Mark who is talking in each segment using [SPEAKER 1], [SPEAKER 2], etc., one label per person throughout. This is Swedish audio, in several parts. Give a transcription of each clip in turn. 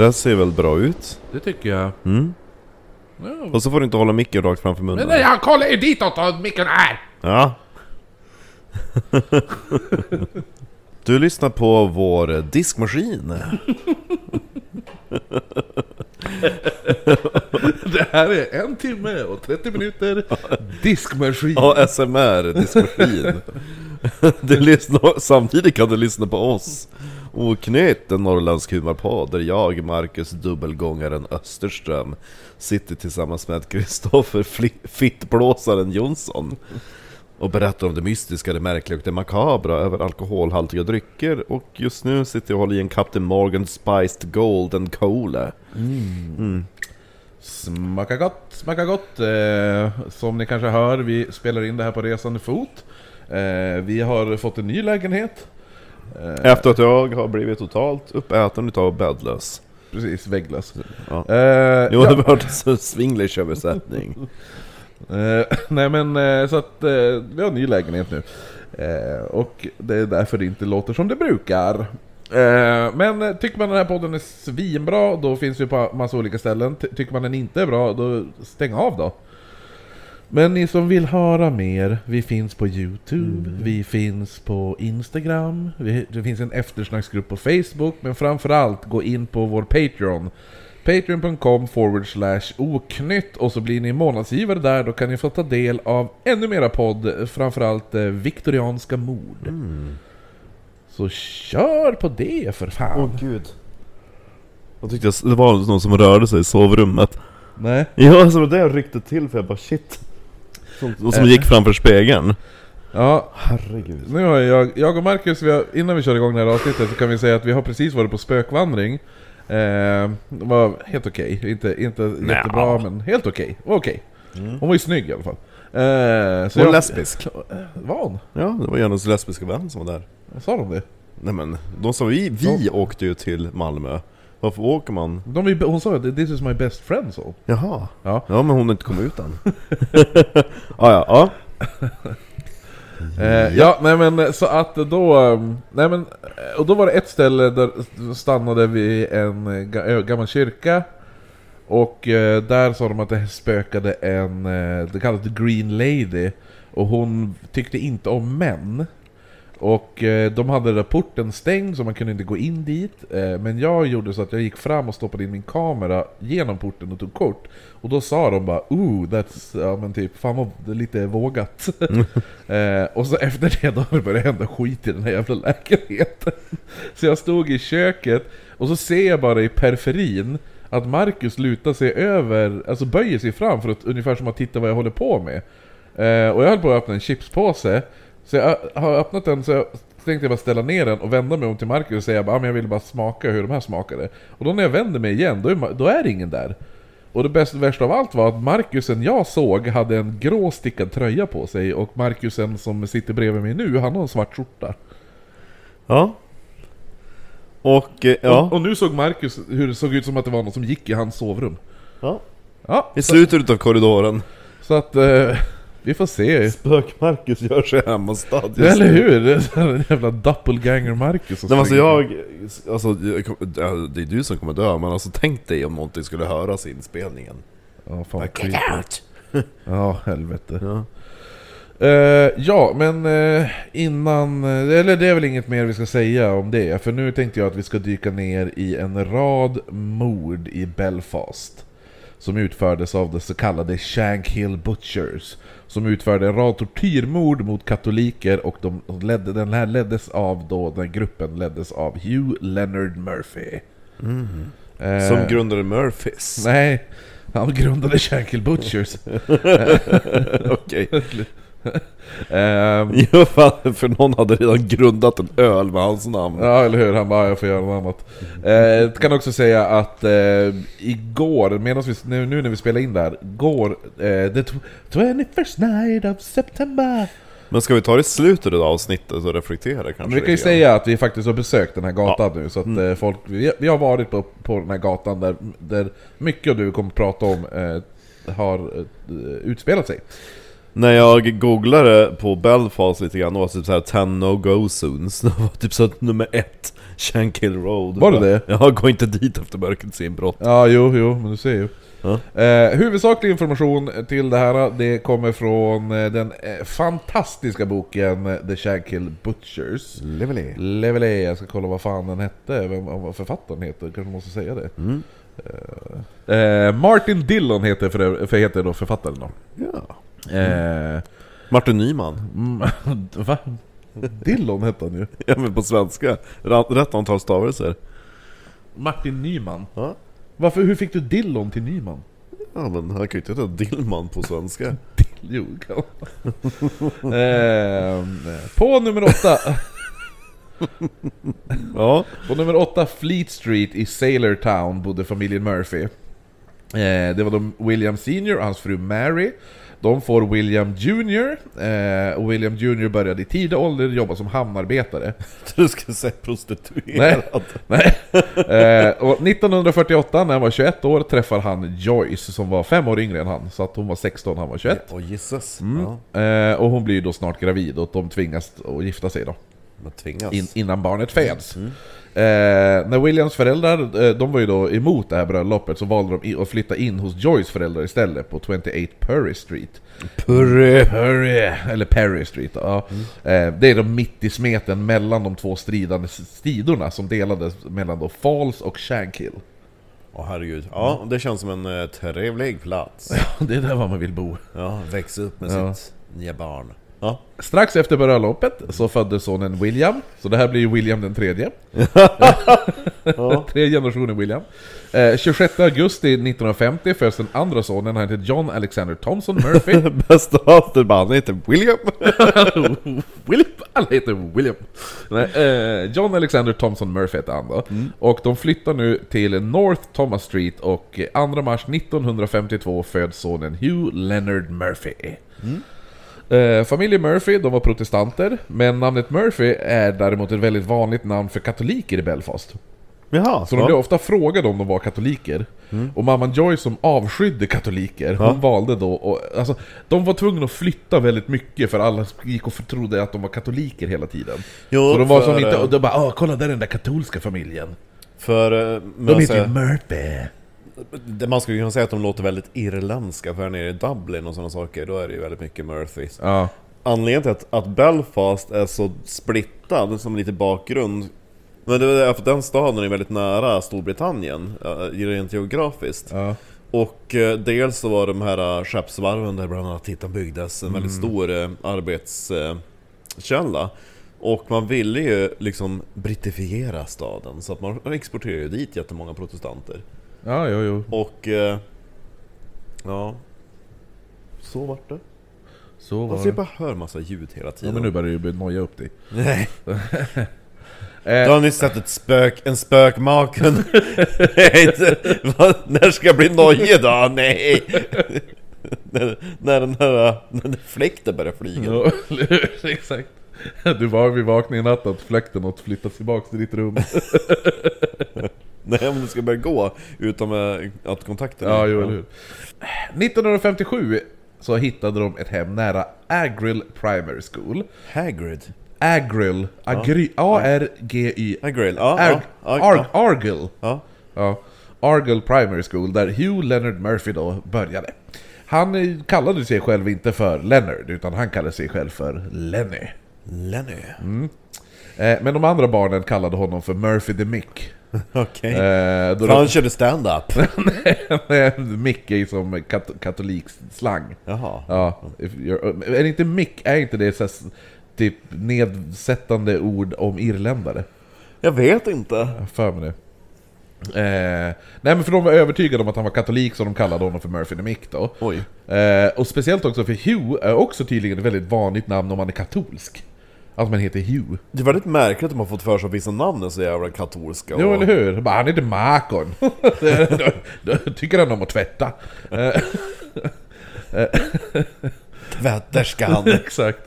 [SPEAKER 1] Det där ser väl bra ut?
[SPEAKER 2] Det tycker jag.
[SPEAKER 1] Mm.
[SPEAKER 2] Ja.
[SPEAKER 1] Och så får du inte hålla micken rakt framför
[SPEAKER 2] Men
[SPEAKER 1] munnen.
[SPEAKER 2] nej, jag kollar ju ditåt och micken är!
[SPEAKER 1] Ja. Du lyssnar på vår diskmaskin.
[SPEAKER 2] Det här är en timme och 30 minuter diskmaskin.
[SPEAKER 1] ASMR diskmaskin. Du lyssnar, samtidigt kan du lyssna på oss. Oknytt, en norrländsk humorpodd där jag, Marcus Dubbelgångaren Österström, sitter tillsammans med Kristoffer Fittblåsaren Jonsson och berättar om det mystiska, det märkliga och det makabra över alkoholhaltiga drycker. Och just nu sitter jag och håller i en Captain Morgan Spiced Golden Cola.
[SPEAKER 2] Smakar gott, smakar gott. Eh, som ni kanske hör, vi spelar in det här på resande fot. Eh, vi har fått en ny lägenhet. Eh,
[SPEAKER 1] Efter att jag har blivit totalt uppäten utav bäddlös.
[SPEAKER 2] precis, vägglös.
[SPEAKER 1] Ja.
[SPEAKER 2] Eh,
[SPEAKER 1] Jo, det var en swinglish översättning.
[SPEAKER 2] eh, nej men eh, så att vi har en ny lägenhet nu. Och det är därför det inte låter som det brukar. Men tycker man den här podden är svinbra, då finns vi på massa olika ställen. Ty- tycker man den inte är bra, då stäng av då. Men ni som vill höra mer, vi finns på Youtube, vi finns på Instagram, vi, det finns en eftersnacksgrupp på Facebook, men framförallt gå in på vår Patreon. Patreon.com forward slash oknytt och så blir ni månadsgivare där, då kan ni få ta del av ännu mera podd, framförallt eh, viktorianska mord. Så kör på det för fan!
[SPEAKER 1] Åh gud. Jag tyckte det var någon som rörde sig i sovrummet.
[SPEAKER 2] Nej.
[SPEAKER 1] Ja, alltså det ryckte till för jag bara shit. Som, och som gick framför spegeln.
[SPEAKER 2] Ja,
[SPEAKER 1] Herregud.
[SPEAKER 2] Nu har jag, jag och Marcus, vi har, innan vi kör igång det här avsnittet så kan vi säga att vi har precis varit på spökvandring. Eh, det var helt okej, inte, inte jättebra men helt okej. Var okej. Hon var ju snygg i alla fall. Eh, så
[SPEAKER 1] Hon
[SPEAKER 2] jag-
[SPEAKER 1] lesbisk.
[SPEAKER 2] Var hon?
[SPEAKER 1] Ja, det var Janus lesbiska vän som var där.
[SPEAKER 2] Sa de det?
[SPEAKER 1] Nej men, de sa vi, vi åkte ju till Malmö. Varför åker man?
[SPEAKER 2] De, är- hon sa att this is my best friend så.
[SPEAKER 1] Jaha.
[SPEAKER 2] Ja.
[SPEAKER 1] Ja men hon har inte kommit ut än. ah, ja, ja.
[SPEAKER 2] Eh, ja, nej men så att då... um, Nej men, eh, och då var det ett ställe där stannade vi en eh, gammal kyrka. Och eh, där sa de att det spökade en, eh, det kallas The Green Lady. Och hon tyckte inte om män. Och eh, de hade där porten stängd så man kunde inte gå in dit. Eh, men jag gjorde så att jag gick fram och stoppade in min kamera genom porten och tog kort. Och då sa de bara ooh, that's, ja men typ, fan vad lite vågat. eh, och så efter det då har det hända skit i den här jävla lägenheten. så jag stod i köket och så ser jag bara i periferin att Marcus lutar sig över, alltså böjer sig fram för att ungefär som att titta vad jag håller på med. Eh, och jag höll på att öppna en chipspåse, så jag har öppnat den så jag tänkte jag bara ställa ner den och vända mig om till Marcus och säga att ah, jag ville bara smaka hur de här smakade. Och då när jag vänder mig igen, då är, då är det ingen där. Och det bästa, värsta av allt var att Marcusen jag såg hade en grå stickad tröja på sig och Marcusen som sitter bredvid mig nu, han har en svart skjorta.
[SPEAKER 1] Ja. Och, eh,
[SPEAKER 2] Och,
[SPEAKER 1] ja.
[SPEAKER 2] och nu såg Marcus hur det såg ut som att det var någon som gick i hans sovrum.
[SPEAKER 1] ja.
[SPEAKER 2] Ja,
[SPEAKER 1] I slutet av korridoren.
[SPEAKER 2] så att eh, vi får se.
[SPEAKER 1] Spök-Marcus gör sig hemmastad just
[SPEAKER 2] Eller hur? Det är en jävla doppelganger Marcus som
[SPEAKER 1] Nej, alltså jag, alltså, jag det är du som kommer dö, men alltså tänk dig om någonting skulle höras i inspelningen.
[SPEAKER 2] Ja, fan
[SPEAKER 1] Get out!
[SPEAKER 2] Ja, helvete.
[SPEAKER 1] Ja.
[SPEAKER 2] Eh, ja, men eh, innan... eh, Eller det är väl inget mer vi ska säga om det. För nu tänkte jag att vi ska dyka ner i en rad mord i Belfast. Som utfördes av de så kallade Shank Hill Butchers. Som utförde en rad tortyrmord mot katoliker och de ledde, den här leddes av då, den gruppen leddes av Hugh Leonard Murphy. Eh,
[SPEAKER 1] Som grundade Murphys.
[SPEAKER 2] Nej, han grundade Shank Hill Butchers.
[SPEAKER 1] Okej.
[SPEAKER 2] Ehm,
[SPEAKER 1] Ja, för någon hade redan grundat en öl med hans namn.
[SPEAKER 2] Ja, eller hur? Han bara, jag får göra något annat. Eh, jag kan också säga att eh, igår, medan vi, nu, nu när vi spelar in där, går eh, the tw- 21st night of September.
[SPEAKER 1] Men ska vi ta det i slutet av avsnittet och reflektera kanske?
[SPEAKER 2] Men vi kan ju säga att vi faktiskt har besökt den här gatan nu, så att eh, folk, vi, vi har varit på, på den här gatan där, där mycket av vi kommer att prata om eh, har eh, utspelat sig.
[SPEAKER 1] När jag googlade på Belfast lite grann, det var typ såhär 10 no-go zones Det var typ så att nummer ett, Shankill Road
[SPEAKER 2] Var det det?
[SPEAKER 1] Ja, gå inte dit efter mörkrets inbrott
[SPEAKER 2] Ja, jo, jo, men du ser ju.
[SPEAKER 1] Ja.
[SPEAKER 2] Eh, huvudsaklig information till det här, det kommer från eh, den eh, fantastiska boken eh, The Shankill Butchers.
[SPEAKER 1] Levely
[SPEAKER 2] Levelé, jag ska kolla vad fan den hette, vem, vad författaren heter, kanske måste säga det.
[SPEAKER 1] Mm.
[SPEAKER 2] Eh, Martin Dillon heter, för, för, heter då författaren då.
[SPEAKER 1] Ja
[SPEAKER 2] Eh,
[SPEAKER 1] Martin Nyman
[SPEAKER 2] mm, va? Dillon hette han ju.
[SPEAKER 1] Ja men på svenska, rätt antal stavelser
[SPEAKER 2] Martin Nyman.
[SPEAKER 1] Ja
[SPEAKER 2] Varför, hur fick du Dillon till Nyman?
[SPEAKER 1] Ja men han kan ju inte heta Dillman på svenska
[SPEAKER 2] Jo, kan eh, På nummer åtta
[SPEAKER 1] Ja
[SPEAKER 2] På nummer åtta Fleet Street i Sailor Town bodde familjen Murphy. Eh, det var de William Senior och hans fru Mary. De får William Jr. Eh, och William Jr började i tidig ålder jobba som hamnarbetare.
[SPEAKER 1] Du ska säga prostituerad
[SPEAKER 2] Nej. Eh, och 1948 när han var 21 år träffar han Joyce som var fem år yngre än han. Så att hon var 16 han var 21.
[SPEAKER 1] Åh gisses
[SPEAKER 2] Mm.
[SPEAKER 1] Ja,
[SPEAKER 2] Eh, och hon blir då snart gravid och de tvingas att gifta sig då.
[SPEAKER 1] Man tvingas
[SPEAKER 2] in, innan barnet föds. Eh, när Williams föräldrar, eh, de var ju då emot det här bröllopet, så valde de att flytta in hos Joys föräldrar istället på 28 Purry Street.
[SPEAKER 1] Purre
[SPEAKER 2] Purry, eller Perry Street, ja. Eh, det är då mitt i smeten mellan de två stridande sidorna som delades mellan då Falls och Shankill.
[SPEAKER 1] Åh herregud, ja det känns som en eh, trevlig plats
[SPEAKER 2] det är där man vill bo.
[SPEAKER 1] Ja, växa upp med
[SPEAKER 2] Ja.
[SPEAKER 1] sitt nya barn Ja,
[SPEAKER 2] Strax efter bröllopet så föddes sonen William, så det här blir ju William den tredje. Tre generationer William. Eh, 26 augusti 1950 föds den andra sonen, han heter John Alexander Thompson Murphy.
[SPEAKER 1] bästa afterban heter William
[SPEAKER 2] William, alla heter William. Nej, eh, John Alexander Thompson Murphy heter han då. Och de flyttar nu till North Thomas Street och 2 mars 1952 föds sonen Hugh Leonard Murphy. Eh, familjen Murphy, de var protestanter, men namnet Murphy är däremot ett väldigt vanligt namn för katoliker i Belfast.
[SPEAKER 1] Jaha,
[SPEAKER 2] Så de blev ofta frågade om de var katoliker. Och mamman Joy som avskydde katoliker, hon valde då och, alltså, De var tvungna att flytta väldigt mycket för alla gick och trodde att de var katoliker hela tiden.
[SPEAKER 1] Jo,
[SPEAKER 2] så de var
[SPEAKER 1] för,
[SPEAKER 2] som inte,
[SPEAKER 1] eh,
[SPEAKER 2] och de bara Åh, kolla där är den där katolska familjen.
[SPEAKER 1] För eh,
[SPEAKER 2] De heter ju Murphy.
[SPEAKER 1] Det- man skulle kunna säga att de låter väldigt irländska för här nere i Dublin och sådana saker, då är det ju väldigt mycket Murphys
[SPEAKER 2] Ja.
[SPEAKER 1] Anledningen till att, att Belfast är så splittad, som lite bakgrund Men det är för den staden är väldigt nära Storbritannien, eh, rent geografiskt.
[SPEAKER 2] Ja.
[SPEAKER 1] Och eh, dels så var de här eh, skeppsvarven där bland annat Titan byggdes en väldigt stor arbetskälla Och man ville ju liksom brittifiera staden så att man exporterade ju dit jättemånga protestanter
[SPEAKER 2] Ja, jo, jo.
[SPEAKER 1] Och... Eh, ja... Så vart det.
[SPEAKER 2] Så var
[SPEAKER 1] Alltså jag bara hör massa ljud hela
[SPEAKER 2] Ja,
[SPEAKER 1] tiden
[SPEAKER 2] men nu börjar börja noja upp dig.
[SPEAKER 1] Nej
[SPEAKER 2] Eh,
[SPEAKER 1] Du har nyss sett ett spök, en spökmaken När ska jag bli nojig då? Nej! när, när den här när fläkten börjar flyga
[SPEAKER 2] Ja, exakt. Du var vid vakningen i natt att fläkten åt flyttas tillbaks till ditt rum.
[SPEAKER 1] Nej men det ska börja gå utan med att kontakten
[SPEAKER 2] Ja, jo, eller hur. 1957 så hittade de ett hem nära Agrill Primary School.
[SPEAKER 1] Hagrid
[SPEAKER 2] Agrill, Agry, A-R-G-Y,
[SPEAKER 1] Hagrid, ja,
[SPEAKER 2] Arg, Arg, Argyll.
[SPEAKER 1] ja.
[SPEAKER 2] Ja, Argyll Primary School, där Hugh Leonard Murphy då började. Han eh, kallade sig själv inte för Leonard, utan han kallade sig själv för Lenny.
[SPEAKER 1] Lenny
[SPEAKER 2] Eh, men de andra barnen kallade honom för Murphy the Mick.
[SPEAKER 1] Okej
[SPEAKER 2] Eh, då
[SPEAKER 1] han körde stand-up
[SPEAKER 2] Nej, Mick är ju som kat katolikslang.
[SPEAKER 1] Jaha
[SPEAKER 2] Ja, är inte Mick, är inte det så här, typ nedsättande ord om irländare?
[SPEAKER 1] Jag vet inte
[SPEAKER 2] Jag för mig det. Eh, nej men för de var övertygade om att han var katolik så de kallade honom för Murphy the Mick då. Eh, och speciellt också för Hugh är också tydligen ett väldigt vanligt namn om man är katolsk. Att man heter Hugh.
[SPEAKER 1] Det är väldigt märkligt att man fått för sig att vissa namn är så jävla katolska
[SPEAKER 2] Jo
[SPEAKER 1] och-
[SPEAKER 2] eller hur? Bara, han heter Makon. då, tycker han om att tvätta.
[SPEAKER 1] Tvätterskan
[SPEAKER 2] Exakt.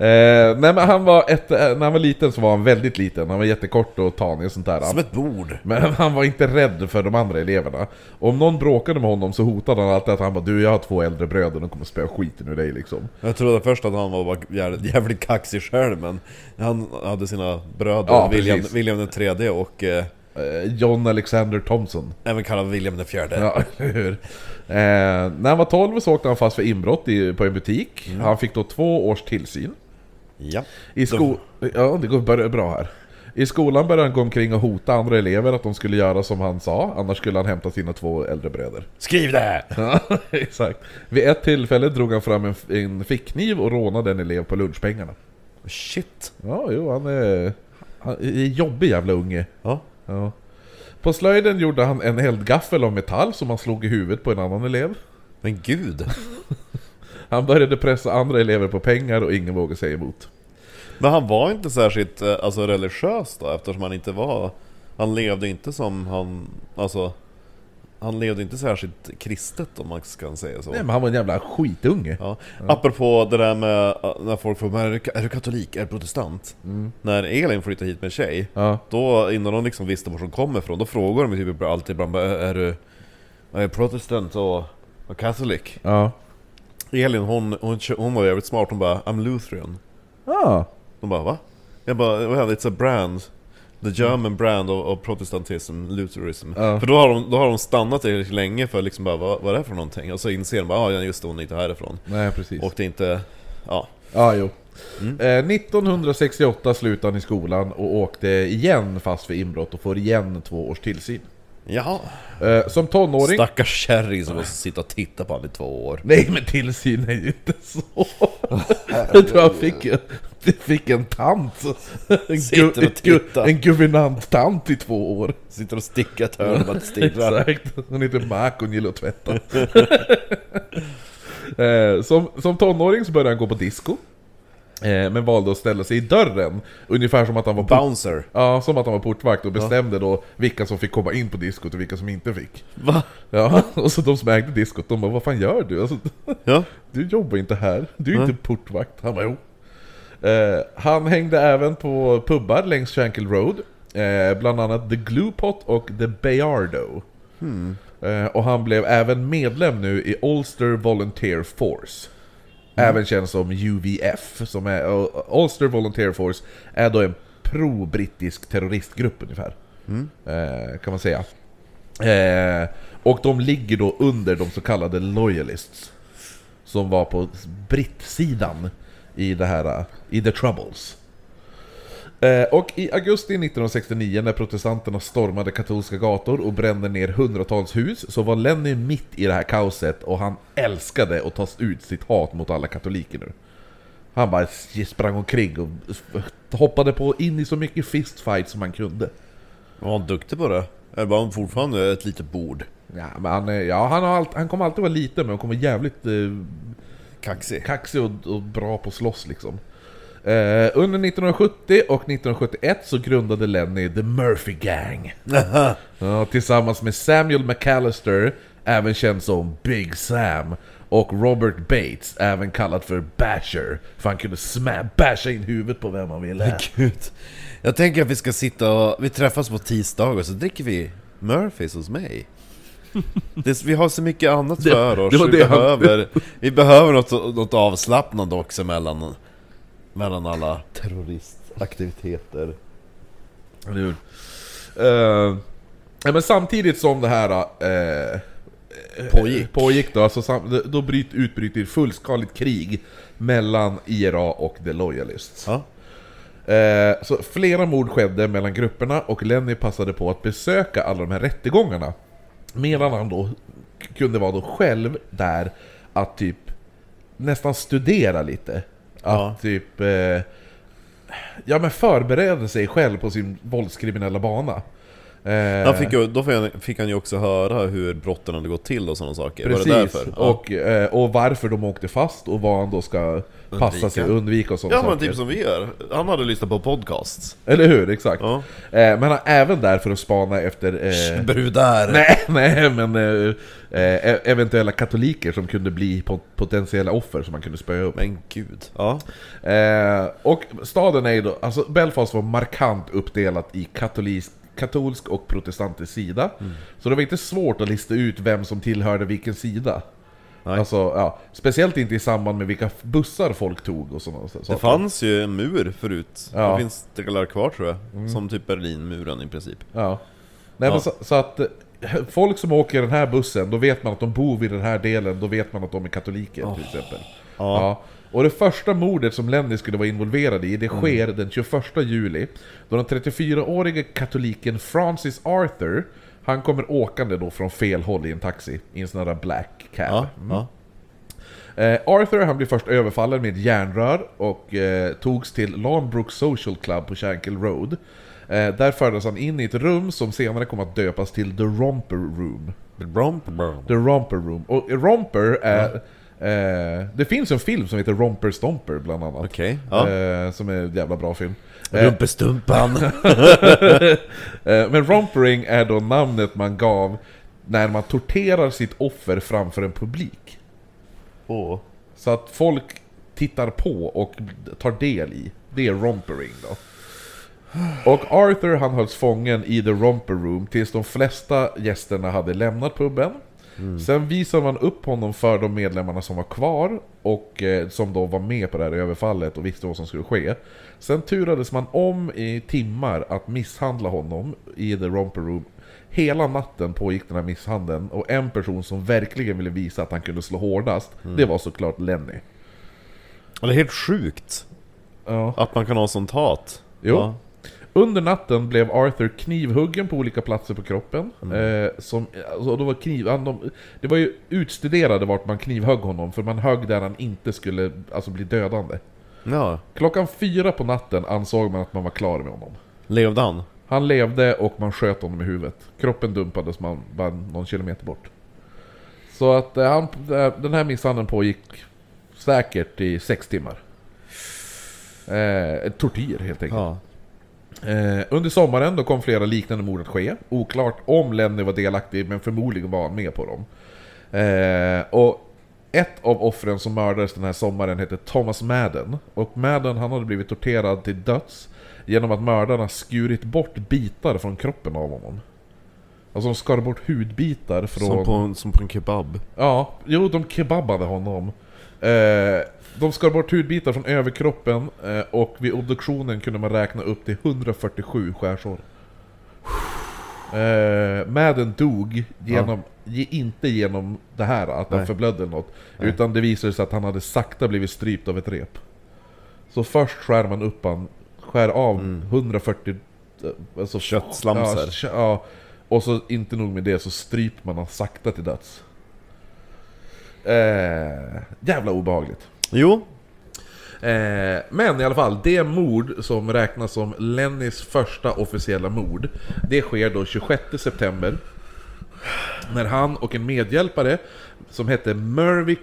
[SPEAKER 2] Eh, nej men han var ett, eh, när han var liten så var han väldigt liten, han var jättekort och tanig och sånt där.
[SPEAKER 1] Som ett bord.
[SPEAKER 2] Men han var inte rädd för de andra eleverna. Om någon bråkade med honom så hotade han alltid att han bara Du jag har två äldre bröder, de kommer spöa skiten ur dig liksom.
[SPEAKER 1] Jag trodde först att han var bara jävligt, jävligt kaxig själv men han hade sina bröder,
[SPEAKER 2] Ja,
[SPEAKER 1] William,
[SPEAKER 2] precis.
[SPEAKER 1] William den tredje och eh,
[SPEAKER 2] Eh, John Alexander Thompson.
[SPEAKER 1] även kallad William den fjärde.
[SPEAKER 2] Ja, hur? Eh, när han var 12 så åkte han fast för inbrott i, på en butik. Han fick då två års tillsyn.
[SPEAKER 1] Ja.
[SPEAKER 2] I sko- ja, det går bra- här. I skolan började han gå omkring och hota andra elever att de skulle göra som han sa, annars skulle han hämta sina två äldre bröder.
[SPEAKER 1] Skriv det!
[SPEAKER 2] Ja, exakt. Vid ett tillfälle drog han fram en, en fickkniv och rånade en elev på lunchpengarna.
[SPEAKER 1] Shit.
[SPEAKER 2] Ja, jo, han är... Han är jobbig jävla unge.
[SPEAKER 1] Ja.
[SPEAKER 2] Ja. På slöjden gjorde han en eldgaffel av metall som han slog i huvudet på en annan elev.
[SPEAKER 1] Men gud.
[SPEAKER 2] Han började pressa andra elever på pengar och ingen vågade säga emot.
[SPEAKER 1] Men han var inte särskilt eh, alltså, religiös då eftersom han inte var... Han levde inte som han... Alltså... Han levde inte särskilt kristet om man kan säga så.
[SPEAKER 2] Nej men han var en jävla skitunge.
[SPEAKER 1] Ja. Apropå det där med eh, när folk frågar "Men är du, är du katolik, är du protestant? När Elin flyttade hit med tjej,
[SPEAKER 2] Ja.
[SPEAKER 1] då innan de liksom visste var de kommer ifrån, då frågar de typ alltid ibland "Är- du, är du protestant och, och catholic?
[SPEAKER 2] Ja.
[SPEAKER 1] Elin hon, hon, hon var jävligt smart, hon bara 'I'm Lutheran'
[SPEAKER 2] Ja.
[SPEAKER 1] De bara va? Jag bara well it's a brand The German brand of, protestantism, lutheranism
[SPEAKER 2] Ja.
[SPEAKER 1] För då har, de, då har de stannat tillräckligt länge för liksom bara vad, vad är det för någonting? Och så inser de bara ah, just det, hon är inte härifrån
[SPEAKER 2] Nej precis.
[SPEAKER 1] Och det är inte, ja
[SPEAKER 2] Ja, jo. Eh, 1968 slutade han i skolan och åkte igen fast för inbrott och får igen två års tillsyn.
[SPEAKER 1] Jaha
[SPEAKER 2] Eh, som tonåring...
[SPEAKER 1] Stackars kärring som måste sitta och titta på honom i två år
[SPEAKER 2] Nej men tillsyn är ju inte så. Jag tror han fick, en- fick en tant. En,
[SPEAKER 1] Sitter och
[SPEAKER 2] gu-
[SPEAKER 1] tittar.
[SPEAKER 2] en guvernant-tant i två år.
[SPEAKER 1] Sitter och stickar ett hörn och bara stirrar
[SPEAKER 2] Exakt, hon heter Mac och gillar att tvätta. eh, som, som tonåring så började han gå på disco. Eh, men valde att ställa sig i dörren. Ungefär som att han var
[SPEAKER 1] Bouncer
[SPEAKER 2] Ja, som att han var portvakt och bestämde då vilka som fick komma in på diskot och vilka som inte fick.
[SPEAKER 1] Va?
[SPEAKER 2] Ja, och så de som ägde diskot, de bara 'Vad fan gör du?' Alltså,
[SPEAKER 1] Ja?
[SPEAKER 2] du jobbar inte här, du är inte portvakt. Han bara 'Jo' eh, Han hängde även på pubbar längs Shankill Road. Eh, bland annat The Glue Pot och The Bayardo. Eh, och han blev även medlem nu i Ulster Volunteer Force. Även känd som UVF, som är, Ulster Volunteer Force är då en pro-brittisk terroristgrupp ungefär. Eh, kan man säga. Eh, och de ligger då under de så kallade Loyalists. Som var på brittsidan i det här, i The Troubles. Eh, och i augusti 1969 när protestanterna stormade katolska gator och brände ner hundratals hus så var Lenny mitt i det här kaoset och han älskade att ta ut sitt hat mot alla katoliker nu. Han bara sprang omkring och hoppade på in i så mycket fistfight som han kunde.
[SPEAKER 1] Var han duktig på det? Eller var han fortfarande ett litet bord?
[SPEAKER 2] Ja, men han, är- ja, han, har allt, han kommer alltid vara liten men han kommer jävligt eh,
[SPEAKER 1] Kaxig
[SPEAKER 2] kaxig och, och bra på att slåss liksom. Eh, under 1970 och 1971 så grundade Lenny The Murphy Gang. ja, tillsammans med Samuel McAllister, även känd som Big Sam, och Robert Bates, även kallad för Basher, för han kunde sma- basha in huvudet på vem han ville.
[SPEAKER 1] Gud. Jag tänker att vi ska sitta och... Vi träffas på tisdagar så dricker vi Murphys hos mig. Det, vi har så mycket annat för oss.
[SPEAKER 2] det var
[SPEAKER 1] vi,
[SPEAKER 2] det han-
[SPEAKER 1] behöver, vi behöver något, något avslappnande också mellan, mellan alla terroristaktiviteter.
[SPEAKER 2] Eller hur? Eh, men samtidigt som det här eh,
[SPEAKER 1] Pågick.
[SPEAKER 2] pågick då, alltså sam, då bryt, utbryter fullskaligt krig mellan IRA och The Loyalists.
[SPEAKER 1] Ja.
[SPEAKER 2] Eh, så flera mord skedde mellan grupperna och Lenny passade på att besöka alla de här rättegångarna. Medan han då kunde vara då själv där att typ nästan studera lite. Att
[SPEAKER 1] Ja.
[SPEAKER 2] typ... Eh, ja men förbereda sig själv på sin våldskriminella bana. Eh,
[SPEAKER 1] fick ju, då fick han, ju också höra hur brotten hade gått till och sådana saker.
[SPEAKER 2] Precis,
[SPEAKER 1] Var det därför? Ja.
[SPEAKER 2] och, eh, och varför de åkte fast och vad han då ska passa sig, undvika och sådana
[SPEAKER 1] Ja men
[SPEAKER 2] saker.
[SPEAKER 1] typ som vi gör. Han hade lyssnat på podcasts.
[SPEAKER 2] Eller hur? Exakt.
[SPEAKER 1] Ja.
[SPEAKER 2] Eh, men han är även där för att spana efter... Eh,
[SPEAKER 1] Brudar!
[SPEAKER 2] nej, nej, men eh, eventuella katoliker som kunde bli pot- potentiella offer som man kunde spöa upp.
[SPEAKER 1] Men gud. Ja.
[SPEAKER 2] Eh, och staden är ju då, alltså Belfast var markant uppdelat i katolisk, katolsk och protestantisk sida.
[SPEAKER 1] Mm.
[SPEAKER 2] Så det var inte svårt att lista ut vem som tillhörde vilken sida.
[SPEAKER 1] Nej.
[SPEAKER 2] Alltså, ja, speciellt inte i samband med vilka bussar folk tog och sådana saker.
[SPEAKER 1] Det fanns ju en mur förut.
[SPEAKER 2] Ja.
[SPEAKER 1] Det finns delar kvar tror jag. Som typ Berlinmuren i princip.
[SPEAKER 2] Ja. Nej,
[SPEAKER 1] Ja.
[SPEAKER 2] Men så, så att eh, folk som åker den här bussen, då vet man att de bor vid den här delen, då vet man att de är katoliker till exempel.
[SPEAKER 1] Ja.
[SPEAKER 2] Ja. Och det första mordet som Lenny skulle vara involverad i, det
[SPEAKER 1] Mm.
[SPEAKER 2] sker den 21 juli. Då den 34-årige katoliken Francis Arthur, han kommer åkande då från fel håll i en taxi, i en sån här black cab.
[SPEAKER 1] Ja. ja.
[SPEAKER 2] Eh, Arthur han blir först överfallen med ett järnrör och eh, togs till Lawnbrook Social Club på Shankill Road. Eh, där fördes han in i ett rum som senare kom att döpas till The Romper Room.
[SPEAKER 1] Brom, brom.
[SPEAKER 2] The Romper Room. Och Romper är... Eh, det finns en film som heter Romper Stomper bland annat.
[SPEAKER 1] Okej, ja.
[SPEAKER 2] Eh, som är en jävla bra film. Eh,
[SPEAKER 1] Rumpestumpan!
[SPEAKER 2] eh, men Rompering är då namnet man gav när man torterar sitt offer framför en publik.
[SPEAKER 1] Åh.
[SPEAKER 2] Så att folk tittar på och tar del i. Det är rompering då. Och Arthur han hölls fången i the romper room tills de flesta gästerna hade lämnat puben. Sen visade man upp honom för de medlemmarna som var kvar och eh, som då var med på det här överfallet och visste vad som skulle ske. Sen turades man om i timmar att misshandla honom i the romper room. Hela natten pågick den här misshandeln och en person som verkligen ville visa att han kunde slå hårdast, det var såklart Lenny.
[SPEAKER 1] Det är helt sjukt
[SPEAKER 2] Ja.
[SPEAKER 1] att man kan ha sånt hat.
[SPEAKER 2] Jo.
[SPEAKER 1] Ja.
[SPEAKER 2] Under natten blev Arthur knivhuggen på olika platser på kroppen. Eh, som, alltså, de var kniv, han, de, det var ju utstuderade vart man knivhögg honom, för man högg där han inte skulle alltså, bli dödande.
[SPEAKER 1] ja.
[SPEAKER 2] Klockan fyra på natten ansåg man att man var klar med honom.
[SPEAKER 1] Levde han?
[SPEAKER 2] Han levde och man sköt honom i huvudet. Kroppen dumpades man bara någon kilometer bort. Så att eh, han, eh, den här misshandeln pågick säkert i sex timmar. Eh, tortyr helt enkelt.
[SPEAKER 1] Ja.
[SPEAKER 2] Eh, under sommaren då kom flera liknande mord att ske. Oklart om Lenny var delaktig, men förmodligen var han med på dem. Eh, och ett av offren som mördades den här sommaren hette Thomas Madden. Och Madden han hade blivit torterad till döds genom att mördarna skurit bort bitar från kroppen av honom. Alltså de skar bort hudbitar från...
[SPEAKER 1] Som, på, en- som på en kebab.
[SPEAKER 2] Ja, jo de kebabade honom. Eh, de skar bort hudbitar från överkroppen eh, och vid obduktionen kunde man räkna upp till 147 skärsår. Eh, Madden dog genom, ge, inte genom det här, att han
[SPEAKER 1] Nej.
[SPEAKER 2] förblödde eller något.
[SPEAKER 1] Nej.
[SPEAKER 2] Utan det visade sig att han hade sakta blivit strypt av ett rep. Så först skär man upp han, skär av 140... eh, Alltså,
[SPEAKER 1] Mm. Köttslamsor.
[SPEAKER 2] Ja, ja, och så inte nog med det så stryper man han sakta till döds. Eh, jävla obehagligt.
[SPEAKER 1] Jo.
[SPEAKER 2] Eh, men i alla fall, det mord som räknas som Lennys första officiella mord, det sker då 26 september. När han och en medhjälpare som hette Mervy,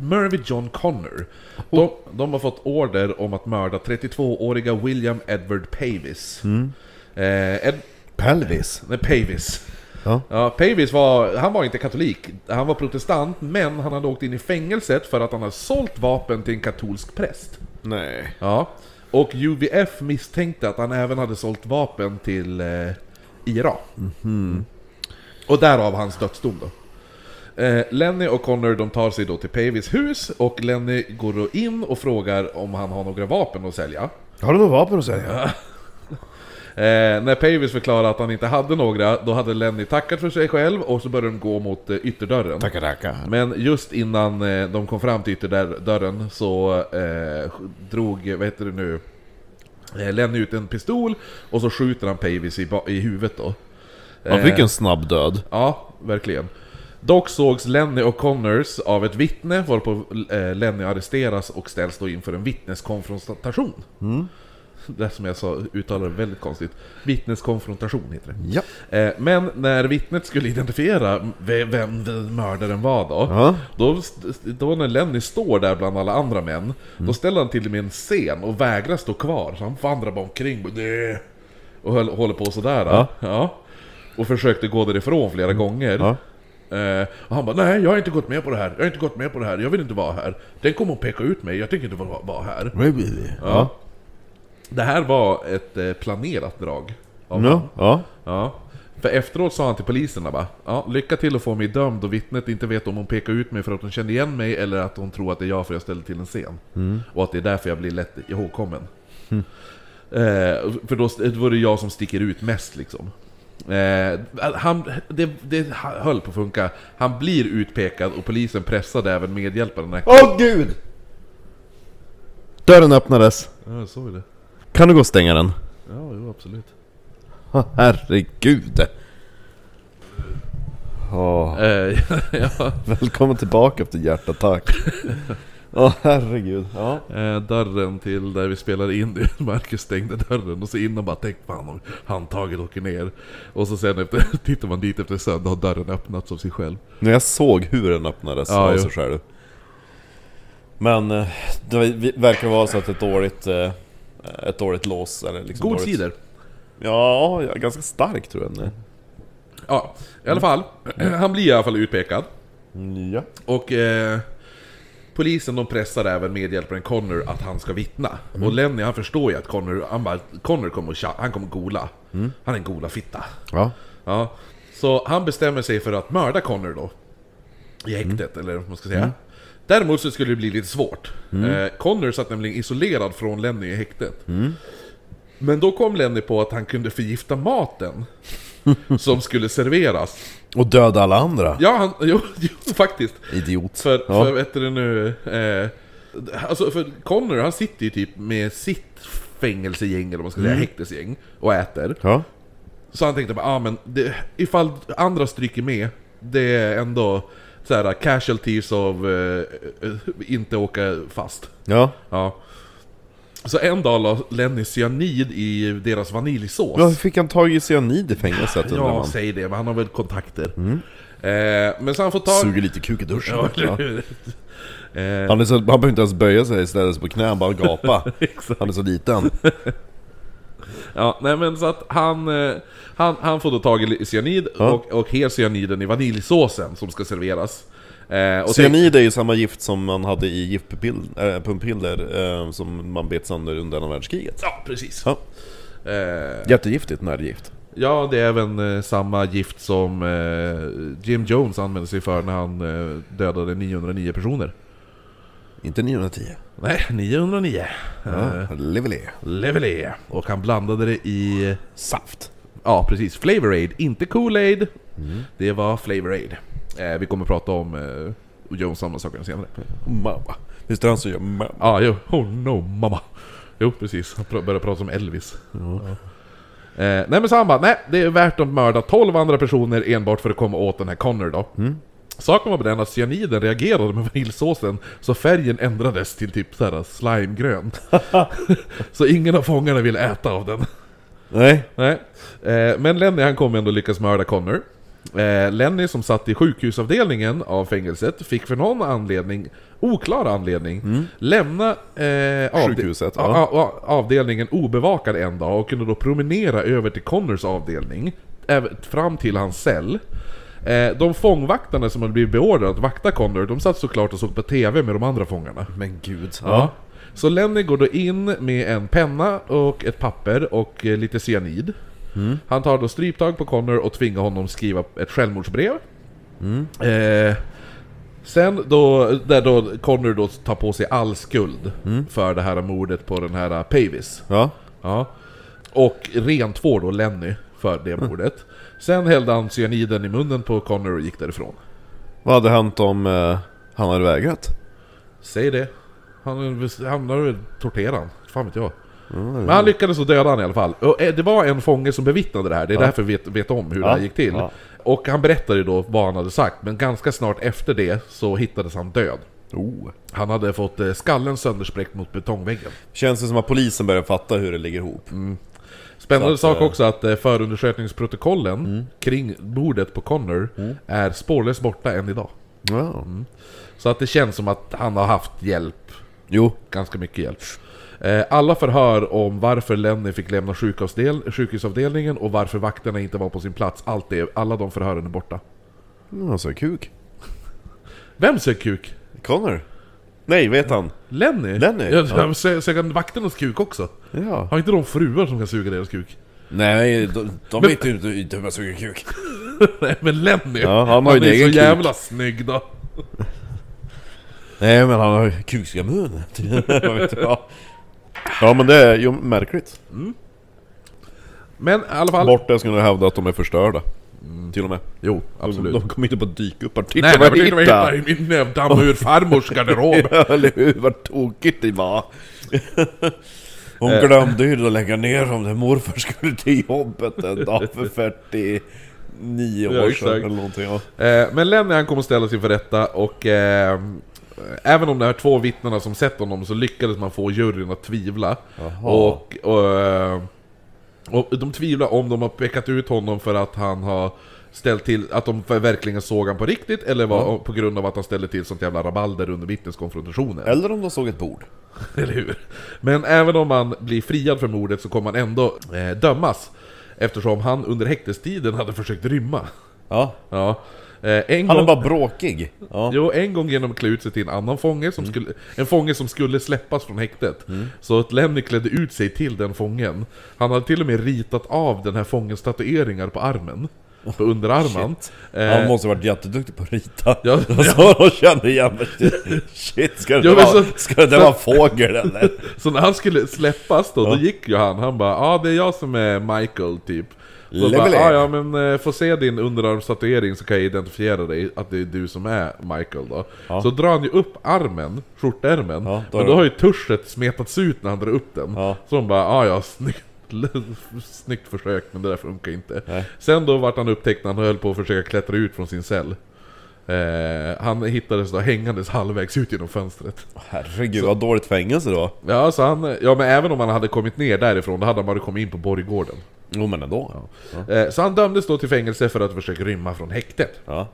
[SPEAKER 2] Mervy John Connor, de, de har fått order om att mörda 32-åriga William Edward Pavis. Eh, Ed,
[SPEAKER 1] Pelvis.
[SPEAKER 2] nej, Pavis.
[SPEAKER 1] Ja.
[SPEAKER 2] Ja, Pavis var, han var inte katolik, han var protestant, men han hade åkt in i fängelset för att han hade sålt vapen till en katolsk präst.
[SPEAKER 1] Nej.
[SPEAKER 2] Ja. Och UVF misstänkte att han även hade sålt vapen till eh, IRA. Mm. Och därav hans dödsdom då. Eh, Lenny och Connor de tar sig då till Pavis hus och Lenny går då in och frågar om han har några vapen att sälja.
[SPEAKER 1] Har du något vapen att säga?
[SPEAKER 2] Eh, när Pavis förklarade att han inte hade några, då hade Lenny tackat för sig själv och så började de gå mot eh, ytterdörren.
[SPEAKER 1] Tackar, tackar.
[SPEAKER 2] Men just innan eh, de kom fram till ytterdörren så eh, drog, vad heter det nu, eh, Lenny ut en pistol och så skjuter han Pavis i, i huvudet då.
[SPEAKER 1] Han fick
[SPEAKER 2] Eh,
[SPEAKER 1] en snabb död.
[SPEAKER 2] Ja, verkligen. Dock sågs Lenny och Connors av ett vittne varpå eh, Lenny arresteras och ställs då inför en vittneskonfrontation. Det som jag sa uttalar det väldigt konstigt. Vittneskonfrontation heter det.
[SPEAKER 1] Ja.
[SPEAKER 2] Eh, Men när vittnet skulle identifiera ve- vem vem mördaren var då,
[SPEAKER 1] Ja.
[SPEAKER 2] då, då när Lenny står där bland alla andra män, då ställer han till med en scen och vägrar stå kvar. Så han vandrar bara omkring och, och höll, håller på sådär.
[SPEAKER 1] Ja.
[SPEAKER 2] Ja. Och försökte gå därifrån flera gånger.
[SPEAKER 1] Ja.
[SPEAKER 2] Eh, och han bara nej, jag har inte gått med på det här, jag har inte gått med på det här, jag vill inte vara här. Den kommer att peka ut mig, jag tänker inte vara, vara här.
[SPEAKER 1] Ja.
[SPEAKER 2] Det här var ett eh, planerat drag. av
[SPEAKER 1] Ja. Ja.
[SPEAKER 2] Ja. För efteråt sa han till poliserna bara ja, Lycka till att få mig dömd och vittnet inte vet om hon pekar ut mig för att hon kände igen mig eller att hon tror att det är jag för jag ställde till en scen. Och att det är därför jag blir lätt ihågkommen. Eh, för då, då var det jag som sticker ut mest liksom. Eh, han, det, det höll på att funka. Han blir utpekad och polisen pressade även medhjälparen. Ja,
[SPEAKER 1] Åh gud! Dörren öppnades.
[SPEAKER 2] jag såg det.
[SPEAKER 1] Kan du gå och stänga den?
[SPEAKER 2] Ja, jo, absolut.
[SPEAKER 1] Åh, herregud. Åh,
[SPEAKER 2] Eh, ja,
[SPEAKER 1] välkommen tillbaka efter hjärtattack. Åh herregud. Ja.
[SPEAKER 2] Eh, dörren till där vi spelar in Marcus stängde dörren och så innan bara tänk fan om handtaget åker ner. Och så sen efter, tittar man dit efter söndag har dörren öppnats av sig själv.
[SPEAKER 1] När jag såg hur den öppnades
[SPEAKER 2] Ja,
[SPEAKER 1] av sig själv. Men eh, det verkar vara så att ett dåligt, eh, ett dåligt lås eller liksom
[SPEAKER 2] God
[SPEAKER 1] dåligt...
[SPEAKER 2] cider!
[SPEAKER 1] Ja, ganska stark tror jag den är.
[SPEAKER 2] Ja, i alla fall. Han blir i alla fall utpekad.
[SPEAKER 1] Ja.
[SPEAKER 2] Och eh, polisen de pressar även medhjälparen Connor att han ska vittna. Och Lenny han förstår ju att Connor, han bara, Connor kommer att han kommer gola. Han är en gola fitta.
[SPEAKER 1] Ja.
[SPEAKER 2] Ja, så han bestämmer sig för att mörda Connor då. I häktet, eller vad man ska säga. Däremot så skulle det bli lite svårt. Eh, Connor satt nämligen isolerad från Lenny i häktet. Men då kom Lenny på att han kunde förgifta maten. som skulle serveras.
[SPEAKER 1] Och döda alla andra.
[SPEAKER 2] Ja, han, jo, jo faktiskt.
[SPEAKER 1] Idiot.
[SPEAKER 2] För,
[SPEAKER 1] ja.
[SPEAKER 2] för vet du nu... Eh, alltså för Connor han sitter ju typ med sitt fängelsegäng, eller vad man ska säga, häktesgäng, och äter.
[SPEAKER 1] ja.
[SPEAKER 2] Så han tänkte bara, ah, men det, ifall andra stryker med, det är ändå så här casualties av eh, eh, inte åka fast.
[SPEAKER 1] Ja.
[SPEAKER 2] Ja. Så en dag la Lenny cyanid i deras vaniljsås.
[SPEAKER 1] Ja, hur fick han tag i cyanid i fängelset undrar
[SPEAKER 2] Ja,
[SPEAKER 1] man?
[SPEAKER 2] säg det, men han har väl kontakter. Eh, men så han får tag...
[SPEAKER 1] Suger lite kuk i duschen.
[SPEAKER 2] Ja,
[SPEAKER 1] Ja.
[SPEAKER 2] Eh,
[SPEAKER 1] Han, är så, han behöver inte ens böja sig, ställa sig på knä, han bara gapa. Han är så liten.
[SPEAKER 2] Ja, nej men så att han, eh, han, han får då tag i cyanid
[SPEAKER 1] Ja.
[SPEAKER 2] och, och ger cyaniden i vaniljsåsen som ska serveras. Eh,
[SPEAKER 1] Cyanid är ju samma gift som man hade i giftpumppiller äh, pumppiller, eh, som man bet sönder under andra världskriget.
[SPEAKER 2] Ja, precis.
[SPEAKER 1] Ja.
[SPEAKER 2] Eh,
[SPEAKER 1] Jättegiftigt nervgift.
[SPEAKER 2] ja, det är även eh, samma gift som eh, Jim Jones använde sig för när han eh, dödade 909 personer.
[SPEAKER 1] Inte 910.
[SPEAKER 2] Nej, 909.
[SPEAKER 1] Ja.
[SPEAKER 2] Eh,
[SPEAKER 1] Lively.
[SPEAKER 2] Levelé. Och han blandade det i...
[SPEAKER 1] Saft.
[SPEAKER 2] Ja, precis. Flavor Aid, inte Kool-Aid.
[SPEAKER 1] Mm.
[SPEAKER 2] Det var Flavor Aid. Eh, vi kommer prata om eh, Jones samma saker senare.
[SPEAKER 1] Mamma. Visst är det han som gör mamma?
[SPEAKER 2] Ja, ah, jo. Oh no, mamma. Jo, precis. Han pr- började prata som Elvis. Ja. Eh, nej men så han bara, nej det är värt att mörda 12 andra personer enbart för att komma åt den här Connor då. Saken var den att cyaniden reagerade med vaniljsåsen så färgen ändrades till typ såhär slimegrön. så ingen av fångarna ville äta av den.
[SPEAKER 1] Nej.
[SPEAKER 2] Nej. Eh, men Lenny han kommer ändå lyckas mörda Connor. Eh, Lenny som satt i sjukhusavdelningen av fängelset fick för någon anledning, oklar anledning, lämna eh, avde-
[SPEAKER 1] Sjukhuset,
[SPEAKER 2] ja. avdelningen obevakad en dag och kunde då promenera över till Connors avdelning, fram till hans cell. Eh, de fångvaktarna som hade blivit beordrade att vakta Connor, de satt såklart och såg på TV med de andra fångarna.
[SPEAKER 1] Men gud.
[SPEAKER 2] Ja. Så Lenny går då in med en penna och ett papper och eh, lite cyanid. Han tar då stryptag på Connor och tvingar honom skriva ett självmordsbrev. Eh, sen då, där då Connor då tar på sig all skuld för det här mordet på den här Pavis.
[SPEAKER 1] Ja.
[SPEAKER 2] Ja. Och rent får då Lenny för det mordet. Sen hällde han cyaniden i munnen på Connor och gick därifrån.
[SPEAKER 1] Vad hade hänt om eh, han hade vägrat?
[SPEAKER 2] Säg det. Han, har väl torterat han. Fan vet jag. Men han lyckades så döda han i alla fall. Och eh, det var en fånge som bevittnade det här, det är därför vi vet, vet om hur det här gick till.
[SPEAKER 1] Ja.
[SPEAKER 2] Och han berättade då vad han hade sagt, men ganska snart efter det så hittades han död.
[SPEAKER 1] Oh.
[SPEAKER 2] Han hade fått eh, skallen sönderspräckt mot betongväggen.
[SPEAKER 1] Känns det som att polisen börjar fatta hur det ligger ihop?
[SPEAKER 2] Spännande
[SPEAKER 1] att,
[SPEAKER 2] sak
[SPEAKER 1] eh,
[SPEAKER 2] också att eh, förundersökningsprotokollen kring mordet på Connor är spårlöst borta än idag.
[SPEAKER 1] Ja.
[SPEAKER 2] Så att det känns som att han har haft hjälp,
[SPEAKER 1] Jo.
[SPEAKER 2] ganska mycket hjälp. Eh, Alla förhör om varför Lenny fick lämna sjukhusavdelningen och varför vakterna inte var på sin plats, allt det, alla de förhören är borta.
[SPEAKER 1] Alltså kuk.
[SPEAKER 2] Vem sög kuk?
[SPEAKER 1] Connor? Nej, vet han?
[SPEAKER 2] Lenny?
[SPEAKER 1] Lenny?
[SPEAKER 2] Ja,
[SPEAKER 1] Ja.
[SPEAKER 2] han vakternas kuk också?
[SPEAKER 1] Ja.
[SPEAKER 2] Har inte de fruar som kan suga deras kuk?
[SPEAKER 1] Nej, de, de
[SPEAKER 2] Men-
[SPEAKER 1] vet ju inte inte hur man suger kuk.
[SPEAKER 2] Nej men Lenny,
[SPEAKER 1] Ja, han har ju en
[SPEAKER 2] är så
[SPEAKER 1] kuk.
[SPEAKER 2] jävla snygg då.
[SPEAKER 1] Nej, men han har ju inte vad. Ja, men det är ju märkligt.
[SPEAKER 2] Men i alla fall...
[SPEAKER 1] Borta skulle jag hävda att de är förstörda. Till och med.
[SPEAKER 2] Jo, absolut.
[SPEAKER 1] De kommer inte bara dyka upp. Bara, Titta
[SPEAKER 2] Nej,
[SPEAKER 1] vad jag
[SPEAKER 2] jag hittade i min nävdamm ur farmors garderob.
[SPEAKER 1] Ja, eller hur? Vad tokigt det var. Hon glömde ju att lägga ner dem när morfar skulle till jobbet en dag för 49 år
[SPEAKER 2] Ja,
[SPEAKER 1] sedan eller någonting. Ja.
[SPEAKER 2] Eh, men Lenny han kommer att ställas inför rätta och eh, även om det här två vittnena som sett honom så lyckades man få juryn att tvivla.
[SPEAKER 1] Jaha.
[SPEAKER 2] Och, och, eh, och de tvivlar om de har pekat ut honom för att han har ställt till, att de verkligen såg honom på riktigt eller var på grund av att han ställde till sånt jävla rabalder under vittneskonfrontationen.
[SPEAKER 1] Eller om de såg ett bord.
[SPEAKER 2] Eller hur? Men även om man blir friad för mordet så kommer han ändå eh, dömas Eftersom han under häktestiden hade försökt rymma
[SPEAKER 1] Ja.
[SPEAKER 2] Ja en
[SPEAKER 1] Han är
[SPEAKER 2] gång...
[SPEAKER 1] bara bråkig. Ja.
[SPEAKER 2] Jo, en gång genom att klä ut sig till en annan fånge, som skulle, en fånge som skulle släppas från häktet. Så att Lenny klädde ut sig till den fången. Han hade till och med ritat av den här fångens tatueringar på armen. På underarmen.
[SPEAKER 1] Shit.
[SPEAKER 2] Eh,
[SPEAKER 1] Han måste ha varit jätteduktig på att rita.
[SPEAKER 2] Ja,
[SPEAKER 1] så de kände igen mig. Shit, ska det,
[SPEAKER 2] Ja,
[SPEAKER 1] vara,
[SPEAKER 2] så-
[SPEAKER 1] ska det
[SPEAKER 2] så-
[SPEAKER 1] vara fågel eller?
[SPEAKER 2] Så när han skulle släppas då,
[SPEAKER 1] Ja.
[SPEAKER 2] då gick ju han, han bara ja ah, det är jag som är Michael typ så
[SPEAKER 1] Levelé.
[SPEAKER 2] ah, ja men eh, få se din underarmstatuering så kan jag identifiera dig, att det är du som är Michael då
[SPEAKER 1] Ja.
[SPEAKER 2] Så drar han ju upp armen, skjortärmen,
[SPEAKER 1] Ja, då
[SPEAKER 2] men då har ju tuschet smetats ut när han drar upp den
[SPEAKER 1] Ja.
[SPEAKER 2] Så de bara ah, ja snyggt Snyggt försök men det där funkar inte
[SPEAKER 1] Nej.
[SPEAKER 2] Sen då vart han upptäckt när han höll på att försöka klättra ut från sin cell eh, Han hittades då hängandes halvvägs ut genom fönstret
[SPEAKER 1] Herregud, vad dåligt fängelse då.
[SPEAKER 2] Ja, så han, ja men även om han hade kommit ner därifrån, då hade han bara kommit in på Borggården.
[SPEAKER 1] Jo men ändå. Ja.
[SPEAKER 2] Eh, Så han dömdes då till fängelse för att försöka rymma från häktet.
[SPEAKER 1] Ja.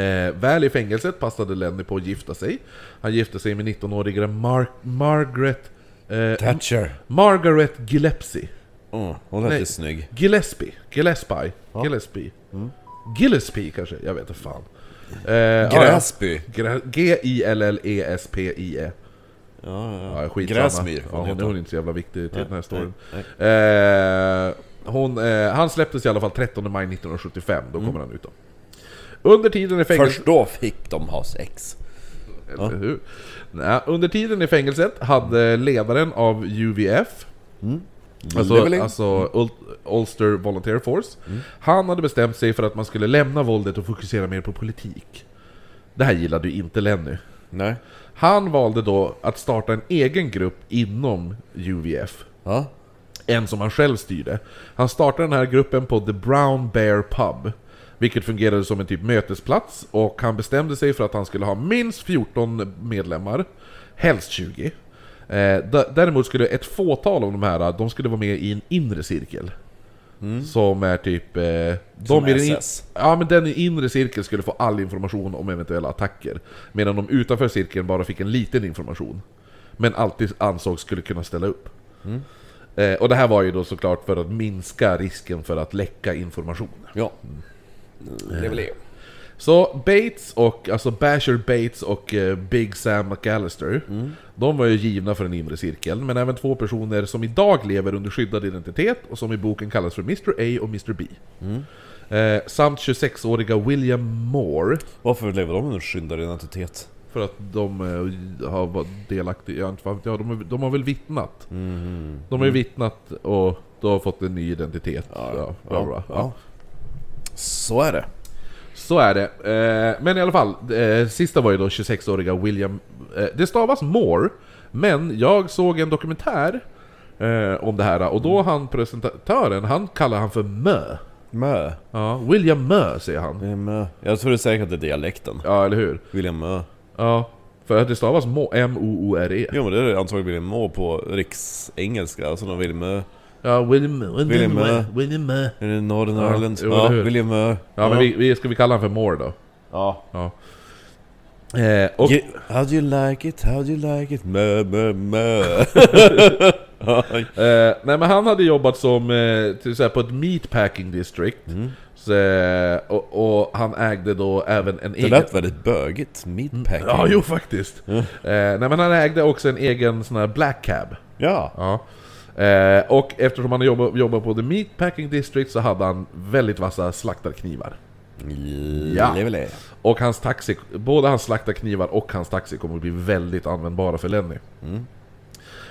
[SPEAKER 2] Eh, väl i fängelset passade Lenny på att gifta sig. Han gifte sig med 19-åriga Mar Margaret... Eh,
[SPEAKER 1] Thatcher.
[SPEAKER 2] Margaret Gillespie.
[SPEAKER 1] Mm, hon lät ju snygg.
[SPEAKER 2] Gillespie. Gillespie. Gillespie. Gillespie kanske? Jag vet inte fan. Eh, ja, ja.
[SPEAKER 1] Gräsby.
[SPEAKER 2] Gra- G-I-L-L-E-S-P-I-E.
[SPEAKER 1] Ja, ja.
[SPEAKER 2] Ja, skitsamma.
[SPEAKER 1] Gräsmyr.
[SPEAKER 2] Ja, hon, hon är inte så jävla viktig till den här storyn. Eh, hon, eh, han släpptes i alla fall 13 maj 1975, då kommer han ut då. Under tiden i fängelset...
[SPEAKER 1] Först då fick de ha sex.
[SPEAKER 2] Eller hur? Nej, under tiden i fängelset hade ledaren av UVF, alltså,
[SPEAKER 1] Leveling.
[SPEAKER 2] alltså Ul- Ulster Volunteer Force, han hade bestämt sig för att man skulle lämna våldet och fokusera mer på politik. Det här gillade ju inte Lenny.
[SPEAKER 1] Nej.
[SPEAKER 2] Han valde då att starta en egen grupp inom UVF.
[SPEAKER 1] Ja.
[SPEAKER 2] En som han själv styrde. Han startade den här gruppen på The Brown Bear Pub. Vilket fungerade som en typ mötesplats och han bestämde sig för att han skulle ha minst 14 medlemmar. Helst 20. Eh, däremot skulle ett fåtal av de här, de skulle vara med i en inre cirkel. Som är typ... Eh, de
[SPEAKER 1] Som
[SPEAKER 2] i den
[SPEAKER 1] SS.
[SPEAKER 2] Ja men den i inre cirkeln skulle få all information om eventuella attacker. Medan de utanför cirkeln bara fick en liten information. Men alltid ansågs skulle kunna ställa upp. Eh, och det här var ju då såklart för att minska risken för att läcka information.
[SPEAKER 1] Ja. Leveling.
[SPEAKER 2] Så Bates och, alltså Basher Bates och eh, Big Sam McAllister, de var ju givna för den inre cirkeln, men även två personer som idag lever under skyddad identitet och som i boken kallas för Mr A och Mr B. Eh, samt 26-åriga William Moore,
[SPEAKER 1] Varför lever de under skyddad identitet?
[SPEAKER 2] För att de eh, har varit delaktiga, jag inte jag, de, har- de har väl vittnat. De har ju vittnat och då har fått en ny identitet. Ja, bra, bra. Ja.
[SPEAKER 1] Så är det.
[SPEAKER 2] Så är det. Eh, men i alla fall, eh, sista var ju då 26-åriga William... Eh, det stavas Moore, men jag såg en dokumentär om det här och då han presentatören, han kallar han för Mö.
[SPEAKER 1] Mö.
[SPEAKER 2] Ja, William Mö säger han.
[SPEAKER 1] Mö. Jag tror det säkert att det är dialekten.
[SPEAKER 2] Ja, eller hur?
[SPEAKER 1] William Mö.
[SPEAKER 2] Ja. För att det stavas Mo- M-O-O-R-E.
[SPEAKER 1] Jo men det är antagligen William Moe på riksengelska, alltså någon William Moe.
[SPEAKER 2] Ja, William.
[SPEAKER 1] William.
[SPEAKER 2] William.
[SPEAKER 1] Är det Northern Ireland? Ja? William.
[SPEAKER 2] Ja, men vi, vi, ska vi kalla honom för Moore då?
[SPEAKER 1] Ja.
[SPEAKER 2] Ja. Eh, och,
[SPEAKER 1] How do you like it? How do you like it? Mö, mö, mö.
[SPEAKER 2] eh, nej men han hade jobbat som, eh, till, här, på ett meatpacking district.
[SPEAKER 1] Mm.
[SPEAKER 2] Så, eh, och, och han ägde då även en
[SPEAKER 1] Det
[SPEAKER 2] egen...
[SPEAKER 1] lät väldigt bögigt. Meatpacking.
[SPEAKER 2] Ja, jo faktiskt. Eh, nej men han ägde också en egen sån här black cab.
[SPEAKER 1] Ja.
[SPEAKER 2] Ja. Eh, och eftersom han jobbade, jobbade på the meatpacking district så hade han väldigt vassa slaktarknivar. Ja.
[SPEAKER 1] Levele.
[SPEAKER 2] Och hans taxi, både hans slaktarknivar och hans taxi kommer att bli väldigt användbara för Lenny.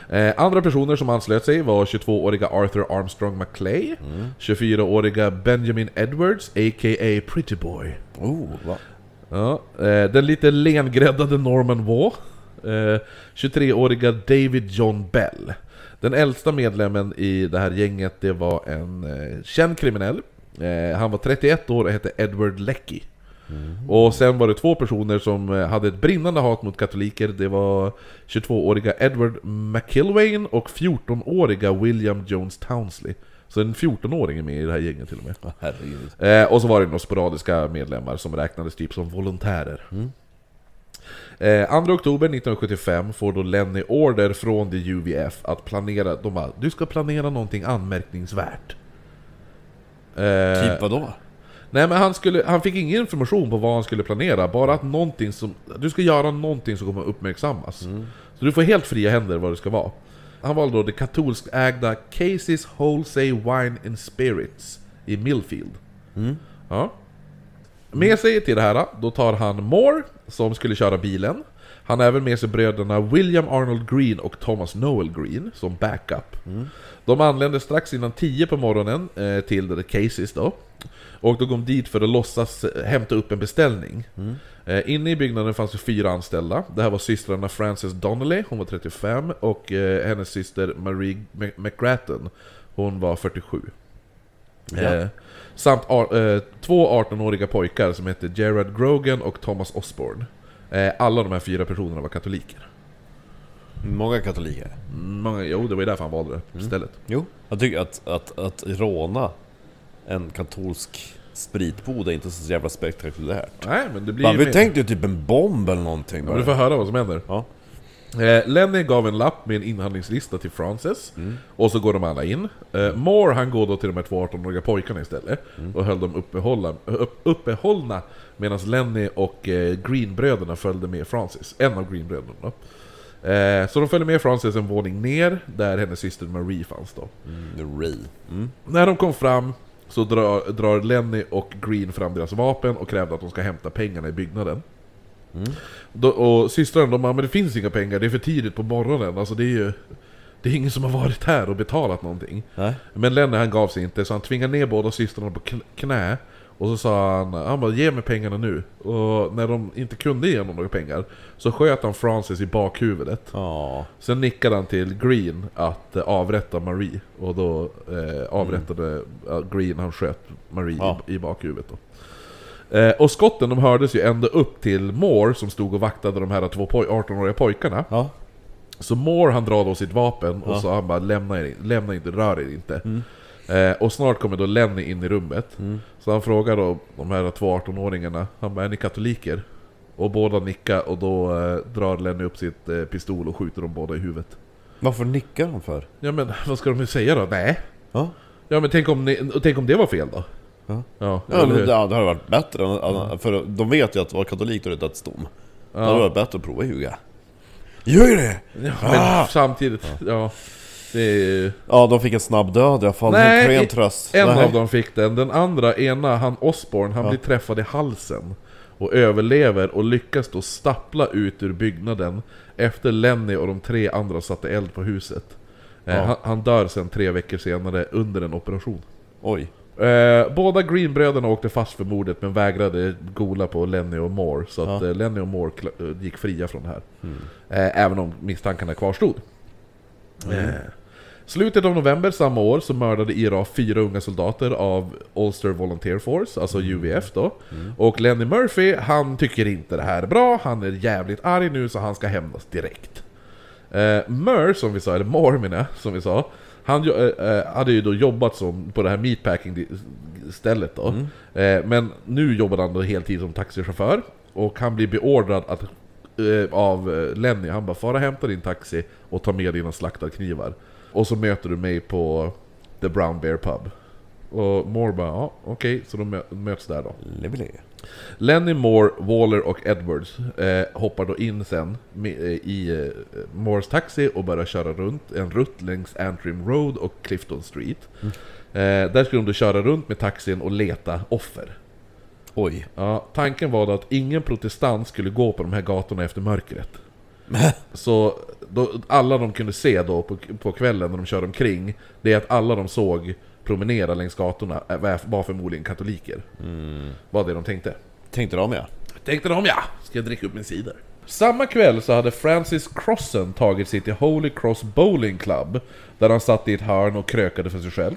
[SPEAKER 2] Eh, andra personer som anslöt sig var 22-åriga Arthur Armstrong McClay, 24-åriga Benjamin Edwards, a.k.a. Pretty Boy.
[SPEAKER 1] Oh, va?
[SPEAKER 2] Ja, eh, den lite lengräddade Norman Waugh, eh, 23-åriga David John Bell. Den äldsta medlemmen i det här gänget det var en eh, känd kriminell. Eh, han var 31 år och hette Edward Leckie. Och sen var det två personer som eh, hade ett brinnande hat mot katoliker. Det var 22-åriga Edward McIlwain och 14-åriga William Jones Townsley. Så en 14-åring är med i det här gänget till och med.
[SPEAKER 1] Oh.
[SPEAKER 2] Eh, och så var det några sporadiska medlemmar som räknades typ som volontärer. Eh, 2 oktober 1975 får då Lenny order från the UVF att planera, de bara 'Du ska planera någonting anmärkningsvärt' eh,
[SPEAKER 1] Typ vadå?
[SPEAKER 2] Nej men han, skulle, han fick ingen information på vad han skulle planera, bara att någonting som... Du ska göra någonting som kommer uppmärksammas. Så du får helt fria händer vad det ska vara. Han valde då det katolskt ägda Casey's Wholesale Wine and Spirits i Millfield. Ja. Med sig till det här, då tar han Moore, som skulle köra bilen. Han har även med sig bröderna William Arnold Green och Thomas Noel Green som backup. De anlände strax innan 10 på morgonen eh, till det Caseys då. Och då kom dit för att låtsas eh, hämta upp en beställning. Eh, inne i byggnaden fanns det fyra anställda. Det här var systrarna Frances Donnelly, hon var 35, och eh, hennes syster Marie Mc- McGrattan, hon var 47.
[SPEAKER 1] Ja.
[SPEAKER 2] Eh, samt ar- eh, två 18-åriga pojkar som hette Gerard Grogan och Thomas Osborne. Eh, alla de här fyra personerna var katoliker.
[SPEAKER 1] Många katoliker.
[SPEAKER 2] Många, jo, det var ju därför han valde det istället.
[SPEAKER 1] Jo. Jag tycker att, att, att råna en katolsk spritbod är inte så jävla spektakulärt.
[SPEAKER 2] Nej, men det blir
[SPEAKER 1] Man,
[SPEAKER 2] ju
[SPEAKER 1] vi
[SPEAKER 2] mer-
[SPEAKER 1] tänkte ju typ en bomb eller någonting
[SPEAKER 2] Ja, du får höra vad som händer.
[SPEAKER 1] Ja.
[SPEAKER 2] Eh, Lenny gav en lapp med en inhandlingslista till Frances, och så går de alla in. Eh, Moore han går då till de här två 18-åriga pojkarna istället, och höll dem uppehålla, upp, uppehållna medan Lenny och eh, Greenbröderna följde med Frances, en av Greenbröderna då. Eh, så de följde med Frances en våning ner, där hennes syster Marie fanns då.
[SPEAKER 1] Mm. Mm.
[SPEAKER 2] När de kom fram så drar, drar Lenny och Green fram deras vapen och krävde att de ska hämta pengarna i byggnaden. Då, och systrarna de bara, men det finns inga pengar, det är för tidigt på morgonen, alltså det är ju... Det är ingen som har varit här och betalat någonting.
[SPEAKER 1] Nej.
[SPEAKER 2] Men Lenny han gav sig inte, så han tvingade ner båda systrarna på kn- knä. Och så sa han, han bara, ge mig pengarna nu. Och när de inte kunde ge honom några pengar, så sköt han Francis i bakhuvudet.
[SPEAKER 1] Ja.
[SPEAKER 2] Sen nickade han till Green att eh, avrätta Marie. Och då eh, avrättade eh, Green, han sköt Marie
[SPEAKER 1] Ja.
[SPEAKER 2] i, i bakhuvudet då. Eh, och skotten de hördes ju ända upp till Moore som stod och vaktade de här två poj- 18-åriga pojkarna.
[SPEAKER 1] Ja.
[SPEAKER 2] Så Moore han drar då sitt vapen och
[SPEAKER 1] Ja.
[SPEAKER 2] så han bara lämna, er, lämna inte, rör er inte. Eh, och snart kommer då Lenny in i rummet. Så han frågar då de här två 18-åringarna, han bara är ni katoliker? Och båda nickar och då eh, drar Lenny upp sitt eh, pistol och skjuter dem båda i huvudet.
[SPEAKER 1] Varför nickar de för?
[SPEAKER 2] Ja men vad ska de säga då? Nej.
[SPEAKER 1] Ja.
[SPEAKER 2] Ja men tänk om, ni, tänk om det var fel då?
[SPEAKER 1] Ja.
[SPEAKER 2] Ja,
[SPEAKER 1] Ja, men det hade varit bättre, än- för de vet ju att vara katolik då är det dödsdom. Det hade varit bättre att prova ljuga. Ljuger det!
[SPEAKER 2] Ja, men
[SPEAKER 1] Ah!
[SPEAKER 2] samtidigt, ja. Det är ju...
[SPEAKER 1] Ja, de fick en snabb död i alla fall.
[SPEAKER 2] Nej,
[SPEAKER 1] en klen tröst.
[SPEAKER 2] En
[SPEAKER 1] Nej.
[SPEAKER 2] av dem fick den, den andra, ena, han Osborne, han blir träffad i halsen. Och överlever och lyckas då stappla ut ur byggnaden efter Lenny och de tre andra satte eld på huset. Eh,
[SPEAKER 1] Ja.
[SPEAKER 2] han, han dör sen tre veckor senare under en operation.
[SPEAKER 1] Oj.
[SPEAKER 2] Eh, båda Green-bröderna åkte fast för mordet men vägrade gola på Lenny och Moore. Så att
[SPEAKER 1] Ja.
[SPEAKER 2] eh, Lenny och Moore eh, gick fria från det här. Eh, även om misstankarna kvarstod. Eh, Slutet av november samma år så mördade IRA fyra unga soldater av Ulster Volunteer Force, alltså UVF då. Och Lenny Murphy, han tycker inte det här är bra, han är jävligt arg nu så han ska hämnas direkt. Eh, Mur, som vi sa, eller Moore menar jag, som vi sa, han eh, eh, hade ju då jobbat som, på det här meatpacking stället då. Eh, men nu jobbar han då heltid som taxichaufför. Och han blir beordrad att, eh, av eh, Lenny, han bara 'Fara hämta din taxi och ta med dina slaktarknivar' Och så möter du mig på The Brown Bear Pub. Och Moore bara 'Ja, okej' så de mö- möts där då.
[SPEAKER 1] Levely.
[SPEAKER 2] Lenny Moore, Waller och Edwards eh, hoppar då in sen med, eh, i eh, Moores taxi och börjar köra runt en rutt längs Antrim Road och Clifton Street. Eh, där skulle de då köra runt med taxin och leta offer.
[SPEAKER 1] Oj.
[SPEAKER 2] Ja, tanken var då att ingen protestant skulle gå på de här gatorna efter mörkret. Så då, alla de kunde se då på, på kvällen när de körde omkring, det är att alla de såg promenera längs gatorna eh, var- förmodligen katoliker. Var det de tänkte.
[SPEAKER 1] Tänkte de ja.
[SPEAKER 2] Tänkte de ja, ska jag dricka upp min cider. Samma kväll så hade Francis Crossen tagit sig till Holy Cross Bowling Club, där han satt i ett hörn och krökade för sig själv.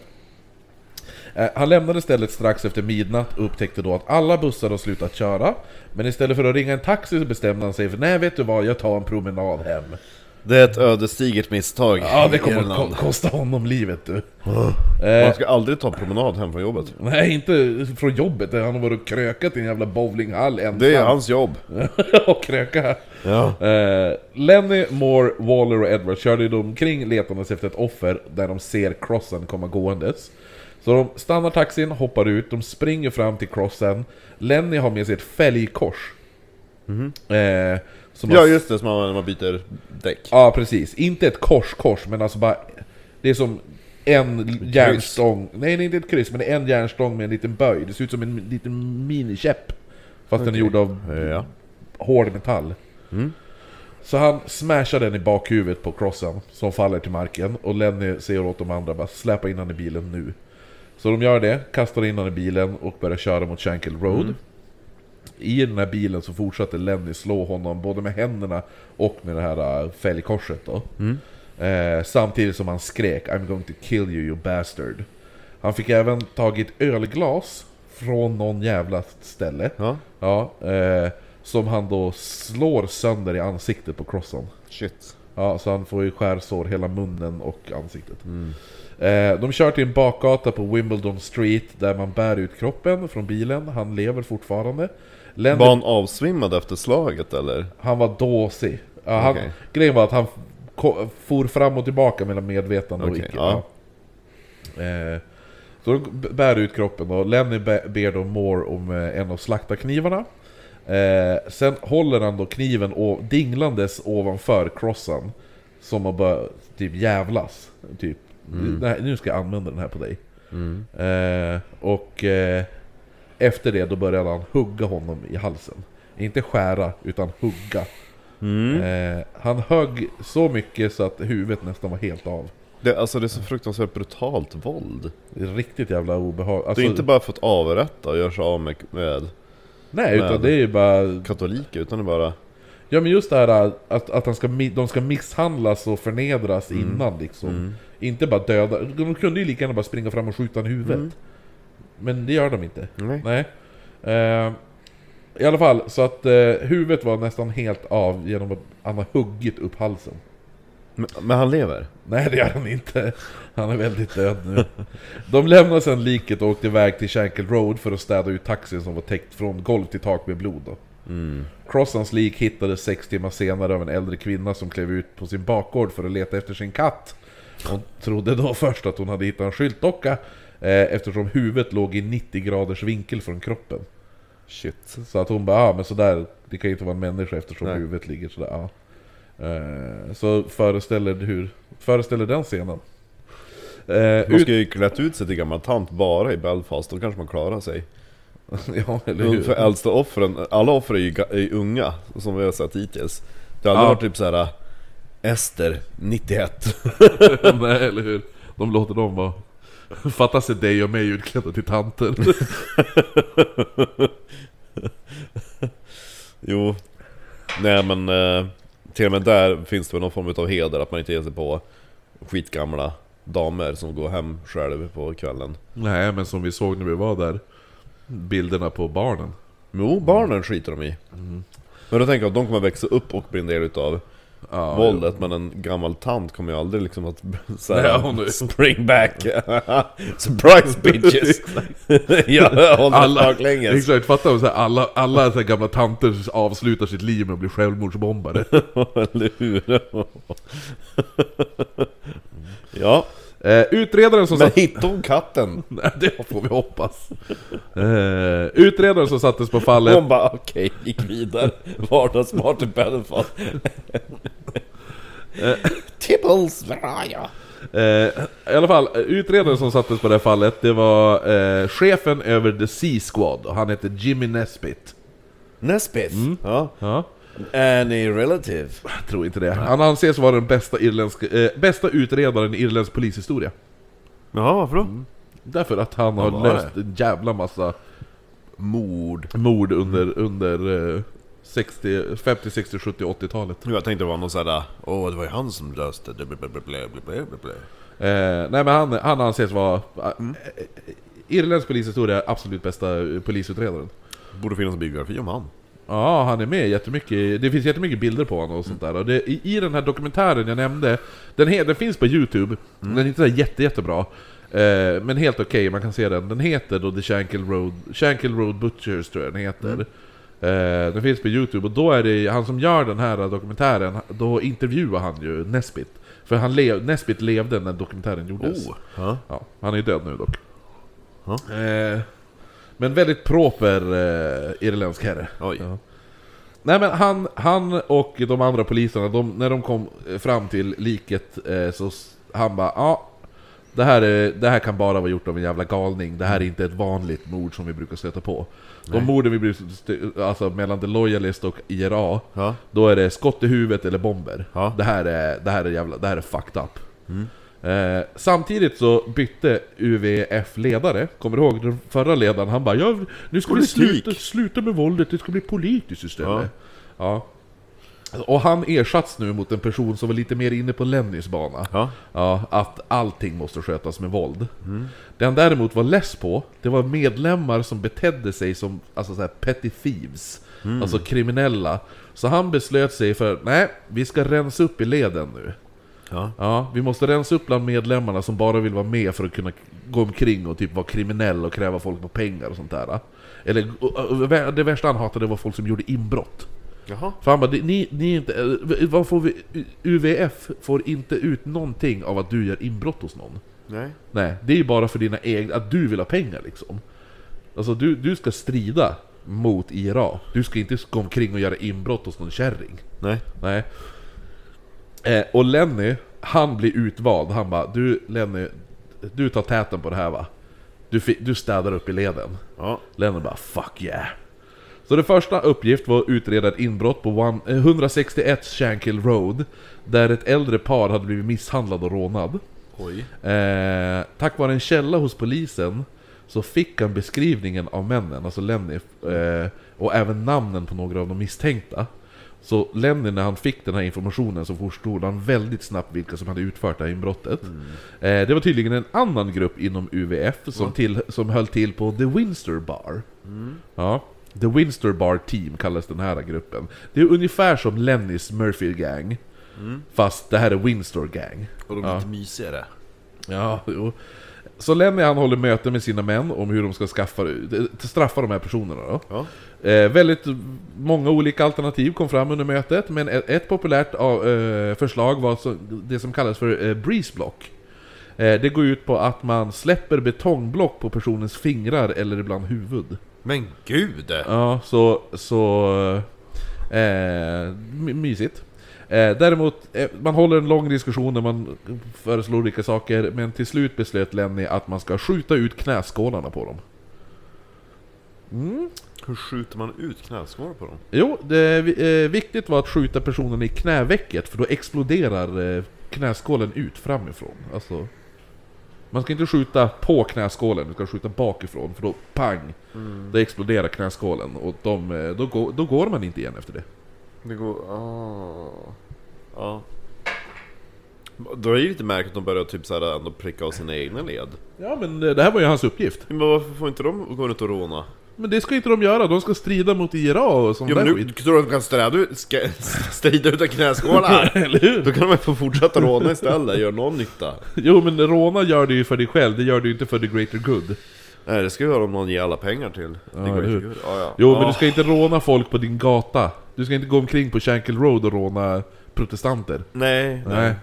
[SPEAKER 2] Eh, Han lämnade stället strax efter midnatt och upptäckte då att alla bussar har slutat köra. Men istället för att ringa en taxi så bestämde han sig för nej vet du vad, jag tar en promenad hem.
[SPEAKER 1] Det är ett ödesdigert misstag
[SPEAKER 2] Ja, det kommer att
[SPEAKER 1] Irland.
[SPEAKER 2] kosta honom livet du.
[SPEAKER 1] Man ska aldrig ta promenad hem från jobbet.
[SPEAKER 2] Nej, inte från jobbet, han har varit och krökat i en jävla bowlinghall ensam.
[SPEAKER 1] Det är hans jobb.
[SPEAKER 2] och kröka.
[SPEAKER 1] Ja.
[SPEAKER 2] Eh, Lenny, Moore, Waller och Edward körde ju då omkring letandes efter ett offer där de ser crossen komma gåendes. Så de stannar taxin, hoppar ut, de springer fram till crossen. Lenny har med sig ett fälgkors. Eh, som
[SPEAKER 1] ja just det, som man, när man byter däck.
[SPEAKER 2] Ja, precis. Inte ett kors-kors, men alltså bara... Det är som en järnstång. Nej, det är inte ett kryss, men det är en järnstång med en liten böj. Det ser ut som en liten minikäpp. Fast den är gjord av
[SPEAKER 1] Ja.
[SPEAKER 2] hård metall. Så han smashar den i bakhuvudet på crossen, som faller till marken. Och Lenny säger åt de andra bara släpa in han i bilen nu. Så de gör det, kastar in han i bilen och börjar köra mot Shankill Road. I den här bilen så fortsätter Lenny slå honom både med händerna och med det här äh, fälgkorset då. Eh, samtidigt som han skrek I'm going to kill you you bastard. Han fick även tagit ölglas från någon jävla ställe.
[SPEAKER 1] Ja.
[SPEAKER 2] Ja, eh, som han då slår sönder i ansiktet på crossen.
[SPEAKER 1] Shit.
[SPEAKER 2] Ja, så han får ju skärsår hela munnen och ansiktet. Eh, de kör till en bakgata på Wimbledon Street där man bär ut kroppen från bilen. Han lever fortfarande. Lenny,
[SPEAKER 1] Var han avsvimmad efter slaget eller?
[SPEAKER 2] han var dåsig. Ja, han,
[SPEAKER 1] Okej.
[SPEAKER 2] Grejen var att han for fram och tillbaka mellan medvetande och
[SPEAKER 1] Okej,
[SPEAKER 2] icke.
[SPEAKER 1] ja.
[SPEAKER 2] Ja. Eh, så de bär ut kroppen och Lenny be- ber då Moore om eh, en av slaktarknivarna. Eh, sen håller han då kniven dinglandes ovanför crossen. Som att bara typ jävlas. Typ, "Nej, nu ska jag använda den här på dig. Eh, och eh, efter det då började han hugga honom i halsen. Inte skära, utan hugga. Eh, han högg så mycket så att huvudet nästan var helt av.
[SPEAKER 1] Det, alltså det är så fruktansvärt brutalt våld.
[SPEAKER 2] Det är riktigt jävla obehag.
[SPEAKER 1] Du
[SPEAKER 2] Alltså,
[SPEAKER 1] är inte bara fått avrätta och göra sig av med, med
[SPEAKER 2] nej, utan
[SPEAKER 1] med-
[SPEAKER 2] det är ju bara...
[SPEAKER 1] katoliker, utan det är bara...
[SPEAKER 2] Ja men just det här att, att han ska, de ska misshandlas och förnedras innan liksom. Inte bara döda. De kunde ju lika gärna bara springa fram och skjuta en huvudet. Men det gör de inte.
[SPEAKER 1] Nej.
[SPEAKER 2] Nej. Eh, I alla fall, så att eh, huvudet var nästan helt av genom att han har huggit upp halsen.
[SPEAKER 1] Men, men han lever?
[SPEAKER 2] Nej det gör han inte. Han är väldigt död nu. De lämnade sedan liket och åkte iväg till Shankill Road för att städa ut taxin som var täckt från golv till tak med blod. Då. Crossans lik hittades sex timmar senare av en äldre kvinna som klev ut på sin bakgård för att leta efter sin katt. Hon trodde då först att hon hade hittat en skyltdocka eh, eftersom huvudet låg i 90 graders vinkel från kroppen.
[SPEAKER 1] Shit.
[SPEAKER 2] Så att hon bara, ja men sådär, det kan ju inte vara en människa eftersom
[SPEAKER 1] Nej.
[SPEAKER 2] huvudet ligger sådär. Ja. Eh, så föreställer, hur, föreställer den scenen. Eh, ut,
[SPEAKER 1] ska ju klätt ut sig till gammal tant bara i Belfast, då kanske man klarar sig.
[SPEAKER 2] ja, eller
[SPEAKER 1] För
[SPEAKER 2] hur?
[SPEAKER 1] äldsta offren, alla offer är ju unga, som vi har sett hittills. Det har aldrig
[SPEAKER 2] Ja.
[SPEAKER 1] varit typ såhär Ester, 91.
[SPEAKER 2] Nej, eller hur? De låter dem vara... Fatta sig dig och mig utklädda till tanter.
[SPEAKER 1] jo. Nej men, eh, till och med där finns det väl någon form av heder, att man inte ger sig på skitgamla damer som går hem själv på kvällen.
[SPEAKER 2] Nej, men som vi såg när vi var där, bilderna på barnen.
[SPEAKER 1] Jo, barnen skiter de i. Men då tänker jag att de kommer växa upp och bli en del utav
[SPEAKER 2] Ja,
[SPEAKER 1] våldet, men en gammal tant kommer ju aldrig liksom att säga
[SPEAKER 2] hon
[SPEAKER 1] Spring back! Surprise bitches! jag håller
[SPEAKER 2] Alla,
[SPEAKER 1] baklänges.
[SPEAKER 2] exakt? Så här, alla, alla så här gamla tanter avslutar sitt liv med att bli självmordsbombare.
[SPEAKER 1] Eller hur? ja,
[SPEAKER 2] Eh, utredaren som
[SPEAKER 1] men
[SPEAKER 2] satt...
[SPEAKER 1] hittade hon katten?
[SPEAKER 2] Nej, det får vi hoppas. Eh, utredaren som sattes på fallet...
[SPEAKER 1] Hon bara okej, gick vidare. Vardagsmat Belfast. Tibbles, var är jag?
[SPEAKER 2] Eh, I alla fall, utredaren som sattes på det här fallet, det var eh, chefen över The Sea Squad, och han heter Jimmy Nesbitt.
[SPEAKER 1] Nesbith? Ja.
[SPEAKER 2] Ja,
[SPEAKER 1] Any relative?
[SPEAKER 2] jag tror inte det. Han anses vara den bästa, irländska, eh, bästa utredaren i irländsk polishistoria.
[SPEAKER 1] Jaha, varför då?
[SPEAKER 2] Därför att han har
[SPEAKER 1] Vad
[SPEAKER 2] löst en jävla massa
[SPEAKER 1] Mord.
[SPEAKER 2] mord under, under eh, 60, 50, 60, 70, 80-talet.
[SPEAKER 1] Jag tänkte det var någon sån åh det var ju han som löste det, blä, blä, blä, blä, blä, blä, blä.
[SPEAKER 2] Eh, nej men han, han anses vara eh, eh, irländsk polishistoria absolut bästa eh, polisutredaren.
[SPEAKER 1] Borde finnas en biografi om han.
[SPEAKER 2] Ja, han är med jättemycket. Det finns jättemycket bilder på honom och sånt där. Och det, i, I den här dokumentären jag nämnde, den, he, den finns på Youtube, den är inte så jätte, jättebra. Eh, men helt okej, man kan se den. Den heter då The Shankill Road, Shankill Road Butchers tror jag den heter. Eh, den finns på Youtube, och då är det han som gör den här dokumentären, då intervjuar han ju Nesbitt. För han lev, Nesbitt levde när dokumentären gjordes.
[SPEAKER 1] Oh. Ja.
[SPEAKER 2] Ja, han är död nu dock.
[SPEAKER 1] Ja.
[SPEAKER 2] Eh, men väldigt proper eh, irländsk herre.
[SPEAKER 1] Oj.
[SPEAKER 2] Ja. Nej men han, han och de andra poliserna, de, när de kom eh, fram till liket eh, så han bara ja det här, är, det här kan bara vara gjort av en jävla galning, det här är inte ett vanligt mord som vi brukar stöta på. De morden vi brukar alltså mellan The Loyalist och IRA,
[SPEAKER 1] Ja.
[SPEAKER 2] då är det skott i huvudet eller bomber.
[SPEAKER 1] Ja.
[SPEAKER 2] Det, här är, det, här är jävla, det här är fucked up. Eh, samtidigt så bytte UVF ledare, kommer du ihåg den förra ledaren? Han bara ja, nu ska
[SPEAKER 1] Politik.
[SPEAKER 2] vi sluta, sluta med våldet, det ska bli politiskt istället. Ja. Och han ersatts nu mot en person som var lite mer inne på Lennys bana.
[SPEAKER 1] Ja.
[SPEAKER 2] Ja, att allting måste skötas med våld. Det han däremot var less på, det var medlemmar som betedde sig som alltså så här petty thieves. Alltså kriminella. Så han beslöt sig för, nej, vi ska rensa upp i leden nu.
[SPEAKER 1] Ja.
[SPEAKER 2] Ja, vi måste rensa upp bland medlemmarna som bara vill vara med för att kunna gå omkring och typ vara kriminell och kräva folk på pengar och sånt där. Eller, det värsta han hatade var folk som gjorde inbrott.
[SPEAKER 1] Jaha.
[SPEAKER 2] För han bara, ni, ni inte, eh, vad får vi, UVF får inte ut någonting av att du gör inbrott hos någon.
[SPEAKER 1] Nej.
[SPEAKER 2] Nej, det är ju bara för dina egna, att du vill ha pengar liksom. Alltså du, du ska strida mot IRA. Du ska inte gå omkring och göra inbrott hos någon kärring.
[SPEAKER 1] Nej.
[SPEAKER 2] Nej. Eh, och Lenny, han blir utvald. Han bara, du Lenny, du tar täten på det här va? Du, du städar upp i leden.
[SPEAKER 1] Ja.
[SPEAKER 2] Lenny bara 'Fuck yeah' Så det första uppgift var att utreda ett inbrott på one, eh, 161 Shankill Road Där ett äldre par hade blivit misshandlad och rånad eh, Tack vare en källa hos polisen Så fick han beskrivningen av männen, alltså Lenny eh, Och även namnen på några av de misstänkta Så Lenny när han fick den här informationen så förstod han väldigt snabbt vilka som hade utfört det här inbrottet eh, Det var tydligen en annan grupp inom UVF som, till, som höll till på The Winster Bar Ja, The Winster Bar Team kallas den här gruppen. Det är ungefär som Lennys Murphy Gang. Fast det här är Windsor Gang.
[SPEAKER 1] Och de är lite mysigare.
[SPEAKER 2] Ja, jo. Så Lenny han håller möte med sina män om hur de ska skaffa, straffa de här personerna då.
[SPEAKER 1] Ja.
[SPEAKER 2] Eh, väldigt många olika alternativ kom fram under mötet, men ett, ett populärt eh, förslag var så, det som kallas för eh, breezeblock. Eh, det går ut på att man släpper betongblock på personens fingrar eller ibland huvud.
[SPEAKER 1] Men gud!
[SPEAKER 2] Ja, så... så eh, my- mysigt. Eh, däremot, eh, man håller en lång diskussion där man föreslår olika saker, men till slut beslöt Lenny att man ska skjuta ut knäskålarna på dem. Mm.
[SPEAKER 1] Hur skjuter man ut knäskålar på dem?
[SPEAKER 2] Jo, det eh, viktigt var att skjuta personen i knävecket, för då exploderar eh, knäskålen ut framifrån. Alltså, man ska inte skjuta på knäskålen, du ska skjuta bakifrån, för då pang! Då exploderar knäskålen, och de, eh, då, går, då går man inte igen efter det.
[SPEAKER 1] Det går... Ah. Ja. Då är det ju lite märkligt att de börjar typ såhär ändå pricka av sina egna led.
[SPEAKER 2] Ja men eh, det här var ju hans uppgift.
[SPEAKER 1] Men varför får inte de gå runt och råna?
[SPEAKER 2] Men det ska inte de göra, de ska strida mot IRA och sånt
[SPEAKER 1] Ja men
[SPEAKER 2] där
[SPEAKER 1] nu,
[SPEAKER 2] skit.
[SPEAKER 1] tror du att de kan ska, strida utan knäskålar?
[SPEAKER 2] Eller hur?
[SPEAKER 1] Då kan de få fortsätta råna istället, gör någon nytta.
[SPEAKER 2] Jo men råna gör det ju för dig själv, det gör du ju inte för the greater good.
[SPEAKER 1] Nej det ska ju vara om någon ger alla pengar till.
[SPEAKER 2] Ja, eller
[SPEAKER 1] ju
[SPEAKER 2] hur?
[SPEAKER 1] inte. Ja.
[SPEAKER 2] Jo men du ska inte råna folk på din gata. Du ska inte gå omkring på Shankill Road och råna protestanter.
[SPEAKER 1] Nej, nej.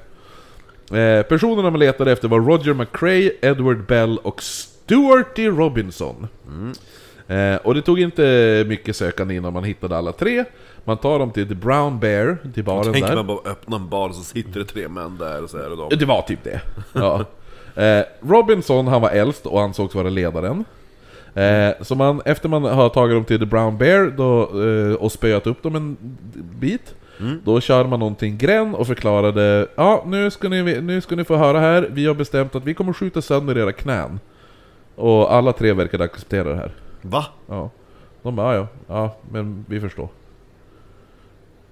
[SPEAKER 2] Nej. Eh, personerna man letade efter var Roger McCrae, Edward Bell och Stuarty Robinson. Eh, och det tog inte mycket sökande innan man hittade alla tre. Man tar dem till The Brown Bear, till baren där.
[SPEAKER 1] man bara öppna en bar så sitter det tre män där och så är det de.
[SPEAKER 2] Det var typ det. Ja. Eh, Robinson, han var äldst och ansågs vara ledaren. Eh, så man, efter man har tagit dem till The Brown Bear då, eh, och spöat upp dem en bit, då kör man någonting gränd och förklarade Ja, nu ska, ni, nu ska ni få höra här, vi har bestämt att vi kommer skjuta sönder era knän. Och alla tre verkade acceptera det här.
[SPEAKER 1] Va?
[SPEAKER 2] Ja. De bara, ja, ja, men vi förstår.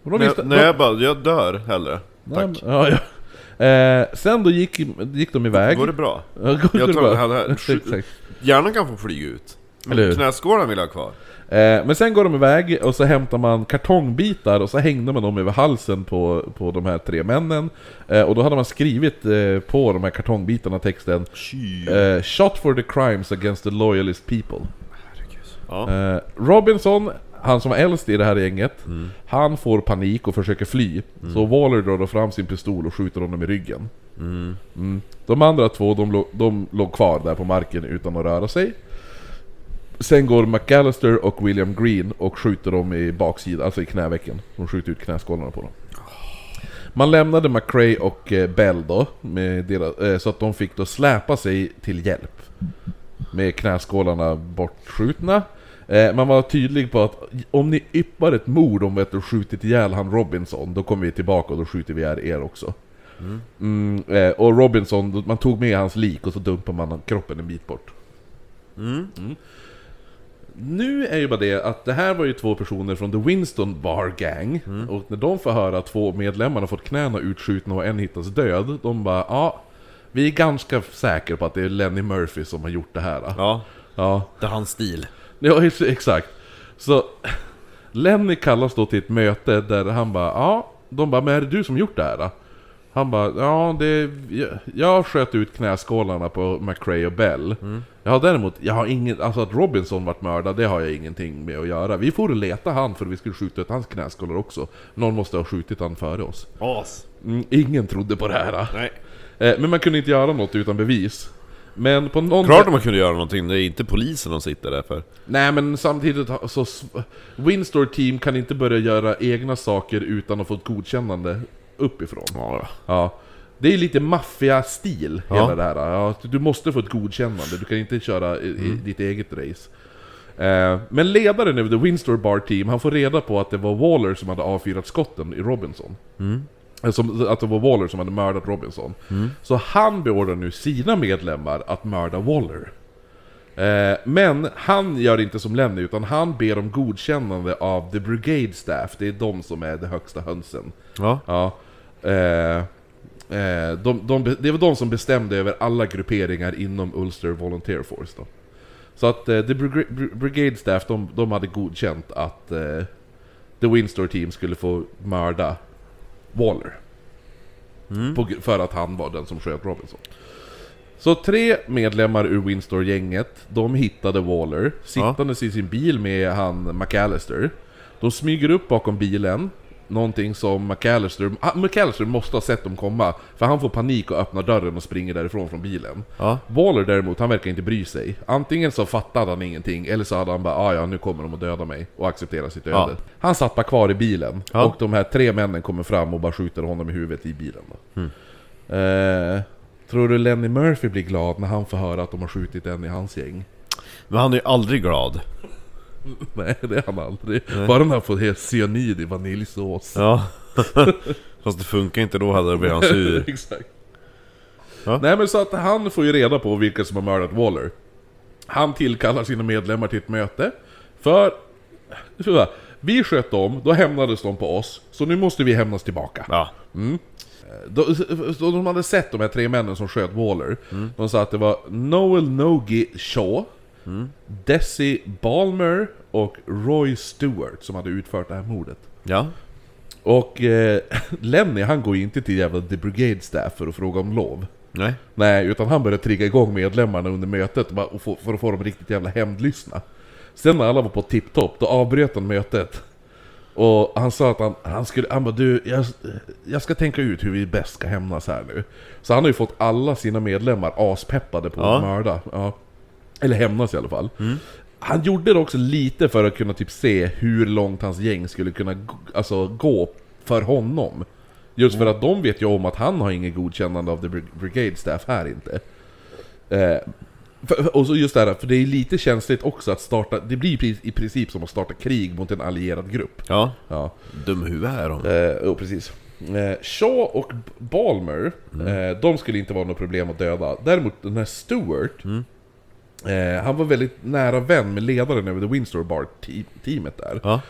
[SPEAKER 2] Och de
[SPEAKER 1] Nej,
[SPEAKER 2] visste-
[SPEAKER 1] nej
[SPEAKER 2] de-
[SPEAKER 1] jag bara, jag dör hellre.
[SPEAKER 2] Nej,
[SPEAKER 1] Tack.
[SPEAKER 2] men- Ja, ja. Eh, sen då gick, gick de iväg.
[SPEAKER 1] Går det bra?
[SPEAKER 2] Ja, går
[SPEAKER 1] Jag
[SPEAKER 2] det
[SPEAKER 1] tar
[SPEAKER 2] bra?
[SPEAKER 1] det här-. Hjärnan kan få flyga ut. Men knäskålen vill jag ha kvar.
[SPEAKER 2] Eh, men sen går de iväg och så hämtar man kartongbitar och så hängde man dem över halsen på, på de här tre männen. Eh, och då hade man skrivit eh, på de här kartongbitarna texten eh, Shot for the crimes against the loyalist people.
[SPEAKER 1] Ja.
[SPEAKER 2] Eh, Robinson, han som var äldst i det här gänget, han får panik och försöker fly. Så Waller drar då fram sin pistol och skjuter honom i ryggen. Mm. De andra två, de, de låg kvar där på marken utan att röra sig. Sen går McAllister och William Green och skjuter dem i baksidan, alltså i knävecken. De skjuter ut knäskålarna på dem. Man lämnade McRae och eh, Bell då, deras, eh, så att de fick då släpa sig till hjälp. Med knäskålarna bortskjutna. Eh, man var tydlig på att om ni yppar ett mord om att du skjutit ihjäl han Robinson, då kommer vi tillbaka och då skjuter vi ihjäl er också. Mm, eh, och Robinson, man tog med hans lik och så dumpade man kroppen en bit bort. Mm. Nu är ju bara det att det här var ju två personer från The Winston Bar Gang Och när de får höra att två medlemmar har fått knäna utskjutna och en hittas död De bara ja, vi är ganska säkra på att det är Lenny Murphy som har gjort det här
[SPEAKER 1] Ja,
[SPEAKER 2] Ja,
[SPEAKER 1] det är hans stil.
[SPEAKER 2] ja ex- exakt Så Lenny kallas då till ett möte där han bara ja, de bara men är det du som gjort det här? Då? Han bara ja, det, jag, jag sköt ut knäskålarna på McRae och Bell Jag har däremot, jag har ingen, alltså att Robinson vart mördad, det har jag ingenting med att göra Vi får leta han för vi skulle skjuta ut hans knäskålar också Någon måste ha skjutit han före oss
[SPEAKER 1] As.
[SPEAKER 2] mm, Ingen trodde på det här
[SPEAKER 1] Nej.
[SPEAKER 2] eh, Men man kunde inte göra något utan bevis Men på någon
[SPEAKER 1] Klart att man kunde göra någonting, det är inte polisen de sitter där för.
[SPEAKER 2] Nej men samtidigt så... Winstore Team kan inte börja göra egna saker utan att få ett godkännande uppifrån.
[SPEAKER 1] Ja,
[SPEAKER 2] Ja. Det är lite maffia-stil,
[SPEAKER 1] Ja.
[SPEAKER 2] hela det här. Ja, du måste få ett godkännande, du kan inte köra i, i ditt eget race. Eh, men ledaren över The Winstore Bar Team, han får reda på att det var Waller som hade avfyrat skotten i Robinson. Eh, Som, att det var Waller som hade mördat Robinson. Så han beordrar nu sina medlemmar att mörda Waller. Eh, men han gör inte som Lenny, utan han ber om godkännande av The Brigade Staff. Det är de som är de högsta hönsen.
[SPEAKER 1] ja.
[SPEAKER 2] Ja. Eh, eh, de, de, det var de som bestämde över alla grupperingar inom Ulster Volunteer Force då. Så att eh, The Briga- Br- Brigade Staff, de, de hade godkänt att The Windsor Team skulle få mörda Waller. På, gr- för att han var den som sköt Robinson. Så tre medlemmar ur Windsor-gänget, de hittade Waller sittandes i sin bil med han McAllister. De smyger upp bakom bilen, någonting som McAllister, ah, McAllister måste ha sett dem komma, för han får panik och öppnar dörren och springer därifrån från bilen.
[SPEAKER 1] Ja.
[SPEAKER 2] Waller däremot, han verkar inte bry sig. Antingen så fattade han ingenting, eller så hade han bara ah, ja nu kommer de att döda mig, och acceptera sitt öde.
[SPEAKER 1] Ja.
[SPEAKER 2] Han satt bara kvar i bilen,
[SPEAKER 1] Ja.
[SPEAKER 2] och de här tre männen kommer fram och bara skjuter honom i huvudet i bilen. Då. Eh, tror du Lenny Murphy blir glad när han får höra att de har skjutit en i hans gäng?
[SPEAKER 1] Men han är ju aldrig glad.
[SPEAKER 2] Nej, det är han aldrig. Bara när han får helt cyanid i vaniljsås.
[SPEAKER 1] Ja. Fast det funkar inte då hade det blivit han sur.
[SPEAKER 2] Exakt.
[SPEAKER 1] Ja.
[SPEAKER 2] Nej men så att han får ju reda på vilka som har mördat Waller. Han tillkallar sina medlemmar till ett möte. För... Vi sköt dem, då hämnades de på oss, så nu måste vi hämnas tillbaka.
[SPEAKER 1] Ja.
[SPEAKER 2] Då, då de hade sett de här tre männen som sköt Waller, de sa att det var Noel Nogi Shaw, Desi Balmer och Roy Stewart som hade utfört det här mordet.
[SPEAKER 1] Ja.
[SPEAKER 2] Och eh, Lenny han går ju inte till jävla The Brigade Staff för att fråga om lov.
[SPEAKER 1] Nej.
[SPEAKER 2] Nej, utan han började trigga igång medlemmarna under mötet för att få dem riktigt jävla hämndlystna. Sen när alla var på tipptopp, då avbröt han mötet. Och han sa att han, han skulle, han bara du, jag, jag ska tänka ut hur vi bäst ska hämnas här nu. Så han har ju fått alla sina medlemmar aspeppade på
[SPEAKER 1] Ja.
[SPEAKER 2] att mörda. Ja. Eller hämnas i alla fall. Han gjorde det också lite för att kunna typ se hur långt hans gäng skulle kunna alltså, gå för honom. Just för att de vet ju om att han har inget godkännande av the Brig- Brigade Staff här inte. Eh, för, och så just det här, för det är lite känsligt också att starta, det blir i- princip som att starta krig mot en allierad grupp.
[SPEAKER 1] Ja.
[SPEAKER 2] Ja,
[SPEAKER 1] Dum huvud är de.
[SPEAKER 2] eh, jo, precis. Eh, Shaw och Balmer, eh, de skulle inte vara något problem att döda. Däremot den här Stewart, eh, han var väldigt nära vän med ledaren över The Windsor Bar-teamet där.
[SPEAKER 1] Ja.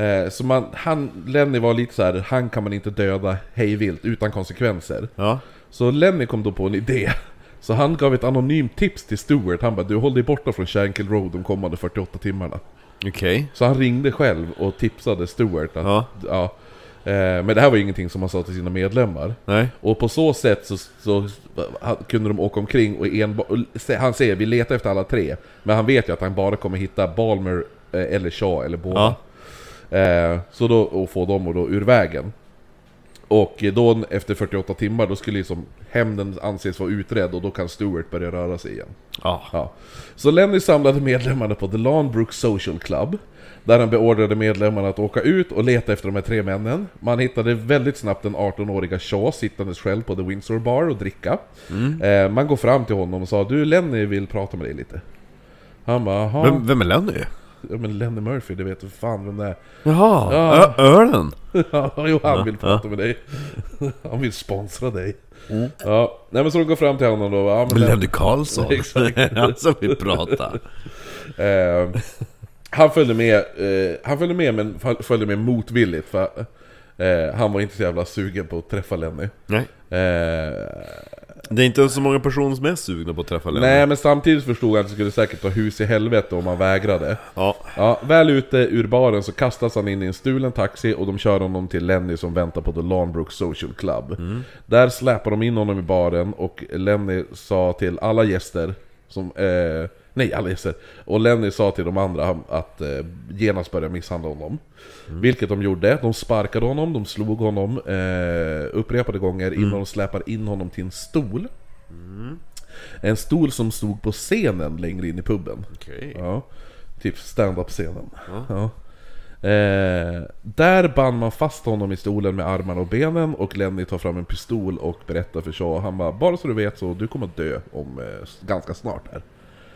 [SPEAKER 2] Eh, så man, han, Lenny var lite så här, han kan man inte döda hejvilt utan konsekvenser.
[SPEAKER 1] Ja.
[SPEAKER 2] Så Lenny kom då på en idé. Så han gav ett anonymt tips till Stewart, han bara du håll dig borta från Shankill Road de kommande 48 timmarna.
[SPEAKER 1] Okej.
[SPEAKER 2] Så han ringde själv och tipsade Stewart att,
[SPEAKER 1] Ja.
[SPEAKER 2] ja. Eh, Men det här var ju ingenting som han sa till sina medlemmar.
[SPEAKER 1] Nej.
[SPEAKER 2] Och på så sätt så, så kunde de åka omkring och enbart... Han säger vi letar efter alla tre, men han vet ju att han bara kommer hitta Balmer eh, eller Shaw eller båda. Eh, så då, och få dem och då ur vägen. Och då efter 48 timmar, då skulle liksom hämnden anses vara utredd och då kan Stewart börja röra sig igen.
[SPEAKER 1] Ja.
[SPEAKER 2] Ja. Så Lenny samlade medlemmarna på The Lawnbrook Social Club. Där han beordrade medlemmarna att åka ut och leta efter de här tre männen. Man hittade väldigt snabbt den 18-åriga Shaw sittandes själv på The Windsor Bar och dricka. Eh, man går fram till honom och sa Du Lenny vill prata med dig lite. Han bara jaha,
[SPEAKER 1] Vem, vem är Lenny?
[SPEAKER 2] ja, men Lenny Murphy, det vet du fan vem det är.
[SPEAKER 1] Jaha,
[SPEAKER 2] Ja.
[SPEAKER 1] Ölen?
[SPEAKER 2] Ja, jo, han vill prata med dig. Han vill sponsra dig. Ja, nej men så de går fram till honom då. Ja, men
[SPEAKER 1] Lenny Karlsson?
[SPEAKER 2] Exakt.
[SPEAKER 1] Han som vill prata.
[SPEAKER 2] Eh, han följde med, eh, han följde med men föl- följde med motvilligt för eh, han var inte så jävla sugen på att träffa Lenny.
[SPEAKER 1] Nej.
[SPEAKER 2] Eh,
[SPEAKER 1] Det är inte så många personer som är sugna på att träffa Lenny.
[SPEAKER 2] nej men samtidigt förstod han att det skulle säkert ta hus i helvete om han vägrade.
[SPEAKER 1] Ja.
[SPEAKER 2] Ja, väl ute ur baren så kastas han in i en stulen taxi och de kör honom till Lenny som väntar på The Lawnbrook Social Club. Där släpar de in honom i baren och Lenny sa till alla gäster som, eh, Nej, alla gäster. Och Lenny sa till de andra att eh, genast börja misshandla honom. Vilket de gjorde. De sparkade honom, de slog honom eh, upprepade gånger innan de släpade in honom till en stol. En stol som stod på scenen längre in i puben.
[SPEAKER 1] Okej.
[SPEAKER 2] Ja, typ stand-up-scenen. Ja. Eh, där band man fast honom i stolen med armarna och benen och Lenny tar fram en pistol och berättar för Shaw, han bara 'Bara så du vet så, du kommer att dö om eh, ganska snart här'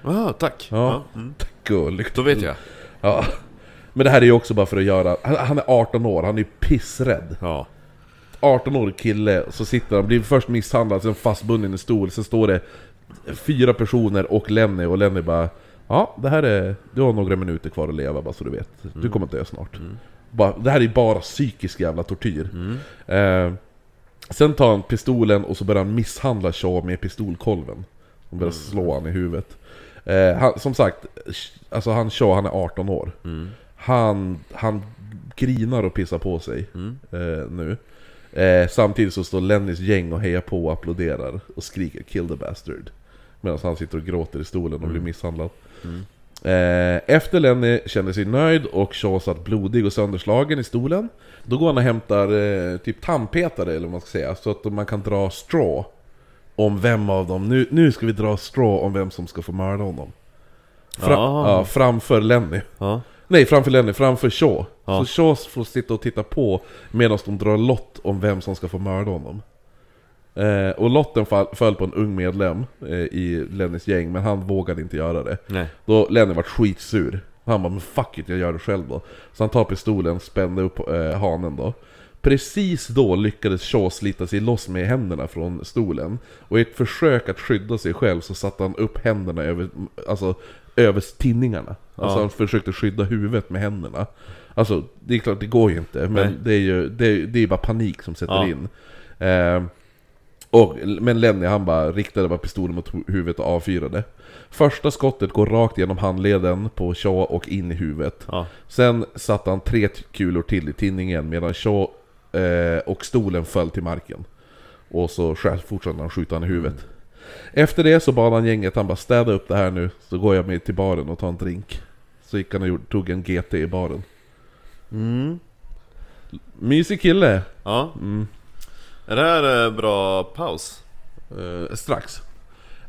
[SPEAKER 1] Ah, tack.
[SPEAKER 2] Ja,
[SPEAKER 1] Mm.
[SPEAKER 2] gulligt.
[SPEAKER 1] Då vet jag.
[SPEAKER 2] Ja. Men det här är ju också bara för att göra, han, han är 18 år, han är ju pissrädd.
[SPEAKER 1] Ja.
[SPEAKER 2] 18-årig kille, så sitter han, blir först misshandlad, sen fastbunden i en stol, sen står det fyra personer och Lenny, och Lenny bara Ja, det här är, du har några minuter kvar att leva bara så du vet. Du kommer att dö snart. Bara, det här är bara psykisk jävla tortyr. Eh, sen tar han pistolen och så börjar han misshandla Shaw med pistolkolven. Han börjar slå han i huvudet. Eh, han, som sagt, alltså han Shaw, han är 18 år. Han, han grinar och pissar på sig eh, nu. Eh, samtidigt så står Lennys gäng och hejar på och applåderar och skriker 'Kill the bastard' Medan han sitter och gråter i stolen och blir misshandlad. Eh, efter Lenny känner sig nöjd och Shaw satt blodig och sönderslagen i stolen Då går han och hämtar eh, typ tandpetare eller vad man ska säga, så att man kan dra straw Om vem av dem, nu, nu ska vi dra straw om vem som ska få mörda honom Fra,
[SPEAKER 1] Ah.
[SPEAKER 2] ja, Framför Lenny
[SPEAKER 1] Ja.
[SPEAKER 2] Nej, framför Lenny, framför Shaw.
[SPEAKER 1] Ja.
[SPEAKER 2] Så Shaw får sitta och titta på medan de drar lott om vem som ska få mörda honom. Eh, och lotten fall, föll på en ung medlem eh, i Lennys gäng, men han vågade inte göra det.
[SPEAKER 1] Nej.
[SPEAKER 2] Då Lenny vart skitsur. Han bara 'Men fuck it, jag gör det själv då' Så han tar pistolen, spände upp eh, hanen då. Precis då lyckades Shaw slita sig loss med händerna från stolen. Och i ett försök att skydda sig själv så satte han upp händerna över, alltså, över tinningarna. Alltså
[SPEAKER 1] Ja.
[SPEAKER 2] han försökte skydda huvudet med händerna. Alltså, det är klart, det går ju inte. Men
[SPEAKER 1] Nej.
[SPEAKER 2] det är ju det är, det är bara panik som sätter
[SPEAKER 1] Ja.
[SPEAKER 2] in. Eh, och, men Lenny han bara riktade bara pistolen mot hu- huvudet och avfyrade. Första skottet går rakt genom handleden på Shaw och in i huvudet.
[SPEAKER 1] Ja.
[SPEAKER 2] Sen satte han tre kulor till i tinningen medan Shaw eh, och stolen föll till marken. Och så fortsatte han skjuta han i huvudet. Efter det så bad han gänget, han bara städa upp det här nu, så går jag med till baren och tar en drink. Så gick han och gjorde- tog en GT i baren.
[SPEAKER 1] Mm.
[SPEAKER 2] Mysig kille!
[SPEAKER 1] Ja.
[SPEAKER 2] Mm.
[SPEAKER 1] Är det här eh, bra paus?
[SPEAKER 2] Eh, strax.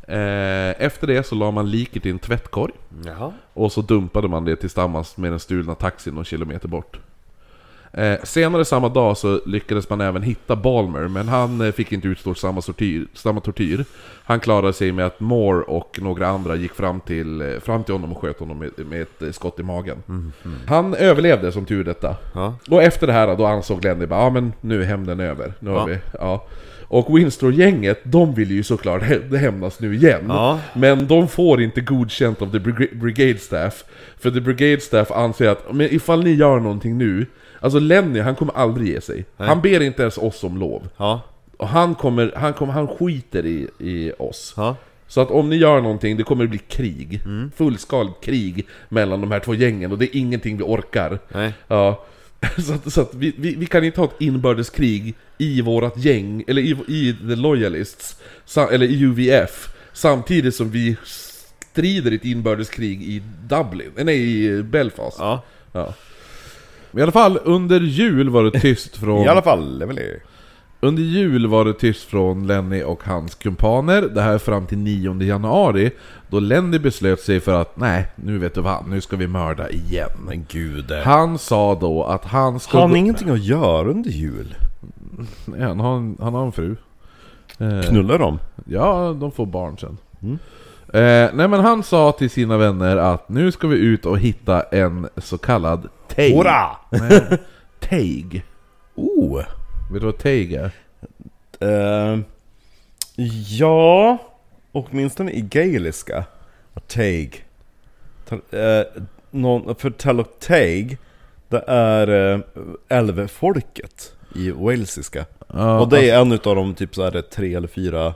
[SPEAKER 2] Eh, efter det så la man liket i en tvättkorg.
[SPEAKER 1] Jaha.
[SPEAKER 2] Och så dumpade man det tillsammans med den stulna taxin någon kilometer bort. Eh, senare samma dag så lyckades man även hitta Balmer, men han eh, fick inte utstå samma tortyr, samma tortyr. Han klarade sig med att Moore och några andra gick fram till, eh, fram till honom och sköt honom med, med ett skott i magen. Han överlevde som tur detta.
[SPEAKER 1] Ja.
[SPEAKER 2] Och efter det här då ansåg Lenny bara, ja men nu är hämnden över. Nu har
[SPEAKER 1] Ja.
[SPEAKER 2] vi, ja. Och Windsor-gänget, de vill ju såklart hä- hämnas nu igen.
[SPEAKER 1] Ja.
[SPEAKER 2] Men de får inte godkänt av the Briga- Brigade Staff. För the Brigade Staff anser att, men ifall ni gör någonting nu, alltså Lenny han kommer aldrig ge sig.
[SPEAKER 1] Nej.
[SPEAKER 2] Han ber inte ens oss om lov.
[SPEAKER 1] Ja.
[SPEAKER 2] Och han kommer, han kommer, han skiter i, i oss.
[SPEAKER 1] Ja.
[SPEAKER 2] Så att om ni gör någonting, det kommer bli krig.
[SPEAKER 1] Mm.
[SPEAKER 2] Fullskaligt krig mellan de här två gängen och det är ingenting vi orkar.
[SPEAKER 1] Nej.
[SPEAKER 2] Ja, så att, så att vi, vi, vi kan inte ha ett inbördeskrig i vårat gäng, eller i, i The Loyalists, eller i UVF, samtidigt som vi strider i ett inbördeskrig i Dublin, eh, nej i Belfast.
[SPEAKER 1] Ja.
[SPEAKER 2] Ja. I alla fall, under jul var det tyst från...
[SPEAKER 1] I alla fall, det är väl det.
[SPEAKER 2] Under jul var det tyst från Lenny och hans kumpaner, det här fram till 9 januari, då Lenny beslöt sig för att nej, nu vet du vad, nu ska vi mörda igen.
[SPEAKER 1] Men gud.
[SPEAKER 2] Han sa då att han skulle...
[SPEAKER 1] Har han ingenting att göra under jul?
[SPEAKER 2] Nej, han, har en, han har en fru. Eh,
[SPEAKER 1] Knullar de?
[SPEAKER 2] ja, de får barn sen.
[SPEAKER 1] Mm.
[SPEAKER 2] Eh, nej men han sa till sina vänner att nu ska vi ut och hitta en så kallad teig.
[SPEAKER 1] Hurra!
[SPEAKER 2] Teig.
[SPEAKER 1] Oh!
[SPEAKER 2] Vet du vad teig är?
[SPEAKER 1] Eh, ja, åtminstone i gaeliska. Teig. Uh, någon, för Teloteg, det är uh, älvfolket i walesiska.
[SPEAKER 2] Ja,
[SPEAKER 1] Och det är en utav de typ så här tre eller fyra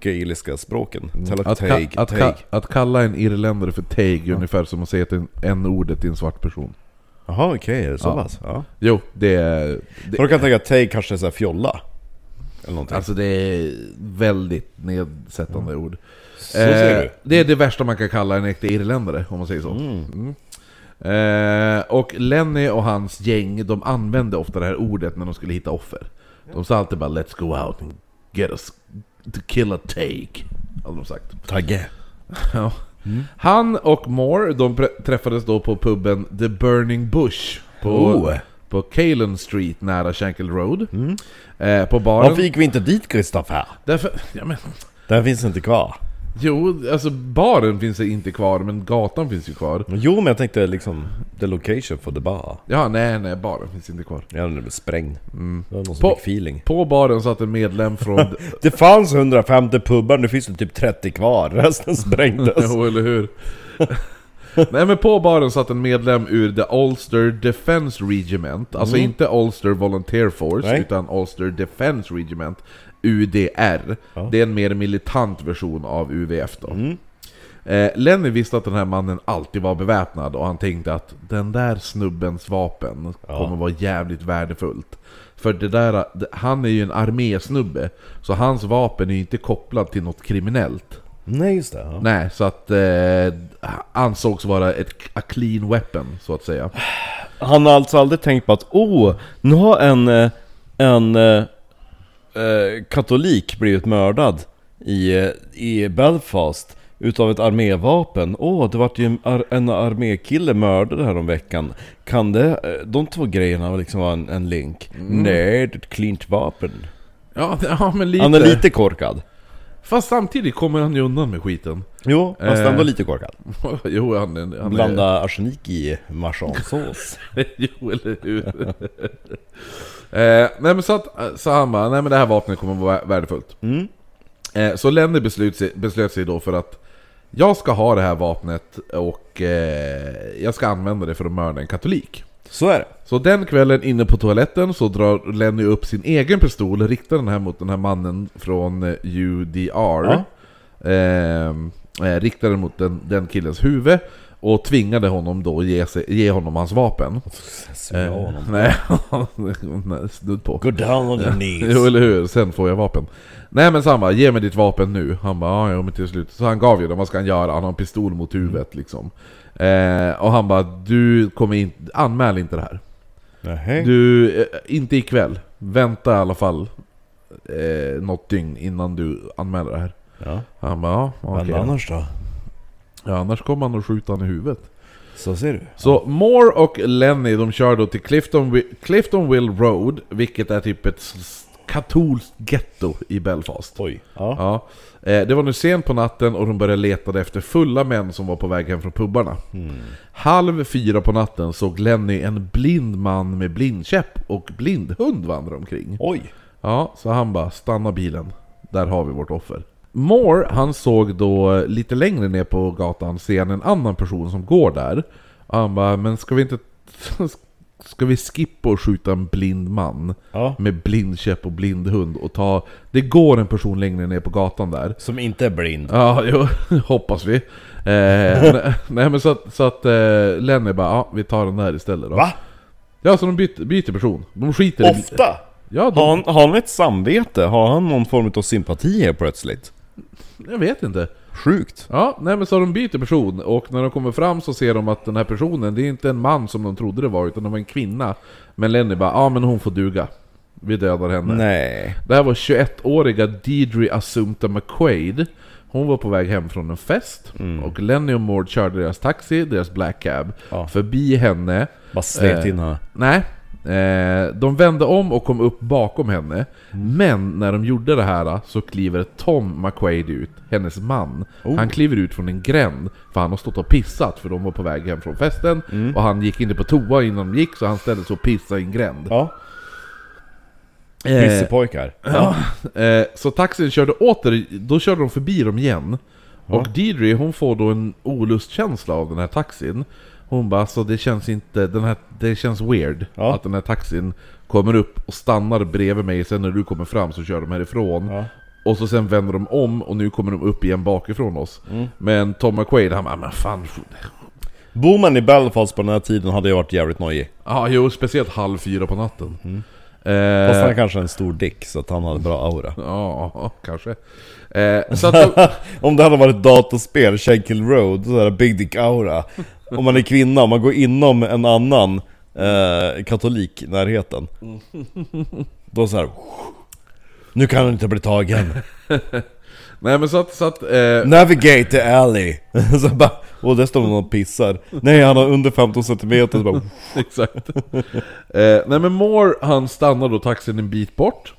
[SPEAKER 1] gaeliska språken.
[SPEAKER 2] att, ka- att, ka- att kalla en irländare för teig är ungefär som att säga en, en ordet till en svart person.
[SPEAKER 1] Jaha okej, är det så pass? Ja.
[SPEAKER 2] Jo, det är...
[SPEAKER 1] För då kan tänka att teig kanske är så här fjolla. Eller någonting.
[SPEAKER 2] Alltså det är väldigt nedsättande ord.
[SPEAKER 1] så ser
[SPEAKER 2] Eh,
[SPEAKER 1] du.
[SPEAKER 2] det är det värsta man kan kalla en äkta irländare, om man säger så.
[SPEAKER 1] Mm.
[SPEAKER 2] Eh, och Lenny och hans gäng, de använde ofta det här ordet när de skulle hitta offer. De sa alltid bara 'Let's go out and get us to kill a take' hade de sagt.
[SPEAKER 1] Tagge.
[SPEAKER 2] Ja. Han och Moore, de träffades då på puben The Burning Bush på,
[SPEAKER 1] Oh.
[SPEAKER 2] på Calen Street nära Shankill Road. Eh, på baren...
[SPEAKER 1] Varför gick vi inte dit Kristoffer?
[SPEAKER 2] Därför, ja, men,
[SPEAKER 1] Den finns inte kvar.
[SPEAKER 2] Jo, alltså baren finns inte kvar, men gatan finns ju kvar.
[SPEAKER 1] Jo men jag tänkte liksom, the location for the bar.
[SPEAKER 2] Ja, nej, nej, baren finns inte kvar.
[SPEAKER 1] Ja den blev sprängd. Det var någon som
[SPEAKER 2] På-
[SPEAKER 1] fick feeling.
[SPEAKER 2] På baren satt en medlem från...
[SPEAKER 1] Det fanns 150 pubbar, nu finns det typ 30 kvar. Resten sprängdes.
[SPEAKER 2] jo, eller hur? Nej men på baren satt en medlem ur The Ulster Defense Regiment, alltså inte Ulster Volunteer Force,
[SPEAKER 1] Nej.
[SPEAKER 2] utan Ulster Defense Regiment, UDR.
[SPEAKER 1] Ja.
[SPEAKER 2] Det är en mer militant version av UVF då. Eh, Lenny visste att den här mannen alltid var beväpnad och han tänkte att den där snubbens vapen
[SPEAKER 1] Ja.
[SPEAKER 2] kommer vara jävligt värdefullt. För det där, han är ju en armésnubbe, så hans vapen är ju inte kopplad till något kriminellt.
[SPEAKER 1] Nej just det. Ja.
[SPEAKER 2] Nej, så att eh, ansågs vara ett a clean weapon, så att säga.
[SPEAKER 1] Han har alltså aldrig tänkt på att oh, nu har en, eh, en eh, katolik blivit mördad i, eh, i Belfast utav ett armévapen. Åh, det vart ju en, ar en armékille mördad här om veckan. Kan det, eh, de två grejerna liksom vara en, en link? Nej, det är ett cleant vapen.
[SPEAKER 2] Ja, ja men lite.
[SPEAKER 1] Han är lite korkad.
[SPEAKER 2] Fast samtidigt kommer han ju undan med skiten.
[SPEAKER 1] Jo, fast
[SPEAKER 2] Eh.
[SPEAKER 1] ändå lite korkad.
[SPEAKER 2] jo, han är... Han
[SPEAKER 1] Blanda arsenik i marsansås.
[SPEAKER 2] är jo, eller hur? eh, nej men så att, så han bara, nej men det här vapnet kommer vara värdefullt.
[SPEAKER 1] Mm.
[SPEAKER 2] Eh, så Lenny beslöt sig, beslöt sig då för att Jag ska ha det här vapnet och eh, jag ska använda det för att mörda en katolik.
[SPEAKER 1] Så är det.
[SPEAKER 2] Så den kvällen inne på toaletten så drar Lenny upp sin egen pistol och riktar den här mot den här mannen från eh, UDR.
[SPEAKER 1] Ja.
[SPEAKER 2] Ehm, eh, riktar den mot den, den killens huvud och tvingade honom då att ge, sig, ge honom hans vapen. Eh,
[SPEAKER 1] honom.
[SPEAKER 2] nej, nej, snudd på.
[SPEAKER 1] Go down on your knees.
[SPEAKER 2] Jo eller hur, sen får jag vapen. Nej men samma, ge mig ditt vapen nu. Han bara, ja men till slut. Så han gav ju det, vad ska han göra? Han har en pistol mot huvudet liksom. Eh, och han bara, du kommer inte, anmäl inte det här.
[SPEAKER 1] Nähä.
[SPEAKER 2] Du, eh, inte ikväll. Vänta i alla fall eh, något dygn innan du anmäler det här.
[SPEAKER 1] Ja.
[SPEAKER 2] Han bara, ja
[SPEAKER 1] Men
[SPEAKER 2] okej.
[SPEAKER 1] annars då?
[SPEAKER 2] Ja, annars kommer han att skjuta han i huvudet.
[SPEAKER 1] Så ser du.
[SPEAKER 2] Så Moore och Lenny de kör då till Clifton, Cliftonville Road, vilket är typ ett katolskt getto i Belfast.
[SPEAKER 1] Oj. Ja.
[SPEAKER 2] Ja. Eh, Det var nu sent på natten och de började leta efter fulla män som var på väg hem från pubbarna. Halv fyra på natten såg Lenny en blind man med blindkäpp och blindhund vandra omkring.
[SPEAKER 1] Oj.
[SPEAKER 2] Ja, så han bara stanna bilen. Där har vi vårt offer. Moore, han såg då lite längre ner på gatan se en annan person som går där. Och han bara, men ska vi inte... Ska vi skippa och skjuta en blind man
[SPEAKER 1] Ja.
[SPEAKER 2] med blindkäpp och blindhund och ta... Det går en person längre ner på gatan där.
[SPEAKER 1] Som inte är blind.
[SPEAKER 2] Ja, jo, hoppas vi. Eh, nej, men så att, så att eh, Lenny bara, ja vi tar den där istället då.
[SPEAKER 1] Va?
[SPEAKER 2] Ja, så de byter, byter person. De skiter i...
[SPEAKER 1] Ofta?
[SPEAKER 2] Ja, de,
[SPEAKER 1] Har han, har han ett samvete? Har han någon form av sympati här plötsligt?
[SPEAKER 2] Jag vet inte.
[SPEAKER 1] Sjukt.
[SPEAKER 2] Ja, nej men så de byter person och när de kommer fram så ser de att den här personen, det är inte en man som de trodde det var utan det var en kvinna. Men Lenny bara, ja men hon får duga. Vi dödar henne.
[SPEAKER 1] Nej.
[SPEAKER 2] Det här var 21-åriga Deidre Assumpta McQuaid. Hon var på väg hem från en fest och Lenny och Mord körde deras taxi, deras black cab,
[SPEAKER 1] Ja.
[SPEAKER 2] förbi henne.
[SPEAKER 1] Bara slet
[SPEAKER 2] Eh,
[SPEAKER 1] in henne.
[SPEAKER 2] Nej. Eh, de vände om och kom upp bakom henne. Men när de gjorde det här så kliver Tom McQuaid ut, hennes man.
[SPEAKER 1] Oh.
[SPEAKER 2] Han kliver ut från en gränd, för han har stått och pissat för de var på väg hem från festen. Och han gick inte på toa innan de gick, så han ställde sig och pissade i en gränd.
[SPEAKER 1] Ja.
[SPEAKER 2] Eh,
[SPEAKER 1] Pissepojkar.
[SPEAKER 2] Ja, eh, så taxin körde åter, då körde de förbi dem igen. Och Deidre hon får då en olustkänsla av den här taxin. Hon bara alltså det känns inte, den här, det känns weird
[SPEAKER 1] Ja.
[SPEAKER 2] att den här taxin kommer upp och stannar bredvid mig, sen när du kommer fram så kör de härifrån.
[SPEAKER 1] Ja.
[SPEAKER 2] Och så sen vänder de om och nu kommer de upp igen bakifrån oss.
[SPEAKER 1] Mm.
[SPEAKER 2] Men Tom McQuaid han bara men fan...
[SPEAKER 1] Bor man i Belfast på den här tiden hade jag varit jävligt nojig.
[SPEAKER 2] Ja jo, speciellt halv fyra på natten.
[SPEAKER 1] Mm. Fast han
[SPEAKER 2] Eh,
[SPEAKER 1] är kanske en stor dick så att han hade bra aura.
[SPEAKER 2] ja, kanske. Eh, så att
[SPEAKER 1] Om det hade varit dataspel, Shankill Road, så är det Big Dick Aura. Om man är kvinna, om man går inom en annan eh, katolik närheten. Då så här. Nu kan han inte bli tagen.
[SPEAKER 2] nej men så att... Så att eh,
[SPEAKER 1] Navigate the alley. så bara, och där står någon och pissar. Nej, han har under 15 cm. Så bara,
[SPEAKER 2] Exakt. eh, nej men Moore han stannar då taxin en bit bort.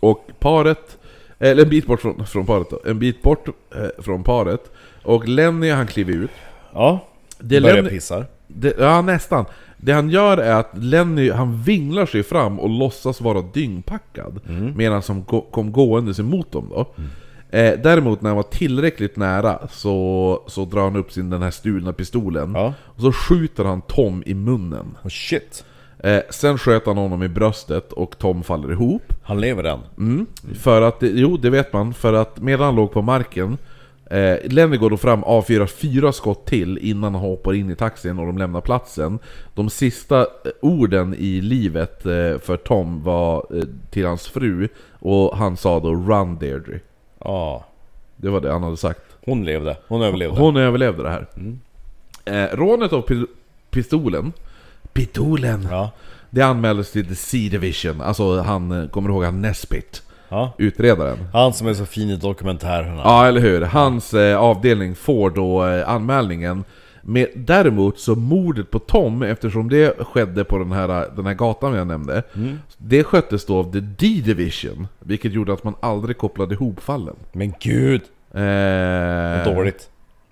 [SPEAKER 2] Och paret, eller en bit bort från, från paret då. En bit bort eh, från paret. Och Lenny han kliver ut.
[SPEAKER 1] ja,
[SPEAKER 2] Det
[SPEAKER 1] börjar
[SPEAKER 2] Lenny-
[SPEAKER 1] pissar.
[SPEAKER 2] Det, ja nästan. Det han gör är att Lenny han vinglar sig fram och låtsas vara dyngpackad. Medan han kom gåendes emot dem då. Eh, däremot när han var tillräckligt nära så, så drar han upp sin den här stulna pistolen.
[SPEAKER 1] Ja.
[SPEAKER 2] Och så skjuter han Tom i munnen.
[SPEAKER 1] Oh, shit.
[SPEAKER 2] Eh, sen sköt han honom i bröstet och Tom faller ihop.
[SPEAKER 1] Han lever än.
[SPEAKER 2] Mm. För att, jo det vet man, för att medan han låg på marken eh, Lenny går då fram, avfyrar fyra skott till innan han hoppar in i taxin och de lämnar platsen. De sista eh, orden i livet eh, för Tom var eh, till hans fru och han sa då 'Run Deirdre'
[SPEAKER 1] Ja,
[SPEAKER 2] Det var det han hade sagt.
[SPEAKER 1] hon levde. Hon överlevde.
[SPEAKER 2] Hon överlevde det här. Eh, rånet av pi- pistolen, pistolen,
[SPEAKER 1] Ja.
[SPEAKER 2] det anmäldes till The C-Division, alltså han, kommer du ihåg han Nesbitt?
[SPEAKER 1] Ja.
[SPEAKER 2] Utredaren.
[SPEAKER 1] Han som är så fin i dokumentärerna.
[SPEAKER 2] Ja, eller hur? Hans eh, avdelning får då eh, anmälningen. Men däremot så mordet på Tom, eftersom det skedde på den här, den här gatan jag nämnde, det sköttes då av The D-Division, vilket gjorde att man aldrig kopplade ihop fallen.
[SPEAKER 1] Men gud,
[SPEAKER 2] Eh,
[SPEAKER 1] vad dåligt.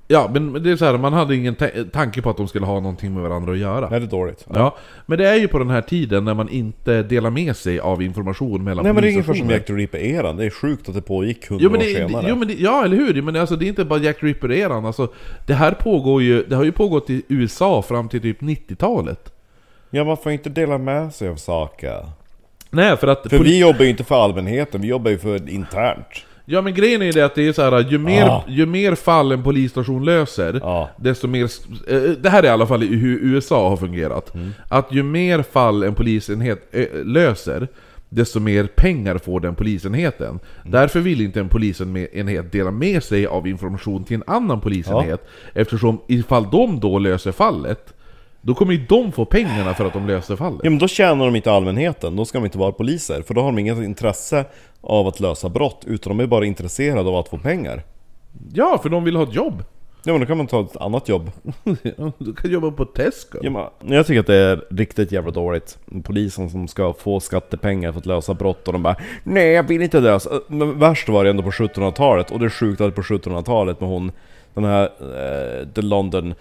[SPEAKER 2] Ja, men det är så här, man hade ingen ta- tanke på att de skulle ha någonting med varandra att göra.
[SPEAKER 1] Nej, det är dåligt.
[SPEAKER 2] Ja, men det är ju på den här tiden när man inte delar med sig av information mellan
[SPEAKER 1] Nej men det är ingen förrän som. Jack the Ripper-eran, det är sjukt att det pågick hundra år senare.
[SPEAKER 2] jo, men det, ja eller hur? Men alltså, det är inte bara Jack Ripper-eran, alltså, det här pågår ju, det har ju pågått i USA fram till typ 90-talet.
[SPEAKER 1] Ja, man får inte dela med sig av saker.
[SPEAKER 2] Nej, för att...
[SPEAKER 1] För vi jobbar ju inte för allmänheten, vi jobbar ju för internt.
[SPEAKER 2] Ja men grejen är ju det att det är så här, ju mer,
[SPEAKER 1] Ah.
[SPEAKER 2] ju mer fall en polisstation löser,
[SPEAKER 1] Ja.
[SPEAKER 2] desto mer... eh, Det här är i alla fall hur USA har fungerat.
[SPEAKER 1] Mm.
[SPEAKER 2] Att ju mer fall en polisenhet eh, löser, desto mer pengar får den polisenheten.
[SPEAKER 1] Mm.
[SPEAKER 2] Därför vill inte en polisenhet dela med sig av information till en annan polisenhet. Eftersom ifall de då löser fallet, då kommer ju de få pengarna för att de löser fallet.
[SPEAKER 1] Ja men då tjänar de inte allmänheten, då ska de inte vara poliser. För då har de inget intresse av att lösa brott, utan de är bara intresserade av att få pengar.
[SPEAKER 2] Ja, för de vill ha ett jobb.
[SPEAKER 1] Ja men då kan man ta ett annat jobb.
[SPEAKER 2] Du kan jobba på Tesco.
[SPEAKER 1] Ja, men jag tycker att det är riktigt jävla dåligt. Polisen som ska få skattepengar för att lösa brott och de bara Nej jag vill inte lösa. Men värst var det ändå på 1700-talet och det är sjukt att på 1700-talet med hon den här eh, The London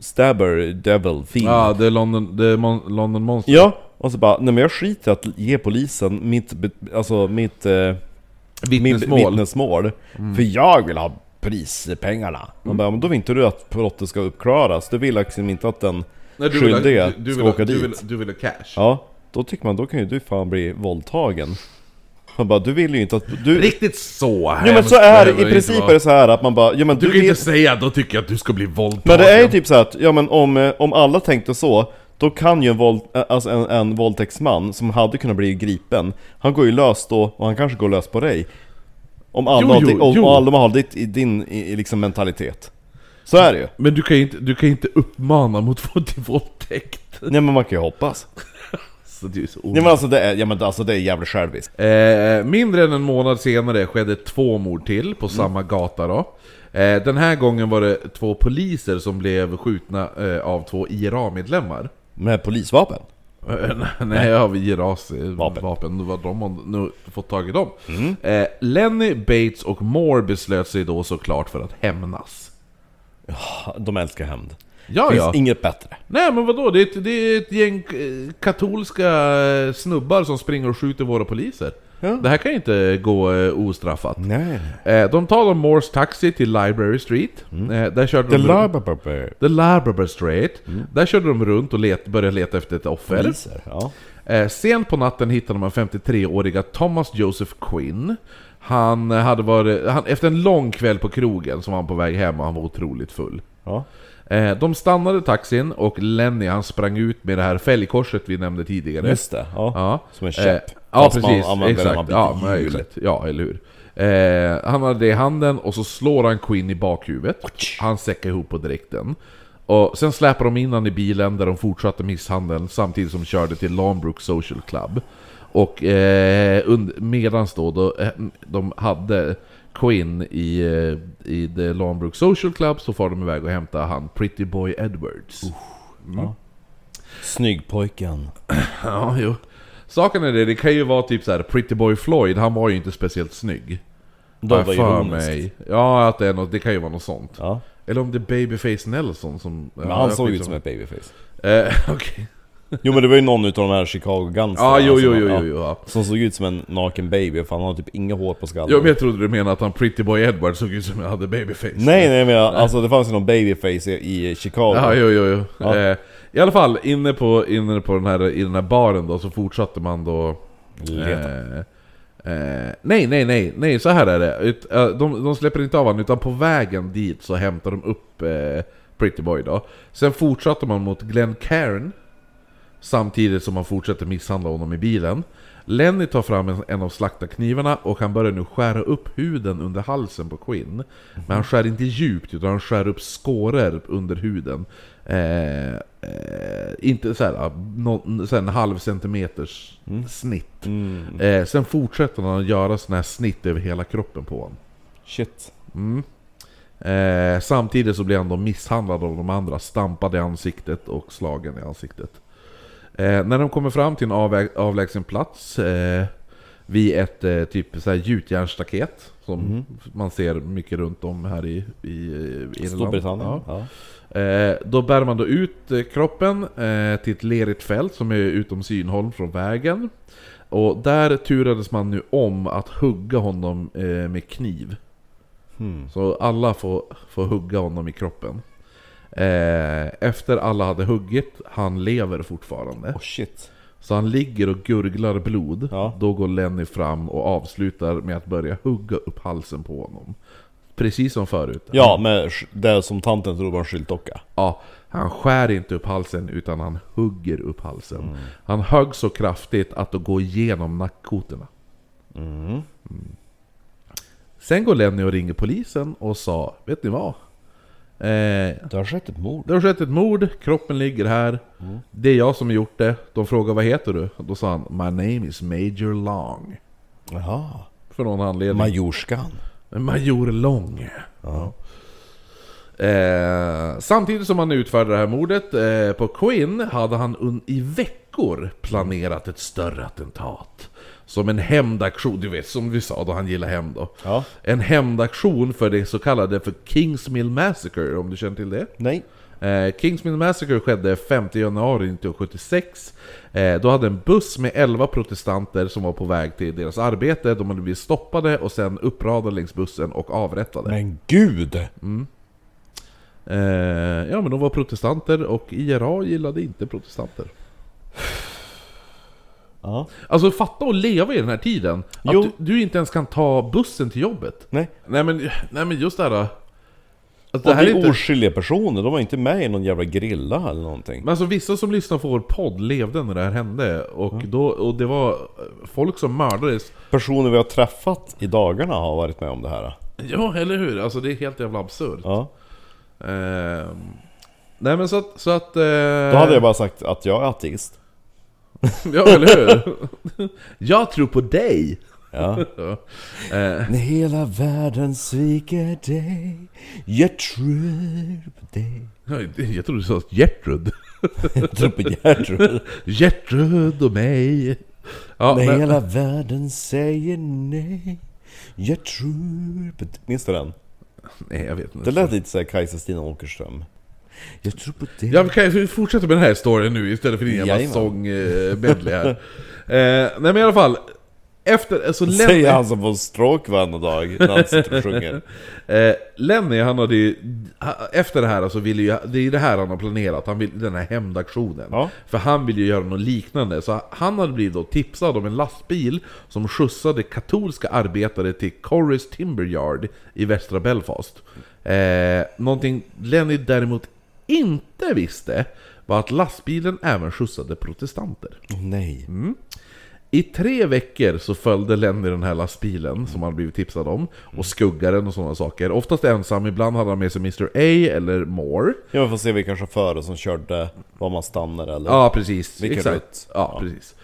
[SPEAKER 1] Stabber Devil Fiend.
[SPEAKER 2] Ja, det är London, det är Mon- London Monster.
[SPEAKER 1] Ja, och så bara, nej men jag skiter att ge polisen mitt, alltså mitt, eh,
[SPEAKER 2] Vittnesmål.
[SPEAKER 1] Min vittnesmål. För jag vill ha prispengarna. Man bara, men då vill inte du att brottet ska uppklaras. Du vill liksom inte att den
[SPEAKER 2] Nej, du vill ha-
[SPEAKER 1] skyldige
[SPEAKER 2] du, du
[SPEAKER 1] ska
[SPEAKER 2] vill, ha-
[SPEAKER 1] åka
[SPEAKER 2] du
[SPEAKER 1] dit.
[SPEAKER 2] vill, du vill ha cash.
[SPEAKER 1] Ja, då tycker man, då kan ju du fan bli våldtagen. Man bara, du vill ju inte att... Du,
[SPEAKER 2] Riktigt så
[SPEAKER 1] ja men
[SPEAKER 2] hemskt
[SPEAKER 1] så är det, i princip är det så här att man bara, ja men
[SPEAKER 2] Du
[SPEAKER 1] du,
[SPEAKER 2] kan
[SPEAKER 1] vill...
[SPEAKER 2] inte säga då tycker jag att du ska bli våldtagen.
[SPEAKER 1] Men det är ju typ så att, ja men om, eh, om alla tänkte så då kan ju en, våld, eh, alltså en, en våldtäktsman som hade kunnat bli gripen Han går ju lös då, och han kanske går lös på dig Om alla,
[SPEAKER 2] Jo,
[SPEAKER 1] har
[SPEAKER 2] jo,
[SPEAKER 1] om
[SPEAKER 2] jo.
[SPEAKER 1] alla har ditt, i din i, i liksom mentalitet Så är det ju
[SPEAKER 2] Men du kan ju inte, du kan inte uppmana mot till våldtäkt.
[SPEAKER 1] Nej men man kan ju hoppas
[SPEAKER 2] Så det är så
[SPEAKER 1] Nej men alltså det är, ja men alltså det är jävligt själviskt
[SPEAKER 2] Eh, mindre än en månad senare skedde två mord till på samma gata då. Eh, den här gången var det två poliser som blev skjutna eh, av två IRA-medlemmar.
[SPEAKER 1] Med polisvapen
[SPEAKER 2] Eh, Nej, av IRAs
[SPEAKER 1] Vapen.
[SPEAKER 2] vapen. Nu de har nu fått tag i dem. Eh, Lenny, Bates och Moore beslöt sig då såklart för att hämnas.
[SPEAKER 1] De älskar hämnd
[SPEAKER 2] Ja,
[SPEAKER 1] Finns
[SPEAKER 2] ja.
[SPEAKER 1] inget bättre
[SPEAKER 2] Nej men vadå? Det är ett, det är ett gäng eh, katolska eh, snubbar som springer och skjuter våra poliser.
[SPEAKER 1] Ja.
[SPEAKER 2] Det här kan ju inte gå eh, ostraffat.
[SPEAKER 1] Nej
[SPEAKER 2] Eh, de tar då Moores taxi till Library Street. Eh, där körde
[SPEAKER 1] The
[SPEAKER 2] de
[SPEAKER 1] Larbaber
[SPEAKER 2] The Library Street. Där körde de runt och let, började leta efter ett offer.
[SPEAKER 1] Poliser, ja
[SPEAKER 2] Eh, sent på natten hittade de en 53-åriga Thomas Joseph Quinn. Han hade varit, han, efter en lång kväll på krogen så var han på väg hem och han var otroligt full.
[SPEAKER 1] Ja,
[SPEAKER 2] de stannade taxin och Lenny han sprang ut med det här fälgkorset vi nämnde tidigare.
[SPEAKER 1] just det, ja,
[SPEAKER 2] Ja.
[SPEAKER 1] Som en käpp
[SPEAKER 2] Eh, ja
[SPEAKER 1] Fast man
[SPEAKER 2] precis,
[SPEAKER 1] man
[SPEAKER 2] exakt. Ja, möjligt. Ja, eller hur. Eh, han hade det i handen och så slår han Quinn i bakhuvudet. Han säckar ihop på direkten. Och sen släpar de in han i bilen där de fortsatte misshandeln samtidigt som de körde till Lawnbrook Social Club. Och eh, medans då, då eh, de hade Quinn i, eh, i The Lawnbrook Social Club så far de iväg och hämtar han Pretty Boy Edwards.
[SPEAKER 1] Snyggpojken
[SPEAKER 2] Ja, jo. Saken är det, det kan ju vara typ så här Pretty Boy Floyd, han var ju inte speciellt snygg.
[SPEAKER 1] Då
[SPEAKER 2] Har
[SPEAKER 1] var
[SPEAKER 2] för mig. Ja, att det, är något, det kan ju vara något sånt.
[SPEAKER 1] Ja,
[SPEAKER 2] Eller om det är Babyface Nelson som...
[SPEAKER 1] men
[SPEAKER 2] ja,
[SPEAKER 1] han
[SPEAKER 2] jag
[SPEAKER 1] såg ut som ett babyface
[SPEAKER 2] Eh, Okej.
[SPEAKER 1] Jo men det var ju någon utav de här Chicago Guns
[SPEAKER 2] Ja, jo, jo, jo,
[SPEAKER 1] ja,
[SPEAKER 2] jo, jo. Ja.
[SPEAKER 1] Som såg ut som en naken baby, för han har typ inga hår på skallen
[SPEAKER 2] Jo, men jag trodde du menade att han Pretty Boy Edward såg ut som jag hade Babyface.
[SPEAKER 1] Nej nej men jag, alltså det fanns ju någon babyface i, Chicago
[SPEAKER 2] Ja, jo, jo, jo.
[SPEAKER 1] Ja.
[SPEAKER 2] Eh, I alla fall, inne på, inne på den här, i den här baren då, så fortsatte man då...
[SPEAKER 1] Leta.
[SPEAKER 2] Eh, eh, nej, nej, nej, nej, så här är det. Ut, eh, de, de släpper inte av honom, utan på vägen dit så hämtar de upp eh, Pretty Boy då. Sen fortsatte man mot Glenn Cairn, samtidigt som man fortsätter misshandla honom i bilen. Lenny tar fram en, av slaktarknivarna och han börjar nu skära upp huden under halsen på Quinn. Men han skär inte djupt utan han skär upp skåror under huden. Eh, eh, inte såhär, no, så här en halv centimeters snitt.
[SPEAKER 1] Mm.
[SPEAKER 2] Eh, sen fortsätter han att göra såna här snitt över hela kroppen på honom.
[SPEAKER 1] Shit
[SPEAKER 2] Mm. Eh, samtidigt så blir han då misshandlad av de andra, stampad i ansiktet och slagen i ansiktet. Eh, när de kommer fram till en avvä- avlägsen plats, eh, vid ett eh, typ så här gjutjärnsstaket som
[SPEAKER 1] Mhm.
[SPEAKER 2] man ser mycket runt om här i, i, i Irland.
[SPEAKER 1] Storbritannien?
[SPEAKER 2] Ja.
[SPEAKER 1] Ja.
[SPEAKER 2] Eh, då bär man då ut eh, kroppen eh, till ett lerigt fält som är utom synhåll från vägen. Och där turades man nu om att hugga honom eh, med kniv.
[SPEAKER 1] Hmm.
[SPEAKER 2] Så alla får, får hugga honom i kroppen. Eh, efter alla hade huggit, han lever fortfarande.
[SPEAKER 1] Oh shit.
[SPEAKER 2] Så han ligger och gurglar blod.
[SPEAKER 1] Ja.
[SPEAKER 2] Då går Lenny fram och avslutar med att börja hugga upp halsen på honom. Precis som förut.
[SPEAKER 1] Ja, sk- det som tanten tror var en skyltdocka.
[SPEAKER 2] Ja, han skär inte upp halsen utan han hugger upp halsen.
[SPEAKER 1] Mm.
[SPEAKER 2] Han högg så kraftigt att det går igenom nackkotorna.
[SPEAKER 1] Mm.
[SPEAKER 2] Sen går Lenny och ringer polisen och sa, vet ni vad? Eh,
[SPEAKER 1] Det har skett ett mord.
[SPEAKER 2] det har skett ett mord, kroppen ligger här.
[SPEAKER 1] Mm.
[SPEAKER 2] Det är jag som har gjort det. De frågar vad heter du? Då sa han, My name is Major Long.
[SPEAKER 1] Jaha.
[SPEAKER 2] För någon anledning.
[SPEAKER 1] Majorskan.
[SPEAKER 2] Major Lång. Ja. Eh, samtidigt som han utförde det här mordet eh, på Quinn hade han i veckor planerat ett större attentat. Som en hämndaktion, du vet som vi sa då han gillar hämnd då.
[SPEAKER 1] Ja.
[SPEAKER 2] En hämndaktion för det så kallade för Kingsmill Massacre, om du känner till det?
[SPEAKER 1] Nej.
[SPEAKER 2] Eh, Kingsmill Massacre skedde 5 januari 1976. Eh, då hade en buss med 11 protestanter som var på väg till deras arbete. De hade blivit stoppade och sen uppradade längs bussen och avrättade.
[SPEAKER 1] Men gud!
[SPEAKER 2] Eh, ja men de var protestanter och IRA gillade inte protestanter.
[SPEAKER 1] Ja.
[SPEAKER 2] Alltså fatta att leva i den här tiden. Att du, du inte ens kan ta bussen till jobbet.
[SPEAKER 1] Nej.
[SPEAKER 2] Nej men, nej, men just det här... Alltså,
[SPEAKER 1] Och
[SPEAKER 2] det här
[SPEAKER 1] det
[SPEAKER 2] är inte...
[SPEAKER 1] oskyldiga personer, de var inte med i någon jävla grilla eller någonting.
[SPEAKER 2] Men alltså vissa som lyssnar på vår podd levde när det här hände. Och, då, och det var eh, folk som mördades.
[SPEAKER 1] Personer vi har träffat i dagarna har varit med om det här.
[SPEAKER 2] Ja, eller hur? Alltså det är helt jävla absurt.
[SPEAKER 1] Ja.
[SPEAKER 2] Ehm, nej men så att... Så att eh,
[SPEAKER 1] Då hade jag bara sagt att jag är ateist.
[SPEAKER 2] Ja, eller hur? jag tror på dig!
[SPEAKER 1] Ja.
[SPEAKER 2] Eh,
[SPEAKER 1] När hela världen sviker dig Jag tror på dig
[SPEAKER 2] jag tror du sa Gertrud.
[SPEAKER 1] Jag tror på Gertrud
[SPEAKER 2] Gertrud och mig. Ja,
[SPEAKER 1] När
[SPEAKER 2] men,
[SPEAKER 1] hela världen säger nej Jag tror på dig Minns du den?
[SPEAKER 2] nej, jag vet inte.
[SPEAKER 1] Det lät lite såhär Kajsa-Stina Åkerström Jag tror på dig
[SPEAKER 2] Ja, vi kan ju fortsätta med den här storyn nu istället för din jävla
[SPEAKER 1] Jajamän.
[SPEAKER 2] sång-medley här. eh, nej men i alla fall. Efter, alltså Lenny,
[SPEAKER 1] Säger han som får stroke varannan dag när han sitter och sjunger
[SPEAKER 2] eh, Lenny, han hade ju, ha- efter det här alltså ville ju, det är det här han har planerat, han vill, den här hämndaktionen.
[SPEAKER 1] Ja.
[SPEAKER 2] För han vill ju göra något liknande, så han hade blivit då tipsad om en lastbil som skjutsade katolska arbetare till Corris Timber Yard i västra Belfast. Eh, någonting Lenny däremot inte visste var att lastbilen även skjutsade protestanter.
[SPEAKER 1] Åh nej
[SPEAKER 2] I tre veckor så följde Lenny den här lastbilen som han blivit tipsad om och skuggaren och sådana saker. Oftast ensam, ibland hade han med sig Mr A eller Moore.
[SPEAKER 1] Ja, vi får se vilka chaufförer som körde Var man stannar eller
[SPEAKER 2] Ja, precis.
[SPEAKER 1] Vilken
[SPEAKER 2] Exakt.
[SPEAKER 1] rutt.
[SPEAKER 2] Ja,
[SPEAKER 1] Ja.
[SPEAKER 2] precis.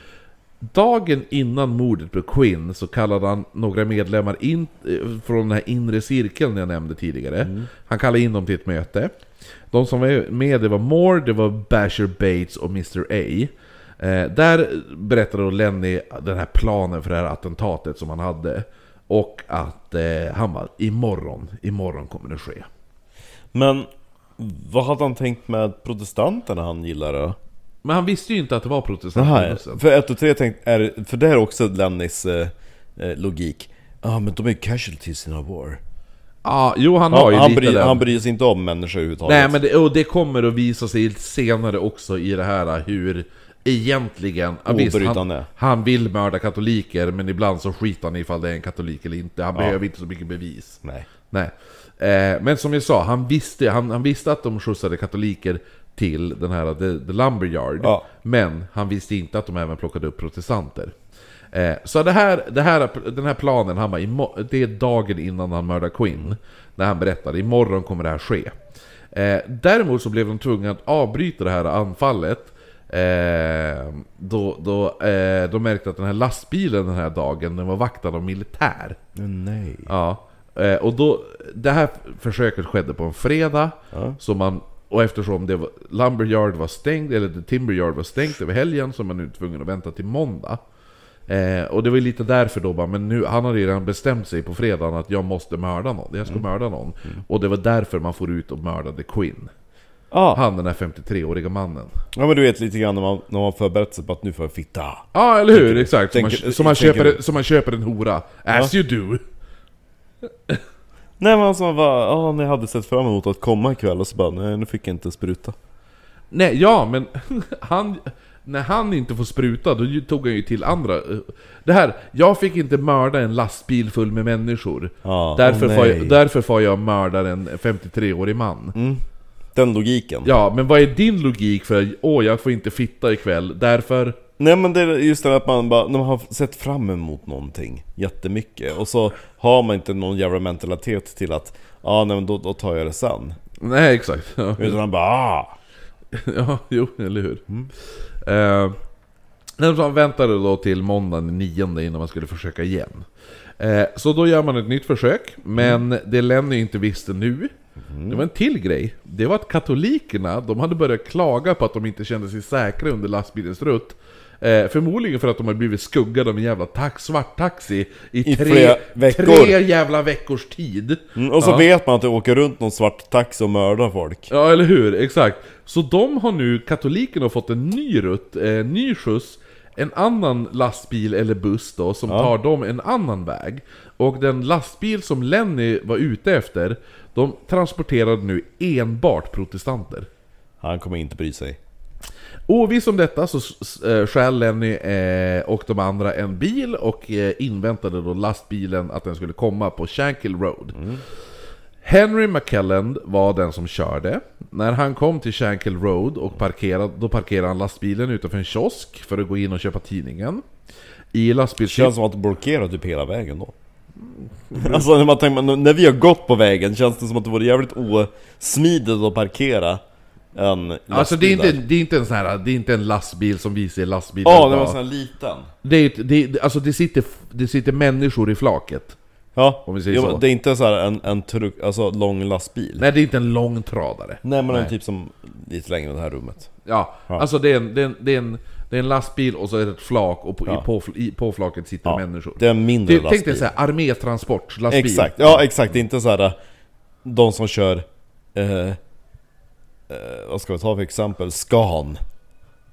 [SPEAKER 2] Dagen innan mordet på Quinn så kallade han några medlemmar in, eh, från den här inre cirkeln jag nämnde tidigare. Han kallade in dem till ett möte. De som var med det var Moore, det var Basher Bates och Mr A. Eh, där berättade då Lenny den här planen för det här attentatet som han hade. Och att eh, han bara, imorgon, imorgon kommer det ske.
[SPEAKER 1] Men vad hade han tänkt med protestanterna han gillade?
[SPEAKER 2] Men han visste ju inte att det var protestanter.
[SPEAKER 1] För 1 och 3 tänkte, är, för det är också Lennys eh, eh, logik Ja men de är casualties in a war
[SPEAKER 2] Ja, jo han har ju
[SPEAKER 1] han,
[SPEAKER 2] lite
[SPEAKER 1] bryr,
[SPEAKER 2] den.
[SPEAKER 1] han bryr sig inte om människor överhuvudtaget
[SPEAKER 2] Nej men det, och det kommer att visa sig senare också i det här hur egentligen... ja, visst,
[SPEAKER 1] Obrytande.
[SPEAKER 2] han, han vill mörda katoliker men ibland så skiter han ifall det är en katolik eller inte. Han behöver inte så mycket bevis.
[SPEAKER 1] Nej
[SPEAKER 2] Nej. Eh, men som jag sa, han visste, han, han visste att de skjutsade katoliker till den här The, the Lumberyard.
[SPEAKER 1] Ja.
[SPEAKER 2] Men han visste inte att de även plockade upp protestanter. Eh, så det här, det här, den här planen, han bara, det är dagen innan han mördar Quinn. När han berättade, imorgon kommer det här ske. Eh, däremot så blev de tvungna att avbryta det här anfallet. Eh, då, då, eh, de märkte att den här lastbilen den här dagen, den var vaktad av militär.
[SPEAKER 1] Nej
[SPEAKER 2] Ja, eh, och då, det här försöket skedde på en fredag,
[SPEAKER 1] Ja.
[SPEAKER 2] så man, och eftersom det var, Lumberyard var stängd, eller The Timber Yard var stängt över helgen, så man nu tvungen att vänta till måndag. Eh, och det var ju lite därför då bara, men nu, han hade ju redan bestämt sig på fredagen att jag måste mörda någon, jag ska mörda någon. Och det var därför man får ut och mördade Quinn.
[SPEAKER 1] Ja,
[SPEAKER 2] Han den här 53-åriga mannen.
[SPEAKER 1] ja men du vet lite grann när man, när man förberett sig på att nu får jag fitta.
[SPEAKER 2] Ja, eller hur? Exakt. Som man,
[SPEAKER 1] tänker-
[SPEAKER 2] som man, köper, som man köper en hora. As you do.
[SPEAKER 1] Nej men alltså man bara, ja ni hade sett fram emot att komma ikväll och så bara, nej nu fick jag inte spruta.
[SPEAKER 2] Nej, ja, men han... När han inte får spruta, då tog han ju till andra... Det här, jag fick inte mörda en lastbil full med människor.
[SPEAKER 1] Ja,
[SPEAKER 2] därför,
[SPEAKER 1] åh
[SPEAKER 2] får jag, därför får jag mörda en 53-årig man.
[SPEAKER 1] Mm. Den logiken.
[SPEAKER 2] Ja, men vad är din logik för åh, jag får inte fitta ikväll, därför...
[SPEAKER 1] Nej men det är just det att man bara, man har sett fram emot någonting jättemycket och så har man inte någon jävla mentalitet till att Ja nej men då, då tar jag det sen
[SPEAKER 2] Nej, exakt. Ja,
[SPEAKER 1] Utan man bara ah!
[SPEAKER 2] ja jo, eller hur? Eh, han väntade då till måndagen den 9 innan man skulle försöka igen. Eh, så då gör man ett nytt försök, men det Lenny inte visste nu, det var en till grej. Det var att katolikerna, de hade börjat klaga på att de inte kände sig säkra under lastbilens rutt. Eh, förmodligen för att de hade blivit skuggade av en jävla tax, svart taxi i,
[SPEAKER 1] I
[SPEAKER 2] tre, tre jävla veckors tid.
[SPEAKER 1] mm, Och så
[SPEAKER 2] Ja.
[SPEAKER 1] vet man att det åker runt någon svart taxi och mördar folk
[SPEAKER 2] Ja, eller hur? Exakt. Så de har nu, katolikerna har fått en ny rutt, eh, ny skjuts, en annan lastbil eller buss då, som tar dem en annan väg. Och den lastbil som Lenny var ute efter, de transporterade nu enbart protestanter.
[SPEAKER 1] Han kommer inte bry sig
[SPEAKER 2] Oviss om detta så eh, stjäl Lenny eh, och de andra en bil och eh, inväntade då lastbilen att den skulle komma på Shankill Road. Henry McKelland var den som körde. När han kom till Shankill Road och parkerade, då parkerade han lastbilen utanför en kiosk för att gå in och köpa tidningen. I lastbils...
[SPEAKER 1] Känns som att det blockerar typ hela vägen då Alltså när man tänker, när vi har gått på vägen känns det som att det vore jävligt osmidigt att parkera en lastbil
[SPEAKER 2] Alltså det är, inte,
[SPEAKER 1] där.
[SPEAKER 2] det är inte en sån här, det är inte en lastbil som vi ser lastbilar
[SPEAKER 1] Ja, det var en sån här liten
[SPEAKER 2] det är, ett- det, är- alltså det sitter, det sitter människor i flaket.
[SPEAKER 1] Ja,
[SPEAKER 2] Om vi säger
[SPEAKER 1] jo,
[SPEAKER 2] så.
[SPEAKER 1] det är inte så här en, en truck, alltså lång lastbil
[SPEAKER 2] Nej, det är inte en långtradare.
[SPEAKER 1] Nej men
[SPEAKER 2] Nej.
[SPEAKER 1] en typ som lite längre än det här rummet
[SPEAKER 2] Ja, alltså det är, en, det, är en, det, är en, det är en lastbil och så är det ett flak och på, i, på, i, på flaket sitter
[SPEAKER 1] Ja,
[SPEAKER 2] människor.
[SPEAKER 1] Det är en mindre
[SPEAKER 2] Tänk
[SPEAKER 1] lastbil
[SPEAKER 2] dig såhär, armétransportlastbil.
[SPEAKER 1] Exakt, ja exakt, det är inte så här De som kör eh, eh, Vad ska vi ta för exempel? Scan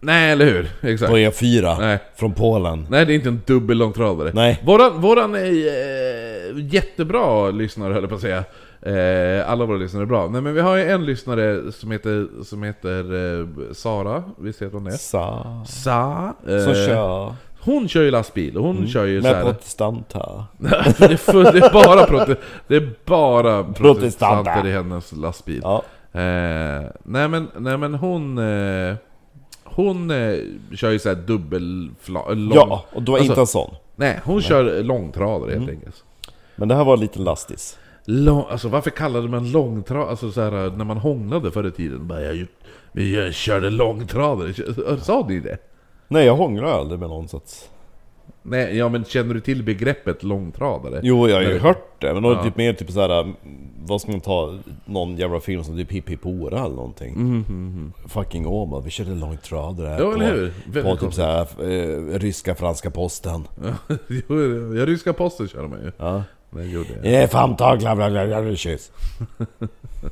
[SPEAKER 2] Nej, eller hur? Exakt.
[SPEAKER 1] på E4
[SPEAKER 2] Nej.
[SPEAKER 1] Från Polen
[SPEAKER 2] Nej, det är inte en dubbellångtradare.
[SPEAKER 1] Nej.
[SPEAKER 2] Våran, våran är eh, jättebra lyssnare höll jag på att säga. Eh, alla våra lyssnare är bra. Nej men vi har ju en lyssnare som heter, som heter eh, Sara, visst heter hon det?
[SPEAKER 1] Sa
[SPEAKER 2] Sa. Eh,
[SPEAKER 1] Som kör Mm.
[SPEAKER 2] Hon kör ju lastbil och hon kör ju
[SPEAKER 1] Med
[SPEAKER 2] såhär...
[SPEAKER 1] protestant här
[SPEAKER 2] det, är full, det är bara, prote, det är bara
[SPEAKER 1] Protestanter.
[SPEAKER 2] protestanter i hennes lastbil.
[SPEAKER 1] Ja,
[SPEAKER 2] Eh, nej, men, nej men hon... Eh, hon eh, kör ju såhär dubbelfla... Lång,
[SPEAKER 1] ja och det var
[SPEAKER 2] alltså-
[SPEAKER 1] inte en sån
[SPEAKER 2] Nej, hon kör långtradare
[SPEAKER 1] Mm.
[SPEAKER 2] helt enkelt.
[SPEAKER 1] Men det här var en liten lastis
[SPEAKER 2] Lång, alltså varför kallade man långtradare, alltså så här, när man hånglade förr i tiden, bara jag, jag körde långtradare, sa ni det?
[SPEAKER 1] Nej jag hånglar aldrig med någon så att
[SPEAKER 2] Nej, ja men känner du till begreppet långtradare?
[SPEAKER 1] Jo jag har ju hört det, men då är det
[SPEAKER 2] Ja.
[SPEAKER 1] typ mer typ såhär Vad ska man ta? Någon jävla film som typ Hipp Hipp Hora eller någonting Fucking Åmål, vi körde långtradare här
[SPEAKER 2] Mm, Ja,
[SPEAKER 1] på,
[SPEAKER 2] eller hur?
[SPEAKER 1] på typ såhär eh, ryska franska posten
[SPEAKER 2] ja, ryska posten kör de ju.
[SPEAKER 1] Ja
[SPEAKER 2] Det gjorde jag.
[SPEAKER 1] Eh, famtag, bla bla kyss.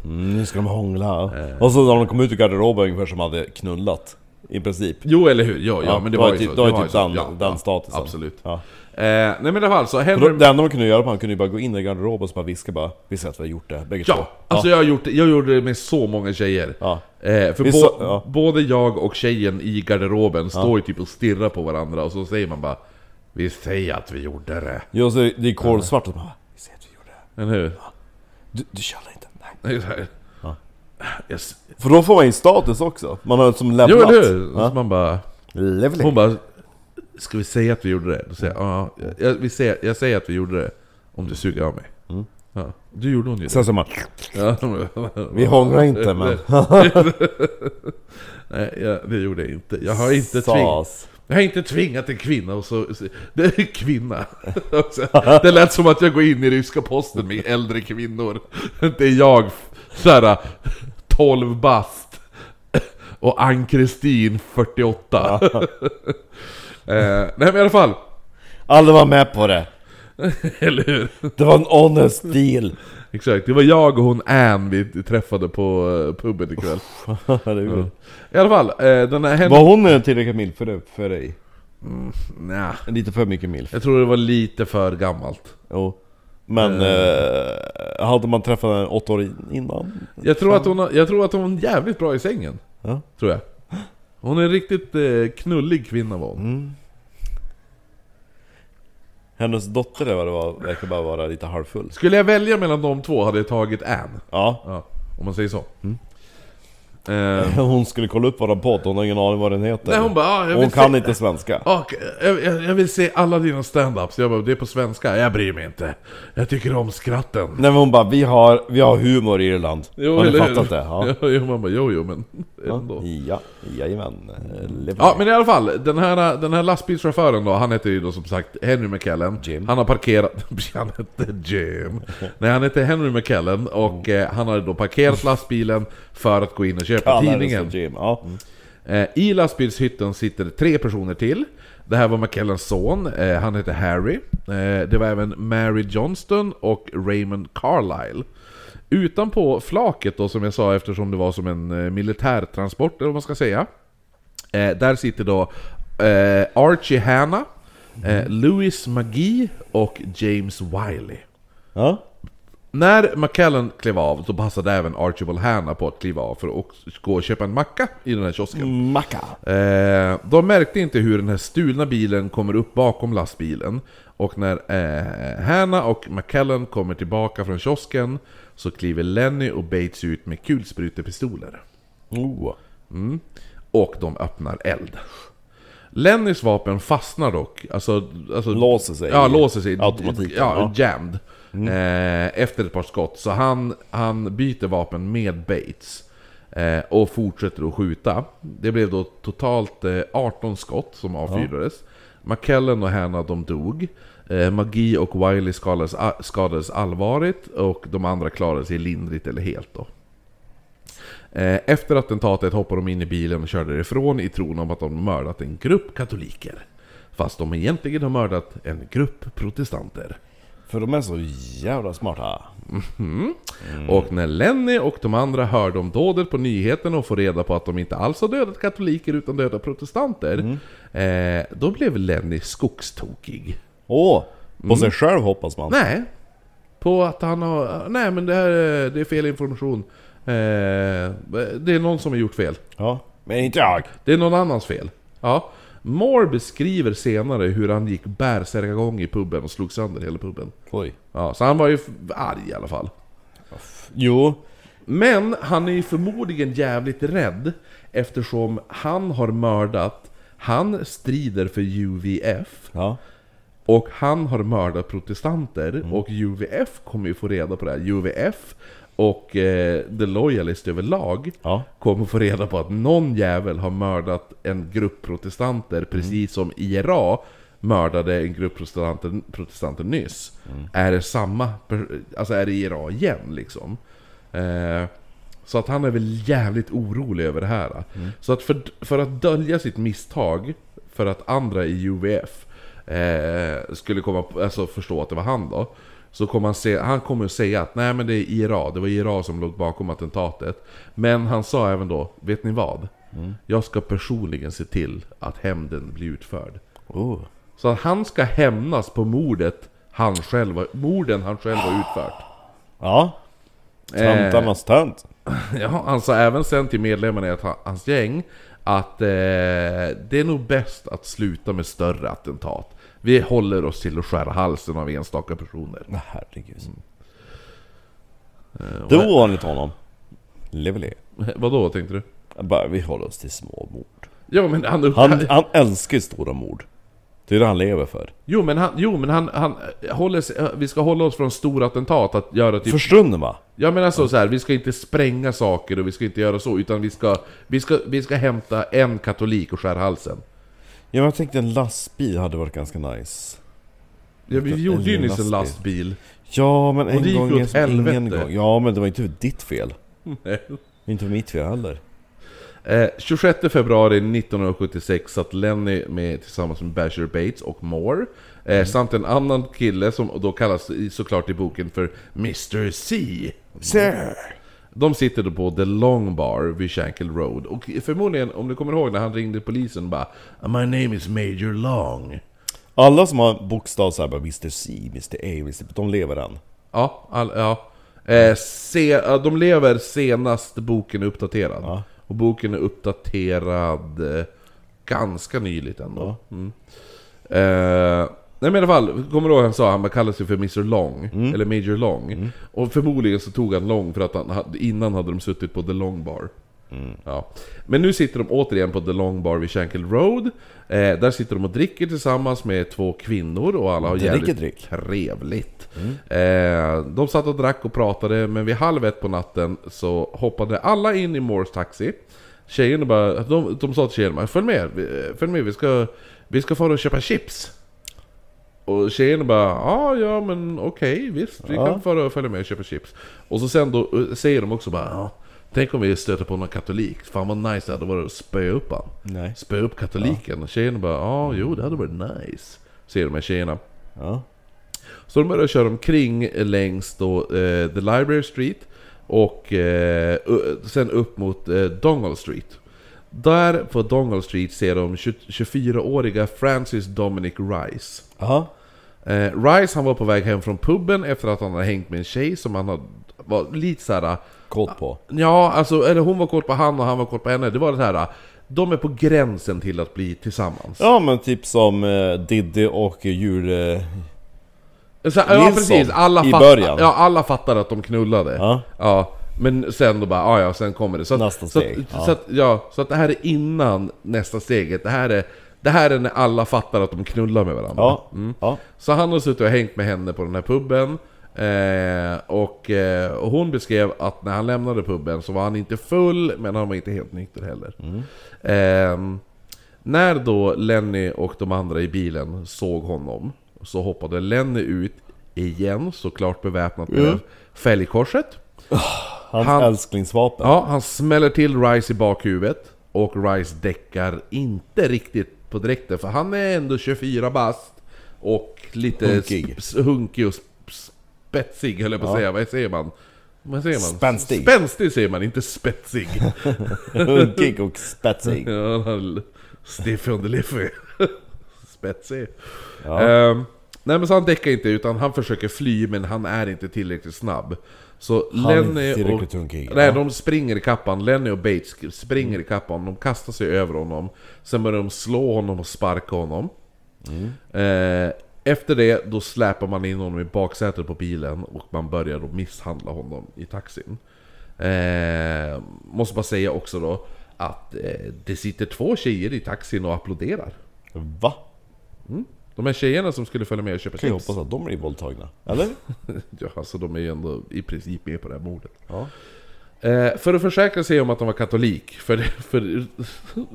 [SPEAKER 1] Mm, nu ska de hångla. Och så när de kom ut ur garderoben ungefär som hade knullat. I princip.
[SPEAKER 2] Jo, eller hur? Ja, ja,
[SPEAKER 1] Ja,
[SPEAKER 2] men det var ju
[SPEAKER 1] typ-
[SPEAKER 2] så.
[SPEAKER 1] det var
[SPEAKER 2] ju
[SPEAKER 1] typ den statusen.
[SPEAKER 2] Absolut.
[SPEAKER 1] Ja.
[SPEAKER 2] Eh, nej men i alla fall, så
[SPEAKER 1] då, det enda man kunde göra, man kunde ju bara gå in i garderoben och bara viska bara Vi ser att vi har gjort det, bägge två.
[SPEAKER 2] Ja, alltså jag har gjort det, jag gjorde det med så många tjejer.
[SPEAKER 1] Ja.
[SPEAKER 2] Eh, för bo,
[SPEAKER 1] ja.
[SPEAKER 2] både jag och tjejen i garderoben står ju typ och stirrar på varandra och så säger man bara Vi säger att vi gjorde det.
[SPEAKER 1] Jo, så det är kolsvart och så bara Vi ser att vi gjorde det.
[SPEAKER 2] Eller hur?
[SPEAKER 1] Du, du känner inte? Nej.
[SPEAKER 2] Det är så här.
[SPEAKER 1] Ja.
[SPEAKER 2] Yes.
[SPEAKER 1] För då får man ju status också. Man har som
[SPEAKER 2] Jo
[SPEAKER 1] lämnat.
[SPEAKER 2] eller hur? Så
[SPEAKER 1] Ja.
[SPEAKER 2] man bara...
[SPEAKER 1] Leveling.
[SPEAKER 2] Hon bara Ska vi säga att vi gjorde det? Då säger jag, ja, jag, vi säger, jag säger att vi gjorde det Om du suger av mig
[SPEAKER 1] Mm.
[SPEAKER 2] ja, Du gjorde hon ju
[SPEAKER 1] Sen så man
[SPEAKER 2] ja,
[SPEAKER 1] Vi hånglar inte men...
[SPEAKER 2] Nej, jag, det gjorde jag inte Jag har inte tvingat. Jag har inte tvingat en kvinna och så... så- Det är kvinna. Också. Det lät som att jag går in i ryska posten med äldre kvinnor. Det är jag, såhär, 12 bast. Och Ann-Kristin, 48. eh, nej men i alla fall.
[SPEAKER 1] Alla var med på det.
[SPEAKER 2] Eller hur?
[SPEAKER 1] Det var en honest deal.
[SPEAKER 2] Exakt, det var jag och hon Ann vi träffade på eh, puben ikväll.
[SPEAKER 1] det är kul.
[SPEAKER 2] I alla fall, eh, den här
[SPEAKER 1] Var
[SPEAKER 2] hen...
[SPEAKER 1] hon eh, tillräckligt mild för, det, för dig?
[SPEAKER 2] Nja,
[SPEAKER 1] Lite för mycket mild.
[SPEAKER 2] jag tror det var lite för gammalt.
[SPEAKER 1] Jo. Men eh, hade man träffat henne åtta år innan?
[SPEAKER 2] Jag tror, att hon, jag tror att hon är jävligt bra i sängen.
[SPEAKER 1] Ja.
[SPEAKER 2] Tror jag. Hon är en riktigt eh, knullig kvinna var hon.
[SPEAKER 1] Mm. Hennes dotter eller vad det var, verkar bara vara lite halvfull.
[SPEAKER 2] Skulle jag välja mellan de två hade jag tagit Ann.
[SPEAKER 1] Ja.
[SPEAKER 2] Ja, om man säger så.
[SPEAKER 1] Mm.
[SPEAKER 2] Eh,
[SPEAKER 1] Hon skulle kolla upp våran podd, hon har ingen aning vad den heter.
[SPEAKER 2] nej hon bara, ah, jag vill
[SPEAKER 1] hon kan
[SPEAKER 2] se...
[SPEAKER 1] inte svenska.
[SPEAKER 2] Ah, jag, jag, jag vill se alla dina stand-ups. Jag bara, det är på svenska. Jag bryr mig inte. Jag tycker om skratten.
[SPEAKER 1] Nej men hon bara, vi har, vi har humor i Irland. har ni fattat det? Ja.
[SPEAKER 2] Jo, man bara, jo, jo, men ändå.
[SPEAKER 1] Ja, jajamän.
[SPEAKER 2] Ja men i alla fall, den här, den här lastbilschauffören då, han heter ju då som sagt Henry McKellen
[SPEAKER 1] Jim.
[SPEAKER 2] Han har parkerat... Han hette Jim Nej han heter Henry McKellen och eh, han har då parkerat lastbilen för att gå in och köpa
[SPEAKER 1] Kallar det
[SPEAKER 2] tidningen.
[SPEAKER 1] Ja.
[SPEAKER 2] eh, I lastbilshytten sitter tre personer till Det här var McKellens son, eh, han heter Harry eh, Det var även Mary Johnston och Raymond Carlyle Utanpå flaket då som jag sa eftersom det var som en militärtransport eller vad man ska säga där sitter då Archie Hanna, eh, Louis McGee och James Wiley.
[SPEAKER 1] ja.
[SPEAKER 2] När McKellen klev av så passade även Archibald Hanna på att kliva av för att gå och köpa en macka i den här kiosken.
[SPEAKER 1] Macka.
[SPEAKER 2] Eh, de märkte inte hur den här stulna bilen kommer upp bakom lastbilen. Och när eh, Hanna och McKellen kommer tillbaka från kiosken så kliver Lenny och Bates ut med kulsprutepistoler.
[SPEAKER 1] Oh.
[SPEAKER 2] Mm. Och de öppnar eld. Lennys vapen fastnar dock, alltså... alltså
[SPEAKER 1] Låser sig.
[SPEAKER 2] Ja, låser sig.
[SPEAKER 1] Automatiken,
[SPEAKER 2] Ja,
[SPEAKER 1] ja.
[SPEAKER 2] jammed. Eh, efter ett par skott. Så han, han byter vapen med Bates. Eh, och fortsätter att skjuta. Det blev då totalt eh, 18 skott som avfyrades. McKellen och Hanna de dog. Eh, Magi och Wiley skadades, skadades allvarligt och de andra klarade sig lindrigt eller helt då. Eh, Efter attentatet hoppade de in i bilen och körde ifrån i tron om att de mördat en grupp katoliker. Fast de egentligen har mördat en grupp protestanter.
[SPEAKER 1] För de är så jävla smarta.
[SPEAKER 2] Och när Lenny och de andra hörde om dådet på nyheterna och får reda på att de inte alls har dödat katoliker utan dödat protestanter. Eh, då blev Lenny skogstokig.
[SPEAKER 1] Åh! På sig själv hoppas man.
[SPEAKER 2] Nej. På att han har... Nej men det här är, det är fel information. Eh, det är någon som har gjort fel.
[SPEAKER 1] Ja. Men inte jag.
[SPEAKER 2] Det är någon annans fel. Ja. Moore beskriver senare hur han gick bärsärkagång i puben och slog sönder hela puben.
[SPEAKER 1] Oj.
[SPEAKER 2] Ja, så han var ju arg i alla fall.
[SPEAKER 1] Jo.
[SPEAKER 2] Men han är ju förmodligen jävligt rädd eftersom han har mördat, han strider för UVF
[SPEAKER 1] Ja.
[SPEAKER 2] och han har mördat protestanter och UVF kommer ju få reda på det här. UVF och eh, The Loyalist överlag
[SPEAKER 1] Ja.
[SPEAKER 2] kommer få reda på att någon jävel har mördat en grupp protestanter precis som IRA mördade en grupp protestanter, protestanter nyss. Är det samma, alltså är det IRA igen liksom? Eh, så att han är väl jävligt orolig över det här. Så att för, för att dölja sitt misstag, för att andra i UVF eh, skulle komma, alltså förstå att det var han då. Så kommer han, se, han kommer att säga att nej men det är IRA, det var IRA som låg bakom attentatet. Men han sa även då, vet ni vad? Jag ska personligen se till att hämnden blir utförd.
[SPEAKER 1] Oh.
[SPEAKER 2] Så att han ska hämnas på mordet han själv, morden han själv har utfört.
[SPEAKER 1] Ja. Töntarnas tönt.
[SPEAKER 2] Ja, han sa även sen till medlemmarna i hans gäng att eh, det är nog bäst att sluta med större attentat. Vi håller oss till att skära halsen av enstaka personer.
[SPEAKER 1] Men herregud.
[SPEAKER 2] Eh,
[SPEAKER 1] Då enligt honom. Leveli.
[SPEAKER 2] Vad då tänkte du?
[SPEAKER 1] Bara, vi håller oss till små mord.
[SPEAKER 2] Jo men han,
[SPEAKER 1] Han, han älskar ju stora mord. Det är det han lever för.
[SPEAKER 2] Jo men han, jo, men han, han håller sig, vi ska hålla oss från stora attentat att göra typ...
[SPEAKER 1] Förstunden va?
[SPEAKER 2] Ja men alltså så här, vi ska inte spränga saker och vi ska inte göra så, utan vi ska, vi ska, vi ska hämta en katolik och skära halsen.
[SPEAKER 1] Ja, jag tänkte en lastbil hade varit ganska nice.
[SPEAKER 2] Ja, vi gjorde ju nyss en
[SPEAKER 1] lastbil. Ja, men en gång är som ingen
[SPEAKER 2] helvete.
[SPEAKER 1] gång. Ja, men det var inte ditt fel. Inte mitt fel heller.
[SPEAKER 2] Eh, 26 februari 1976 satt Lenny med tillsammans med Basher Bates och Moore. Eh, Samt en annan kille som då kallas i- såklart i boken för Mr C.
[SPEAKER 1] Sir!
[SPEAKER 2] De sitter då på The Long Bar vid Shankill Road. Och förmodligen, om du kommer ihåg när han ringde polisen bara My name is Major Long.
[SPEAKER 1] Alla som har bokstav såhär bara Mr C, Mr A, Mr de lever än.
[SPEAKER 2] Ja, all, ja. Eh, se, ja, de lever senast boken är uppdaterad.
[SPEAKER 1] Ja.
[SPEAKER 2] Och boken är uppdaterad eh, ganska nyligt ändå. Mm. Eh, nej men i alla fall, kommer du ihåg han sa han kallade sig för Mr Long? Eller Major Long. Och förmodligen så tog han Long för att han, innan hade de suttit på The Long Bar. Ja. Men nu sitter de återigen på The Long Bar vid Shankill Road. Eh, där sitter de och dricker tillsammans med två kvinnor och alla har jävligt
[SPEAKER 1] dryck.
[SPEAKER 2] trevligt. Eh, de satt och drack och pratade, men vid halv ett på natten så hoppade alla in i Moores taxi. Tjejerna bara, de, de sa till tjejerna följ med, följ med, vi ska, vi ska fara och köpa chips. Och tjejerna bara, ja ja men okej visst, vi
[SPEAKER 1] Ja.
[SPEAKER 2] kan och följa med och köpa chips. Och så sen då eh, säger de också bara, ja, tänk om vi stöter på någon katolik, fan vad nice det hade varit att spöa upp han.
[SPEAKER 1] Nej.
[SPEAKER 2] Spöa upp katoliken. Och tjejerna bara, ja jo det hade varit nice. Säger de här tjejerna.
[SPEAKER 1] Ja.
[SPEAKER 2] Så de börjar köra omkring längs då, eh, The Library Street och eh, sen upp mot eh, Dongle Street. Där på Dongle Street ser de 20 24-åriga Francis Dominic Rice.
[SPEAKER 1] Aha.
[SPEAKER 2] Eh, Rice han var på väg hem från puben efter att han hade hängt med en tjej som han hade, var lite såhär...
[SPEAKER 1] Kåt på.
[SPEAKER 2] Ja, alltså, eller hon var kort på han och han var kort på henne. Det var det här. De är på gränsen till att bli tillsammans.
[SPEAKER 1] Ja men typ som eh, Diddy och djur... Eh,
[SPEAKER 2] Så, ja precis, alla,
[SPEAKER 1] i
[SPEAKER 2] fatt,
[SPEAKER 1] början.
[SPEAKER 2] ja, alla fattar att de knullade.
[SPEAKER 1] Ja.
[SPEAKER 2] Ja, men sen då bara, ja ja, sen kommer det. Så att,
[SPEAKER 1] Nästa
[SPEAKER 2] så
[SPEAKER 1] steg,
[SPEAKER 2] Att,
[SPEAKER 1] ja.
[SPEAKER 2] så att, ja, så att det här är innan nästa steget. Det här är, det här är när alla fattar att de knullar med varandra.
[SPEAKER 1] ja.
[SPEAKER 2] Mm.
[SPEAKER 1] ja.
[SPEAKER 2] Så han har suttit och hängt med henne på den här puben. Eh, och, eh, och hon beskrev att när han lämnade puben så var han inte full, men han var inte helt nykter heller. Eh, när då Lenny och de andra i bilen såg honom så hoppade Lenny ut igen, såklart beväpnat med
[SPEAKER 1] Mm.
[SPEAKER 2] fälgkorset.
[SPEAKER 1] Hans
[SPEAKER 2] Han-
[SPEAKER 1] älsklingsvapen.
[SPEAKER 2] Ja, han smäller till Rice i bakhuvudet och Rice däckar inte riktigt på direkten för han är ändå 24 bast och lite
[SPEAKER 1] Hunkig.
[SPEAKER 2] hunkig och sp- spetsig höll jag på att säga. Vad säger man? Vad säger man?
[SPEAKER 1] Spänstig.
[SPEAKER 2] Spänstig säger man, inte spetsig.
[SPEAKER 1] Hunkig och spetsig.
[SPEAKER 2] ja, han har stiff underliffy. spetsig.
[SPEAKER 1] Ja.
[SPEAKER 2] Ehm, nej men så han däckar inte utan han försöker fly men han är inte tillräckligt snabb. Så
[SPEAKER 1] Han
[SPEAKER 2] Lenny och...
[SPEAKER 1] hunkig.
[SPEAKER 2] Nej,
[SPEAKER 1] Ja.
[SPEAKER 2] de springer i kappan. Lenny och Bates springer i kappan. De kastar sig över honom. Sen börjar de slå honom och sparka honom. Eh, efter det, då släpar man in honom i baksätet på bilen och man börjar då misshandla honom i taxin. Eh, måste bara säga också då att eh, det sitter två tjejer i taxin och applåderar.
[SPEAKER 1] Va?
[SPEAKER 2] De här tjejerna som skulle följa med och köpa
[SPEAKER 1] Kan jag
[SPEAKER 2] chips.
[SPEAKER 1] hoppas att de blir våldtagna? Eller?
[SPEAKER 2] Ja, alltså de är ju ändå i princip med på det här mordet.
[SPEAKER 1] Ja.
[SPEAKER 2] Eh, för att försäkra sig om att de var katolik, för, för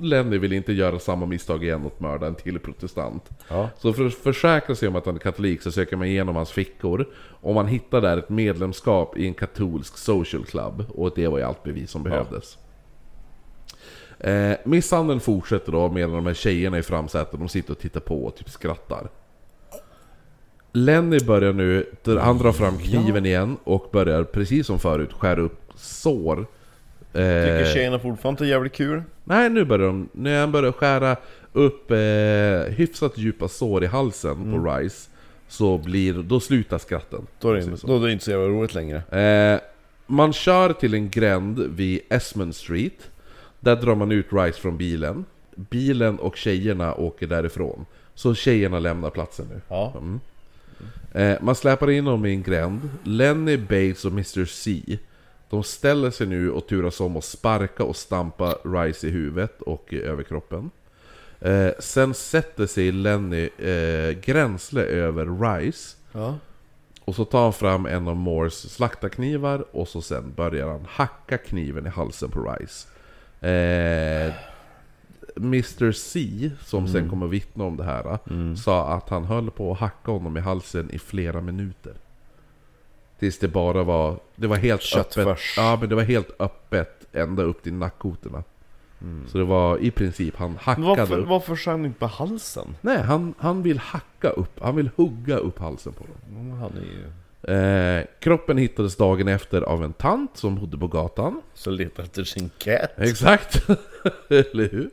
[SPEAKER 2] Lenny vill inte göra samma misstag igen och mörda en till protestant.
[SPEAKER 1] Ja.
[SPEAKER 2] Så för att försäkra sig om att han är katolik så söker man igenom hans fickor. Och man hittar där ett medlemskap i en katolsk social club. Och det var ju allt bevis som behövdes. Eh, misshandeln fortsätter då medan de här tjejerna i framsätet de sitter och tittar på och typ skrattar. Lenny börjar nu, han drar fram kniven igen och börjar precis som förut skära upp sår.
[SPEAKER 1] Tycker
[SPEAKER 2] Eh,
[SPEAKER 1] tjejerna fortfarande är jävligt kul?
[SPEAKER 2] Nej, nu börjar de, när han börjar skära upp eh, hyfsat djupa sår i halsen på Rice Så blir, då slutar skratten
[SPEAKER 1] Då är, det,
[SPEAKER 2] så.
[SPEAKER 1] då är det inte så jävla roligt längre.
[SPEAKER 2] eh, Man kör till en gränd vid Esmond Street Där drar man ut Rice från bilen Bilen och tjejerna åker därifrån Så tjejerna lämnar platsen nu
[SPEAKER 1] Ja.
[SPEAKER 2] Mm. Eh, man släpar in dem i en gränd. Lenny, Bates och Mr C De ställer sig nu och turas om att sparka och stampa Rice i huvudet och i överkroppen. Eh, sen sätter sig Lenny eh, gränsle över Rice.
[SPEAKER 1] Ja.
[SPEAKER 2] Och så tar han fram en av Moores slaktarknivar och så sen börjar han hacka kniven i halsen på Rice. Eh, Mr C, som sen kommer vittna om det här, sa att han höll på att hacka honom i halsen i flera minuter. Tills det bara var... Det var helt
[SPEAKER 1] Köttfärs.
[SPEAKER 2] öppet. Ja, men det var helt öppet ända upp till nackkotorna. Så det var i princip, han
[SPEAKER 1] Men
[SPEAKER 2] hackade
[SPEAKER 1] varför,
[SPEAKER 2] upp.
[SPEAKER 1] varför skäl han inte på halsen?
[SPEAKER 2] Nej, han, han vill hacka upp, han vill hugga upp halsen på dem.
[SPEAKER 1] Mm, Han är ju...
[SPEAKER 2] Eh, kroppen hittades dagen efter av en tant som bodde på gatan.
[SPEAKER 1] Så letar efter sin cat.
[SPEAKER 2] Exakt! Eller hur?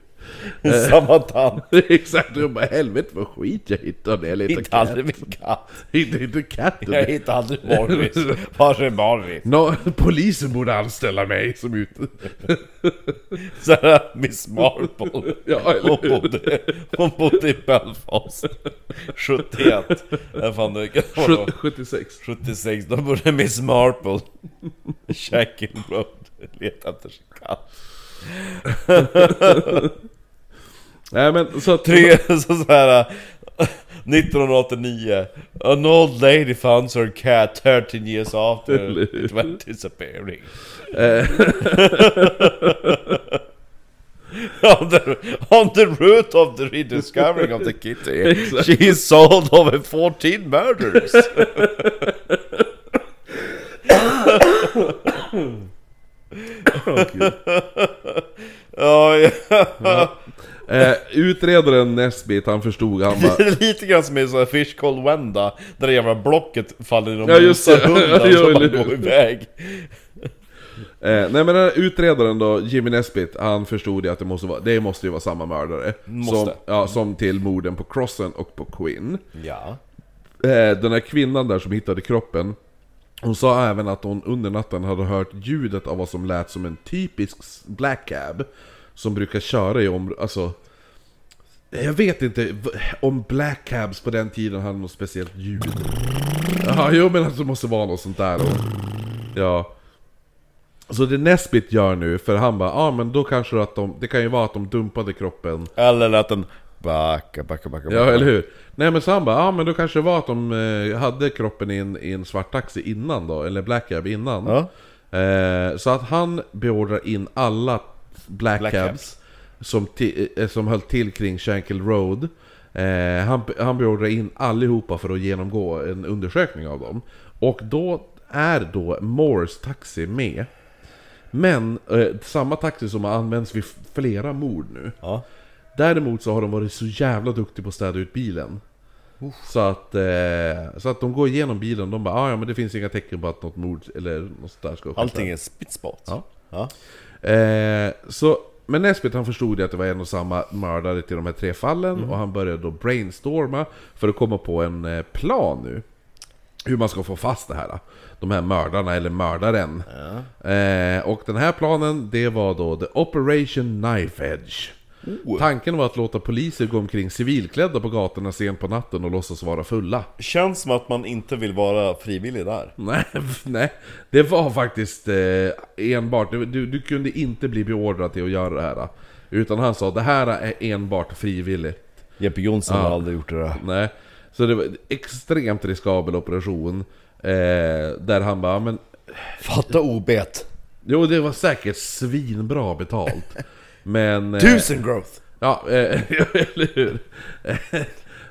[SPEAKER 1] Samma tant.
[SPEAKER 2] Exakt, jag bara helvete vad skit jag hittade jag letade
[SPEAKER 1] Hittade aldrig
[SPEAKER 2] katt.
[SPEAKER 1] min katt.
[SPEAKER 2] Hittade inte katten.
[SPEAKER 1] Jag hittade aldrig Morris. Var är Morris?
[SPEAKER 2] Nå, polisen borde anställa mig som ut...
[SPEAKER 1] Såhär Miss Marple.
[SPEAKER 2] Ja,
[SPEAKER 1] Hon bodde, hon bodde i Belfast. 71. Jag fan det kan vara
[SPEAKER 2] Sjut- 76.
[SPEAKER 1] 76. Då bodde Miss Marple. Shackle Road. Leta efter sin katt.
[SPEAKER 2] Nej men så att...
[SPEAKER 1] Tre, så, så här. 1989 An old lady found her cat 13 years after it went disappearing. On, the, on the route of the rediscovering of the kitty She is sold over 14 murders. Ja, ja.
[SPEAKER 2] Eh, utredaren Nesbit, han förstod, han bara...
[SPEAKER 1] Det är lite grann som i så här Fish Called Wenda Där det jävla blocket faller i de
[SPEAKER 2] Ja, just det.
[SPEAKER 1] hundar
[SPEAKER 2] Ja,
[SPEAKER 1] som bara går iväg
[SPEAKER 2] Eh, nej men den här utredaren då, Jimmy Nesbitt, han förstod ju att det måste, vara, det måste ju vara samma mördare.
[SPEAKER 1] Måste.
[SPEAKER 2] Som, ja, som till morden på Crossen och på Quinn.
[SPEAKER 1] Ja
[SPEAKER 2] Eh, den här kvinnan där som hittade kroppen, hon sa även att hon under natten hade hört ljudet av vad som lät som en typisk black cab. Som brukar köra i området, alltså... Jag vet inte om black cabs på den tiden hade något speciellt ljud. Ja, jo men att det måste vara något sånt där. Och, ja. Så det Nesbit gör nu, för han bara, ah, men då kanske att de, det kan ju vara att de dumpade kroppen
[SPEAKER 1] Eller att den backa, backa, backa,
[SPEAKER 2] Ja, eller hur? Nej men så han bara, ja men då kanske det var att de eh, hade kroppen i en, i en svart taxi innan då, eller black cab innan.
[SPEAKER 1] Ja.
[SPEAKER 2] Eh, så att han beordrar in alla black,
[SPEAKER 1] Black
[SPEAKER 2] cabs,
[SPEAKER 1] cabs.
[SPEAKER 2] Som, eh, som höll till kring Shankill Road. Eh, han, han beordrar in allihopa för att genomgå en undersökning av dem. Och då är då Moores taxi med. Men eh, samma taxi som har använts vid flera mord nu.
[SPEAKER 1] Ja.
[SPEAKER 2] Däremot så har de varit så jävla duktiga på att städa ut bilen. Så att, eh, så att de går igenom bilen, de bara ah, ja men det finns inga tecken på att något mord eller något där ska skett
[SPEAKER 1] Allting
[SPEAKER 2] här."
[SPEAKER 1] är spitspot
[SPEAKER 2] Ja.
[SPEAKER 1] ja.
[SPEAKER 2] Eh, så, men Nesbit han förstod att det var en och samma mördare till de här tre fallen och han började då brainstorma för att komma på en eh, plan nu. Hur man ska få fast det här. De här mördarna eller mördaren. Eh, och den här planen, det var då The Operation Knife Edge.
[SPEAKER 1] Oh.
[SPEAKER 2] Tanken var att låta poliser gå omkring civilklädda på gatorna sent på natten och låtsas vara fulla.
[SPEAKER 1] Känns som att man inte vill vara frivillig där
[SPEAKER 2] Nej, nej. Det var faktiskt eh, enbart, du, du, kunde inte bli beordrad till att göra det här. Utan han sa det här är enbart frivilligt.
[SPEAKER 1] Jeppe Jonsson
[SPEAKER 2] Ja.
[SPEAKER 1] har aldrig gjort det där
[SPEAKER 2] Nej. Så det var en extremt riskabel operation. Eh, där han bara, men...
[SPEAKER 1] Fatta obet
[SPEAKER 2] Jo, det var säkert svinbra betalt. Men... eh,
[SPEAKER 1] Tusen growth!
[SPEAKER 2] Ja, eh, eller hur?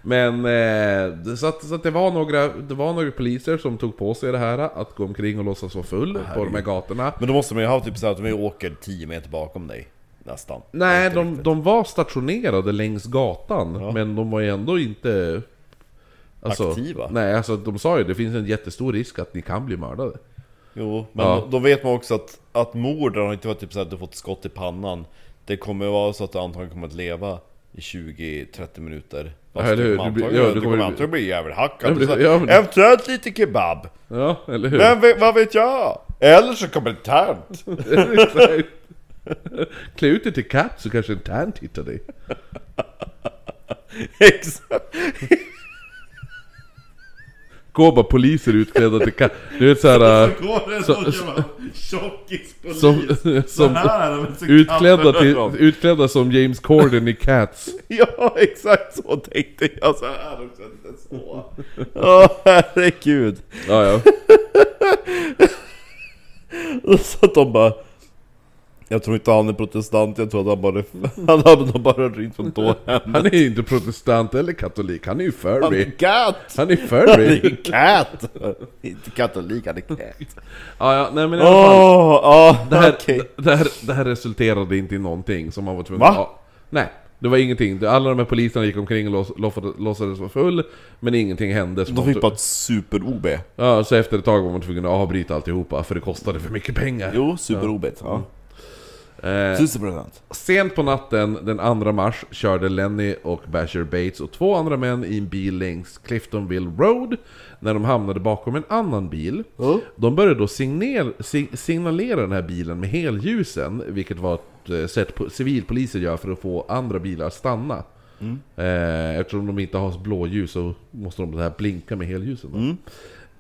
[SPEAKER 2] Men eh, så, att, så att det var några Det var några poliser som tog på sig det här Att gå omkring och låtsas vara full på de här gatorna
[SPEAKER 1] Men då måste man ju ha typ så att de åker 10 meter bakom dig Nästan
[SPEAKER 2] Nej, de, de var stationerade längs gatan Men de var ju ändå inte alltså,
[SPEAKER 1] Aktiva?
[SPEAKER 2] Nej, alltså de sa ju det finns en jättestor risk att ni kan bli mördade
[SPEAKER 1] Jo, men
[SPEAKER 2] Ja.
[SPEAKER 1] då, då vet man också att, att morden har inte varit typ så att du fått skott i pannan Det kommer vara så att du antagligen kommer att leva i 20-30 minuter
[SPEAKER 2] Ja, eller hur?
[SPEAKER 1] Du
[SPEAKER 2] blir-
[SPEAKER 1] kommer
[SPEAKER 2] ja,
[SPEAKER 1] antagligen,
[SPEAKER 2] du
[SPEAKER 1] du kommer antagligen bli
[SPEAKER 2] Ja, men-
[SPEAKER 1] och så-
[SPEAKER 2] ja, men-
[SPEAKER 1] Eventuellt lite kebab
[SPEAKER 2] Ja, eller hur?
[SPEAKER 1] Vet, vad vet jag? Eller så kommer det tant.
[SPEAKER 2] Klä ut dig till katt så kanske en tant hittar dig
[SPEAKER 1] Exakt
[SPEAKER 2] Gå bara poliser utklädda till katt Du vet såhär... äh,
[SPEAKER 1] Går det
[SPEAKER 2] Så-
[SPEAKER 1] någon
[SPEAKER 2] så-
[SPEAKER 1] tjockispolis
[SPEAKER 2] Som, som
[SPEAKER 1] här,
[SPEAKER 2] utklädda, till, utklädda som James Corden i Cats
[SPEAKER 1] Ja, exakt så tänkte jag så här också, inte så. Åh, herregud.
[SPEAKER 2] Ja, ja.
[SPEAKER 1] Så att de bara... Jag tror inte han är protestant, jag tror att han bara, han har bara rymt från tårhemmet.
[SPEAKER 2] Han är inte protestant eller katolik, han är ju
[SPEAKER 1] Han
[SPEAKER 2] furry.
[SPEAKER 1] är katt!
[SPEAKER 2] Han är
[SPEAKER 1] Han
[SPEAKER 2] furry.
[SPEAKER 1] är katt! Inte katolik, han är katt.
[SPEAKER 2] Ja, ja, nej men i alla fall.
[SPEAKER 1] Åh, ja,
[SPEAKER 2] Det här,
[SPEAKER 1] okej.
[SPEAKER 2] det, här, det här resulterade inte i någonting som man var tvungen
[SPEAKER 1] Va?
[SPEAKER 2] Ja, Nej, det var ingenting. Alla de här poliserna gick omkring och låtsades- vara full, men ingenting hände.
[SPEAKER 1] De fick bara ett super-OB.
[SPEAKER 2] ja, så efter ett tag var man tvungen att avbryta alltihopa, för det kostade för mycket pengar.
[SPEAKER 1] Jo, super-OB. Ja.
[SPEAKER 2] Eh. Sent på natten den 2 mars körde Lenny och Basher Bates och två andra män i en bil längs Cliftonville Road när de hamnade bakom en annan bil.
[SPEAKER 1] Ja.
[SPEAKER 2] De började då signal, sig, signalera den här bilen med helljusen, vilket var ett eh, sätt po- civilpoliser gör för att få andra bilar att stanna. Eh, eftersom de inte har blåljus så måste de här blinka med helljusen. då.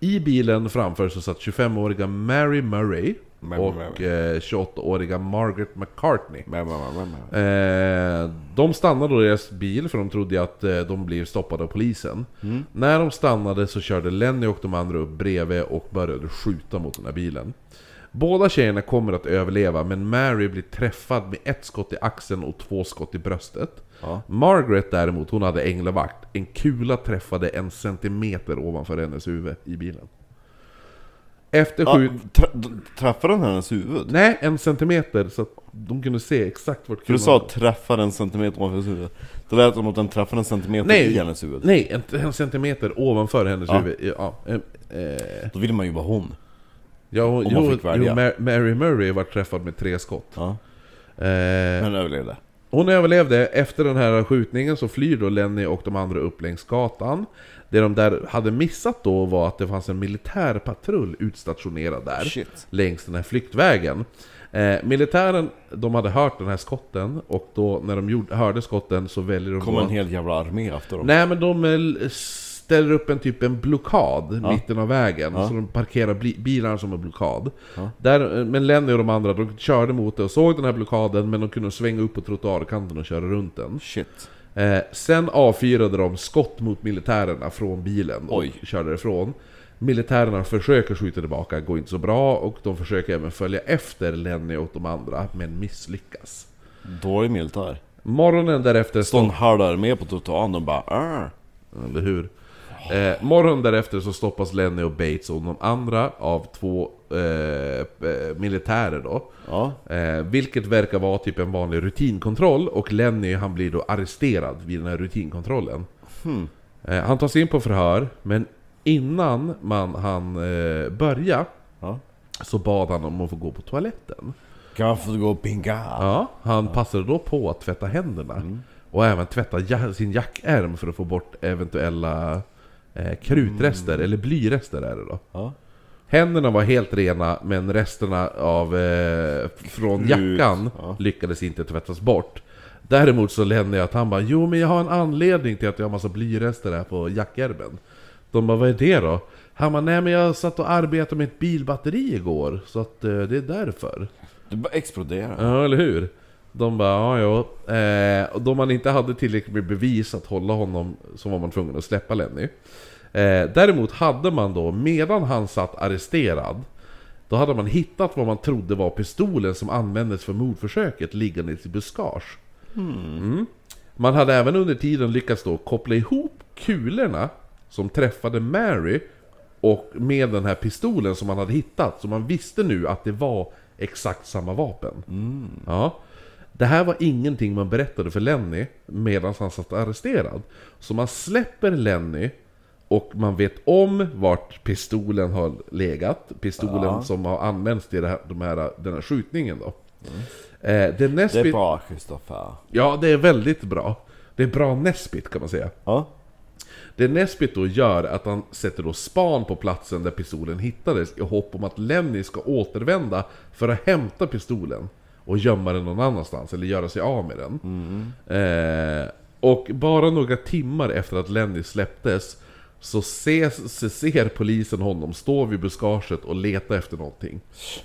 [SPEAKER 2] I bilen framför så satt 25-åriga Mary Murray
[SPEAKER 1] Mary
[SPEAKER 2] och eh, 28-åriga Margaret McCartney. Eh, de stannade då deras bil för de trodde att eh, de blev stoppade av polisen.
[SPEAKER 1] Mm.
[SPEAKER 2] När de stannade så körde Lenny och de andra upp bredvid och började skjuta mot den här bilen. Båda tjejerna kommer att överleva men Mary blir träffad med ett skott i axeln och två skott i bröstet.
[SPEAKER 1] Ja.
[SPEAKER 2] Margaret däremot, hon hade änglavakt. En kula träffade en centimeter ovanför hennes huvud i bilen. Efter
[SPEAKER 1] Ja,
[SPEAKER 2] skjut...
[SPEAKER 1] tra- träffade den hennes huvud?
[SPEAKER 2] Nej, en centimeter så att de kunde se exakt vart
[SPEAKER 1] För du
[SPEAKER 2] kulan
[SPEAKER 1] sa träffade en centimeter ovanför hennes huvud. Det lät som att den träffade en centimeter
[SPEAKER 2] Nej.
[SPEAKER 1] i hennes huvud.
[SPEAKER 2] Nej, en, en centimeter ovanför hennes
[SPEAKER 1] Ja.
[SPEAKER 2] huvud. Ja, eh, eh,
[SPEAKER 1] Då vill man ju vara hon.
[SPEAKER 2] ja, hon,
[SPEAKER 1] Om
[SPEAKER 2] jo, jo, Mar- Mary Murray var träffad med tre skott.
[SPEAKER 1] Ja.
[SPEAKER 2] Eh,
[SPEAKER 1] Men överlevde.
[SPEAKER 2] hon överlevde. Efter den här skjutningen så flyr då Lenny och de andra upp längs gatan. Det de där hade missat då var att det fanns en militärpatrull utstationerad där.
[SPEAKER 1] Shit.
[SPEAKER 2] längs den här flyktvägen. Eh, militären, de hade hört den här skotten och då när de gjorde, hörde skotten så väljer de
[SPEAKER 1] Kom
[SPEAKER 2] då...
[SPEAKER 1] en hel jävla armé efter dem.
[SPEAKER 2] Nej men de eh, ställer upp en typ en blockad
[SPEAKER 1] Ja.
[SPEAKER 2] mitten av vägen.
[SPEAKER 1] Ja.
[SPEAKER 2] Så de parkerar bilarna som en blockad.
[SPEAKER 1] Ja.
[SPEAKER 2] Där, eh, men Lenny och de andra, de körde mot det och såg den här blockaden men de kunde svänga upp på trottoarkanten och köra runt den.
[SPEAKER 1] Shit.
[SPEAKER 2] Eh, sen avfyrade de skott mot militärerna från bilen och
[SPEAKER 1] Oj.
[SPEAKER 2] körde ifrån. Militärerna försöker skjuta tillbaka, går inte så bra och de försöker även följa efter Lenny och de andra, men misslyckas.
[SPEAKER 1] Dålig militär.
[SPEAKER 2] Morgonen därefter
[SPEAKER 1] Stå en halv armé på trottoaren och bara "Arr."
[SPEAKER 2] Eller hur? Eh, morgonen därefter så stoppas Lenny och Bates och de andra av två eh, eh, militärer då.
[SPEAKER 1] Ja.
[SPEAKER 2] Eh, vilket verkar vara typ en vanlig rutinkontroll och Lenny han blir då arresterad vid den här rutinkontrollen.
[SPEAKER 1] Hmm.
[SPEAKER 2] Eh, han tas in på förhör, men innan man han eh, börja
[SPEAKER 1] ja.
[SPEAKER 2] så bad han om att få gå på toaletten.
[SPEAKER 1] Kan man få gå och pinga?
[SPEAKER 2] Ja, han passade då på att tvätta händerna. Och även tvätta ja- sin jackärm för att få bort eventuella eh, krutrester, eller blyrester är det då.
[SPEAKER 1] Ja.
[SPEAKER 2] Händerna var helt rena, men resterna av eh, från
[SPEAKER 1] Krut,
[SPEAKER 2] jackan
[SPEAKER 1] ja.
[SPEAKER 2] lyckades inte tvättas bort. Däremot så Lenny att han bara Jo men jag har en anledning till att jag har massa blyrester här på jackärmen. De bara vad är det då? Han bara nej men jag satt och arbetade med ett bilbatteri igår, så att eh, det är därför.
[SPEAKER 1] Du bara exploderar.
[SPEAKER 2] Ja, eller hur? De bara, ja, ja. Eh, och då man inte hade tillräckligt med bevis att hålla honom så var man tvungen att släppa Lenny. Eh, däremot hade man då, medan han satt arresterad, då hade man hittat vad man trodde var pistolen som användes för mordförsöket liggande i buskage. Mm. Man hade även under tiden lyckats då koppla ihop kulorna som träffade Mary och med den här pistolen som man hade hittat. Så man visste nu att det var exakt samma vapen. Ja. Det här var ingenting man berättade för Lenny medan han satt arresterad. Så man släpper Lenny och man vet om vart pistolen har legat. Pistolen
[SPEAKER 1] Ja.
[SPEAKER 2] som har använts till här, de här, den här skjutningen då. Eh, det, näst
[SPEAKER 1] Det är bra Kristoffer.
[SPEAKER 2] Ja, det är väldigt bra. Det är bra Nesbit kan man säga.
[SPEAKER 1] Ja.
[SPEAKER 2] Det Nesbit då gör är att han sätter då span på platsen där pistolen hittades i hopp om att Lenny ska återvända för att hämta pistolen och gömma den någon annanstans, eller göra sig av med den. Eh, och bara några timmar efter att Lenny släpptes så ses, så ser polisen honom stå vid buskaget och leta efter någonting.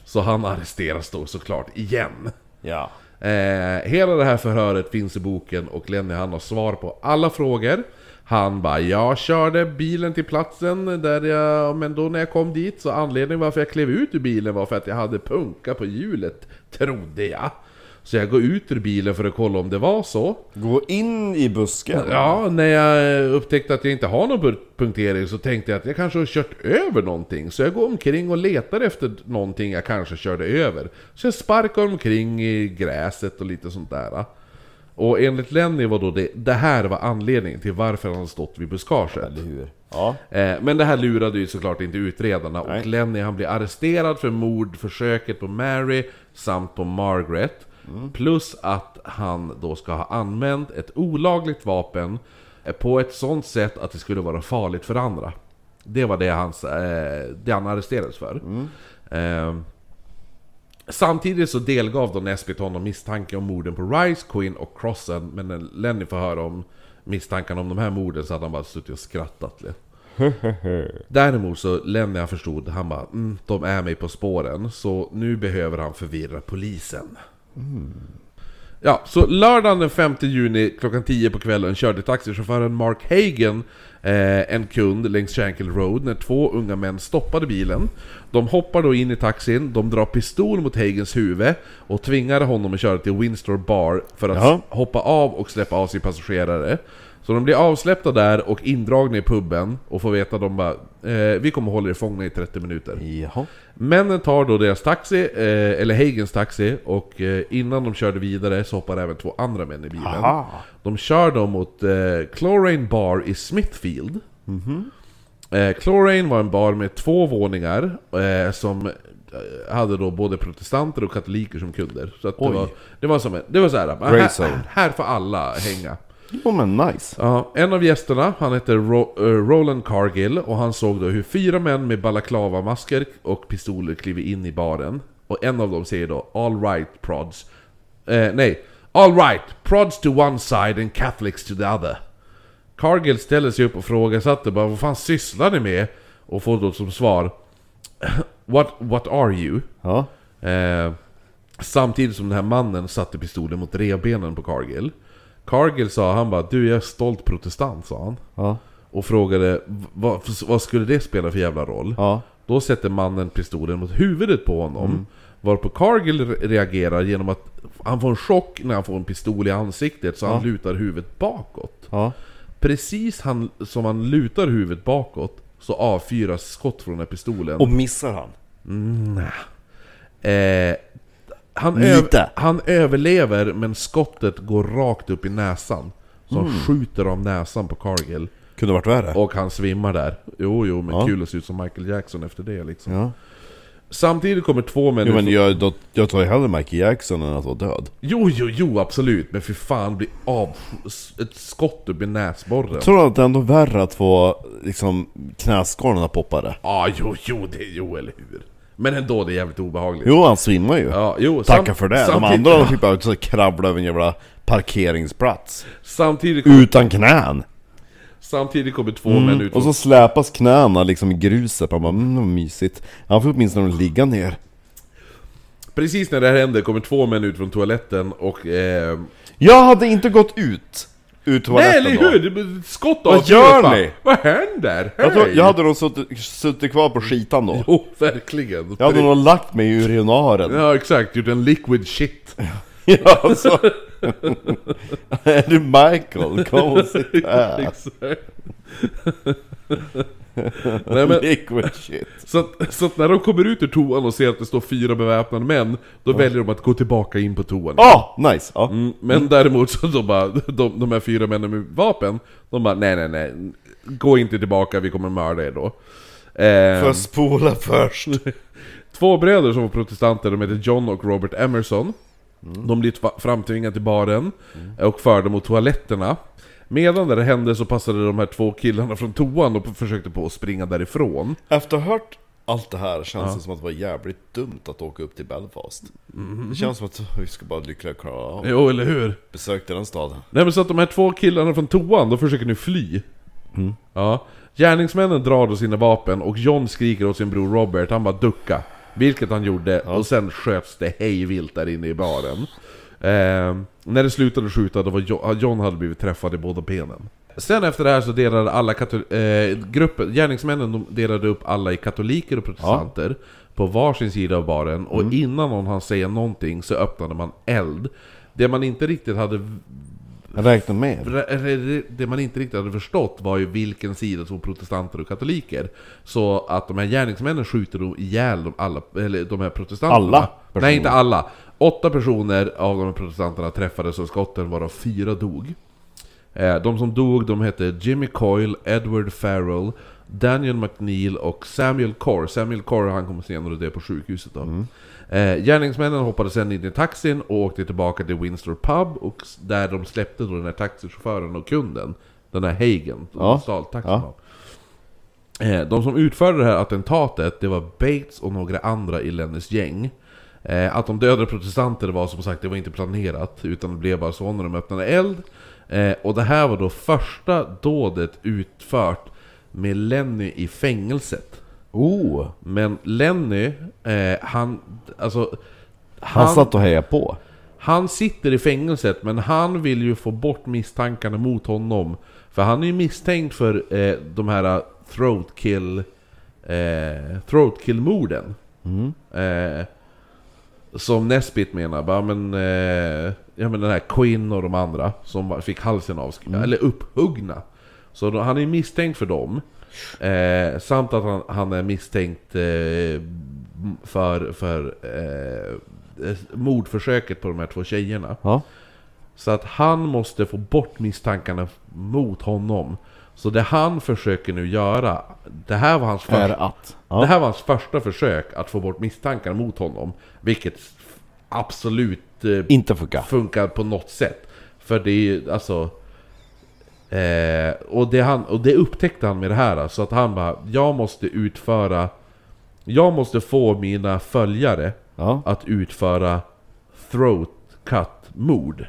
[SPEAKER 2] Så han arresteras då såklart igen.
[SPEAKER 1] Ja.
[SPEAKER 2] Eh, hela det här förhöret finns i boken och Lenny han har svar på alla frågor. Han bara, jag körde bilen till platsen där jag, men då när jag kom dit så anledningen varför jag klev ut ur bilen var för att jag hade punka på hjulet, trodde jag. Så jag går ut ur bilen för att kolla om det var så.
[SPEAKER 1] Gå in i busken.
[SPEAKER 2] Ja, när jag upptäckte att jag inte har någon pu- punktering så tänkte jag att jag kanske har kört över någonting. Så jag går omkring och letar efter någonting jag kanske körde över. Så jag sparkar omkring i gräset och lite sånt där. Och enligt Lenny var då det, det här var anledningen till varför han stått vid buskaget.
[SPEAKER 1] Ja.
[SPEAKER 2] Eh, Men det här lurade ju såklart inte utredarna och
[SPEAKER 1] Nej.
[SPEAKER 2] Lenny han blir arresterad för mordförsöket på Mary samt på Margaret. Plus att han då ska ha använt ett olagligt vapen på ett sånt sätt att det skulle vara farligt för andra. Det var det, hans, eh, det han arresterades för. Eh, Samtidigt så delgav då Nesbitt honom misstanke om morden på Rice, Quinn och Crossen Men när Lenny får höra om misstankarna om de här morden så hade han bara suttit och skrattat lite. Däremot så Lenny han förstod, han bara mm, de är mig på spåren Så nu behöver han förvirra polisen Ja, så lördagen den 5 juni klockan 10 på kvällen körde taxichauffören Mark Hagen eh, en kund längs Shankill Road när två unga män stoppade bilen. De hoppar då in i taxin, de drar pistol mot Hagens huvud och tvingar honom att köra till Windsor Bar för att
[SPEAKER 1] Jaha.
[SPEAKER 2] hoppa av och släppa av sin passagerare. Så de blir avsläppta där och indragna i puben och får veta att de bara eh, Vi kommer hålla er fångna i 30 minuter.
[SPEAKER 1] Jaha.
[SPEAKER 2] Männen tar då deras taxi, eh, eller Hagens taxi, och eh, innan de körde vidare så hoppar även två andra män i bilen.
[SPEAKER 1] Aha.
[SPEAKER 2] De kör då mot eh, Chlorane Bar i Smithfield. Eh, Chlorane var en bar med två våningar eh, som eh, hade då både protestanter och katoliker som kunder. Så det
[SPEAKER 1] Oj.
[SPEAKER 2] var, det var som en, det var så här, här, här får alla hänga.
[SPEAKER 1] Jo men nice.
[SPEAKER 2] Ja, en av gästerna, han heter Ro- eh, Roland Cargill och han såg då hur fyra män med balaklava-masker och pistoler kliver in i baren. Och en av dem säger då 'All right prods' eh, Nej, 'All right, prods to one side and Catholics to the other' Cargill ställer sig upp och frågasatte bara 'Vad fan sysslar ni med?' Och får då som svar 'What, what are you?'
[SPEAKER 1] Ja.
[SPEAKER 2] Eh, samtidigt som den här mannen satte pistolen mot revbenen på Cargill. Cargill sa, han bara 'Du jag är stolt protestant' sa han.
[SPEAKER 1] Ja.
[SPEAKER 2] Och frågade vad, vad skulle det spela för jävla roll?
[SPEAKER 1] Ja.
[SPEAKER 2] Då sätter mannen pistolen mot huvudet på honom. Varpå Cargill re- reagerar genom att han får en chock när han får en pistol i ansiktet så han lutar huvudet bakåt.
[SPEAKER 1] Ja.
[SPEAKER 2] Precis han, som han lutar huvudet bakåt så avfyras skott från den här pistolen.
[SPEAKER 1] Och missar han?
[SPEAKER 2] Eh, han, öv- han överlever men skottet går rakt upp i näsan. Så han skjuter av näsan på Cargill.
[SPEAKER 1] Kunde varit värre.
[SPEAKER 2] Och han svimmar där. Jo, jo, men
[SPEAKER 1] Ja.
[SPEAKER 2] kul att se ut som Michael Jackson efter det liksom.
[SPEAKER 1] Ja.
[SPEAKER 2] Samtidigt kommer två män
[SPEAKER 1] Jo men jag, då, jag tar ju hellre Michael Jackson än att vara död.
[SPEAKER 2] Jo, jo, jo, absolut. Men för fan, bli av... Ett skott upp i näsborren.
[SPEAKER 1] Tror du att det är ändå värre att få liksom knäskålarna poppade?
[SPEAKER 2] Ja, ah, jo, jo, det, jo, eller hur. Men ändå, det är jävligt obehagligt.
[SPEAKER 1] Jo, han svimmar ju.
[SPEAKER 2] Ja, jo,
[SPEAKER 1] Tacka för det. De andra de fick bara så kravla över en jävla parkeringsplats.
[SPEAKER 2] Samtidigt,
[SPEAKER 1] Utan knän!
[SPEAKER 2] samtidigt kommer två män ut
[SPEAKER 1] Och så släpas knäna liksom i gruset. Man bara, mm, vad mysigt. Han får åtminstone ligga ner.
[SPEAKER 2] Precis när det här händer kommer två män ut från toaletten och... Eh,
[SPEAKER 1] Jag hade inte gått ut ur
[SPEAKER 2] nej,
[SPEAKER 1] toaletten
[SPEAKER 2] eller
[SPEAKER 1] då.
[SPEAKER 2] hur! Blir Skott
[SPEAKER 1] Vad gör ni?
[SPEAKER 2] Vad händer? Hej!
[SPEAKER 1] Jag, tror, jag hade nog suttit, suttit kvar på skitan då.
[SPEAKER 2] Jo, verkligen.
[SPEAKER 1] Jag hade nog lagt mig i urinaren.
[SPEAKER 2] Ja, exakt. Gjort en liquid shit.
[SPEAKER 1] Ja, alltså. är du Michael? Kom och sitt här.
[SPEAKER 2] Nej, men,
[SPEAKER 1] Liquid shit.
[SPEAKER 2] så, att, så att när de kommer ut ur toan och ser att det står fyra beväpnade män, då väljer de att gå tillbaka in på toan.
[SPEAKER 1] Ah, nice! Ja.
[SPEAKER 2] Mm, men däremot så då bara, de, de här fyra männen med vapen, de bara nej nej nej, gå inte tillbaka, vi kommer mörda er då. Eh,
[SPEAKER 1] Får spola först?
[SPEAKER 2] Två bröder som var protestanter, de heter John och Robert Emerson. De blir framtvingade till baren och förda mot toaletterna. Medan det hände så passade de här två killarna från toan och försökte på att springa därifrån.
[SPEAKER 1] Efter att ha hört allt det här känns det som att det var jävligt dumt att åka upp till Belfast. Det känns som att vi ska bara lyckliga klara av
[SPEAKER 2] Jo, eller hur?
[SPEAKER 1] besökte den staden.
[SPEAKER 2] Nej men så att de här två killarna från toan, de försöker nu fly. Ja. Gärningsmännen drar då sina vapen och John skriker åt sin bror Robert, han bara ducka. Vilket han gjorde, och sen sköts det hejvilt där inne i baren. Eh, när det slutade skjuta, då var John, John hade blivit träffad i båda benen. Sen efter det här så delade alla katol- eh, gruppen, gärningsmännen de delade upp alla i katoliker och protestanter på varsin sida av baren och innan någon hann säga någonting så öppnade man eld. Det man inte riktigt hade
[SPEAKER 1] Jag räknar med.
[SPEAKER 2] Det man inte riktigt hade förstått var ju vilken sida som protestanter och katoliker. Så att de här gärningsmännen skjuter ihjäl de, alla, eller de här protestanterna.
[SPEAKER 1] Alla personer?
[SPEAKER 2] Nej, inte alla. Åtta personer av de protestanterna träffades av skotten, varav fyra dog. Eh, De som dog, de hette Jimmy Coyle, Edward Farrell, Daniel McNeil och Samuel Corr. Samuel Corr, han kom senare det på sjukhuset då. Eh, gärningsmännen hoppade sen in i taxin och åkte tillbaka till Windsor Pub, och där de släppte då den här taxichauffören och kunden. Den här Hagen,
[SPEAKER 1] Ja.
[SPEAKER 2] stal taxin
[SPEAKER 1] Ja.
[SPEAKER 2] Eh, De som utförde det här attentatet, det var Bates och några andra i Lennys gäng. Eh, Att de dödade protestanter var som sagt, det var inte planerat, utan det blev bara så när de öppnade eld. Eh, Och det här var då första dådet utfört med Lenny i fängelset.
[SPEAKER 1] Oh!
[SPEAKER 2] Men Lenny, eh, han... Alltså...
[SPEAKER 1] Han satt och hejade på.
[SPEAKER 2] Han sitter i fängelset, men han vill ju få bort misstankarna mot honom. För han är ju misstänkt för eh, de här throat kill... Eh, throat kill-morden. Eh, som Nesbit menar, bara men... Eh, ja men den här Quinn och de andra som fick halsen avskurna, eller upphuggna. Så då, han är misstänkt för dem. Eh, samt att han, han är misstänkt eh, för, för eh, eh, mordförsöket på de här två tjejerna.
[SPEAKER 1] Ja.
[SPEAKER 2] Så att han måste få bort misstankarna mot honom. Så det han försöker nu göra, det här var hans
[SPEAKER 1] Är
[SPEAKER 2] första,
[SPEAKER 1] att.
[SPEAKER 2] det
[SPEAKER 1] Ja.
[SPEAKER 2] här var hans första försök att få bort misstankarna mot honom. Vilket absolut eh,
[SPEAKER 1] Inte funkar.
[SPEAKER 2] funkar på något sätt. För det är ju alltså... Eh, och, det han, och det upptäckte han med det här. Så att han bara, jag måste utföra... Jag måste få mina följare
[SPEAKER 1] Ja.
[SPEAKER 2] att utföra throat cut-mord.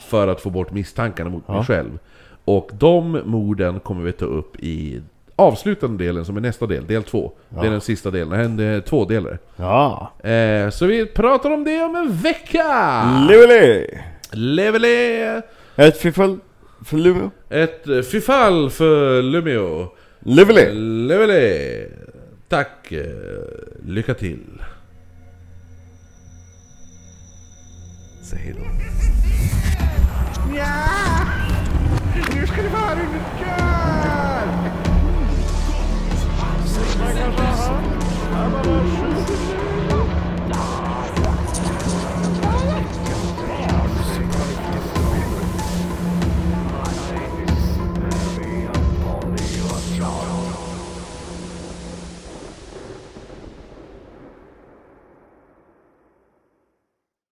[SPEAKER 2] För att få bort misstankarna mot mig
[SPEAKER 1] Ja.
[SPEAKER 2] själv. Och de morden kommer vi ta upp i avslutande delen som är nästa del, del två. Det är den sista delen, det är en tvådelare.
[SPEAKER 1] Ja.
[SPEAKER 2] Eh, så vi pratar om det om en vecka!
[SPEAKER 1] Lively!
[SPEAKER 2] Levele!
[SPEAKER 1] Ett fiffel för Luleå.
[SPEAKER 2] Ett eh, fyfall för Lumio.
[SPEAKER 1] Lively!
[SPEAKER 2] Levele! Tack! eh, Lycka till!
[SPEAKER 1] Säg hejdå.
[SPEAKER 3] Ja!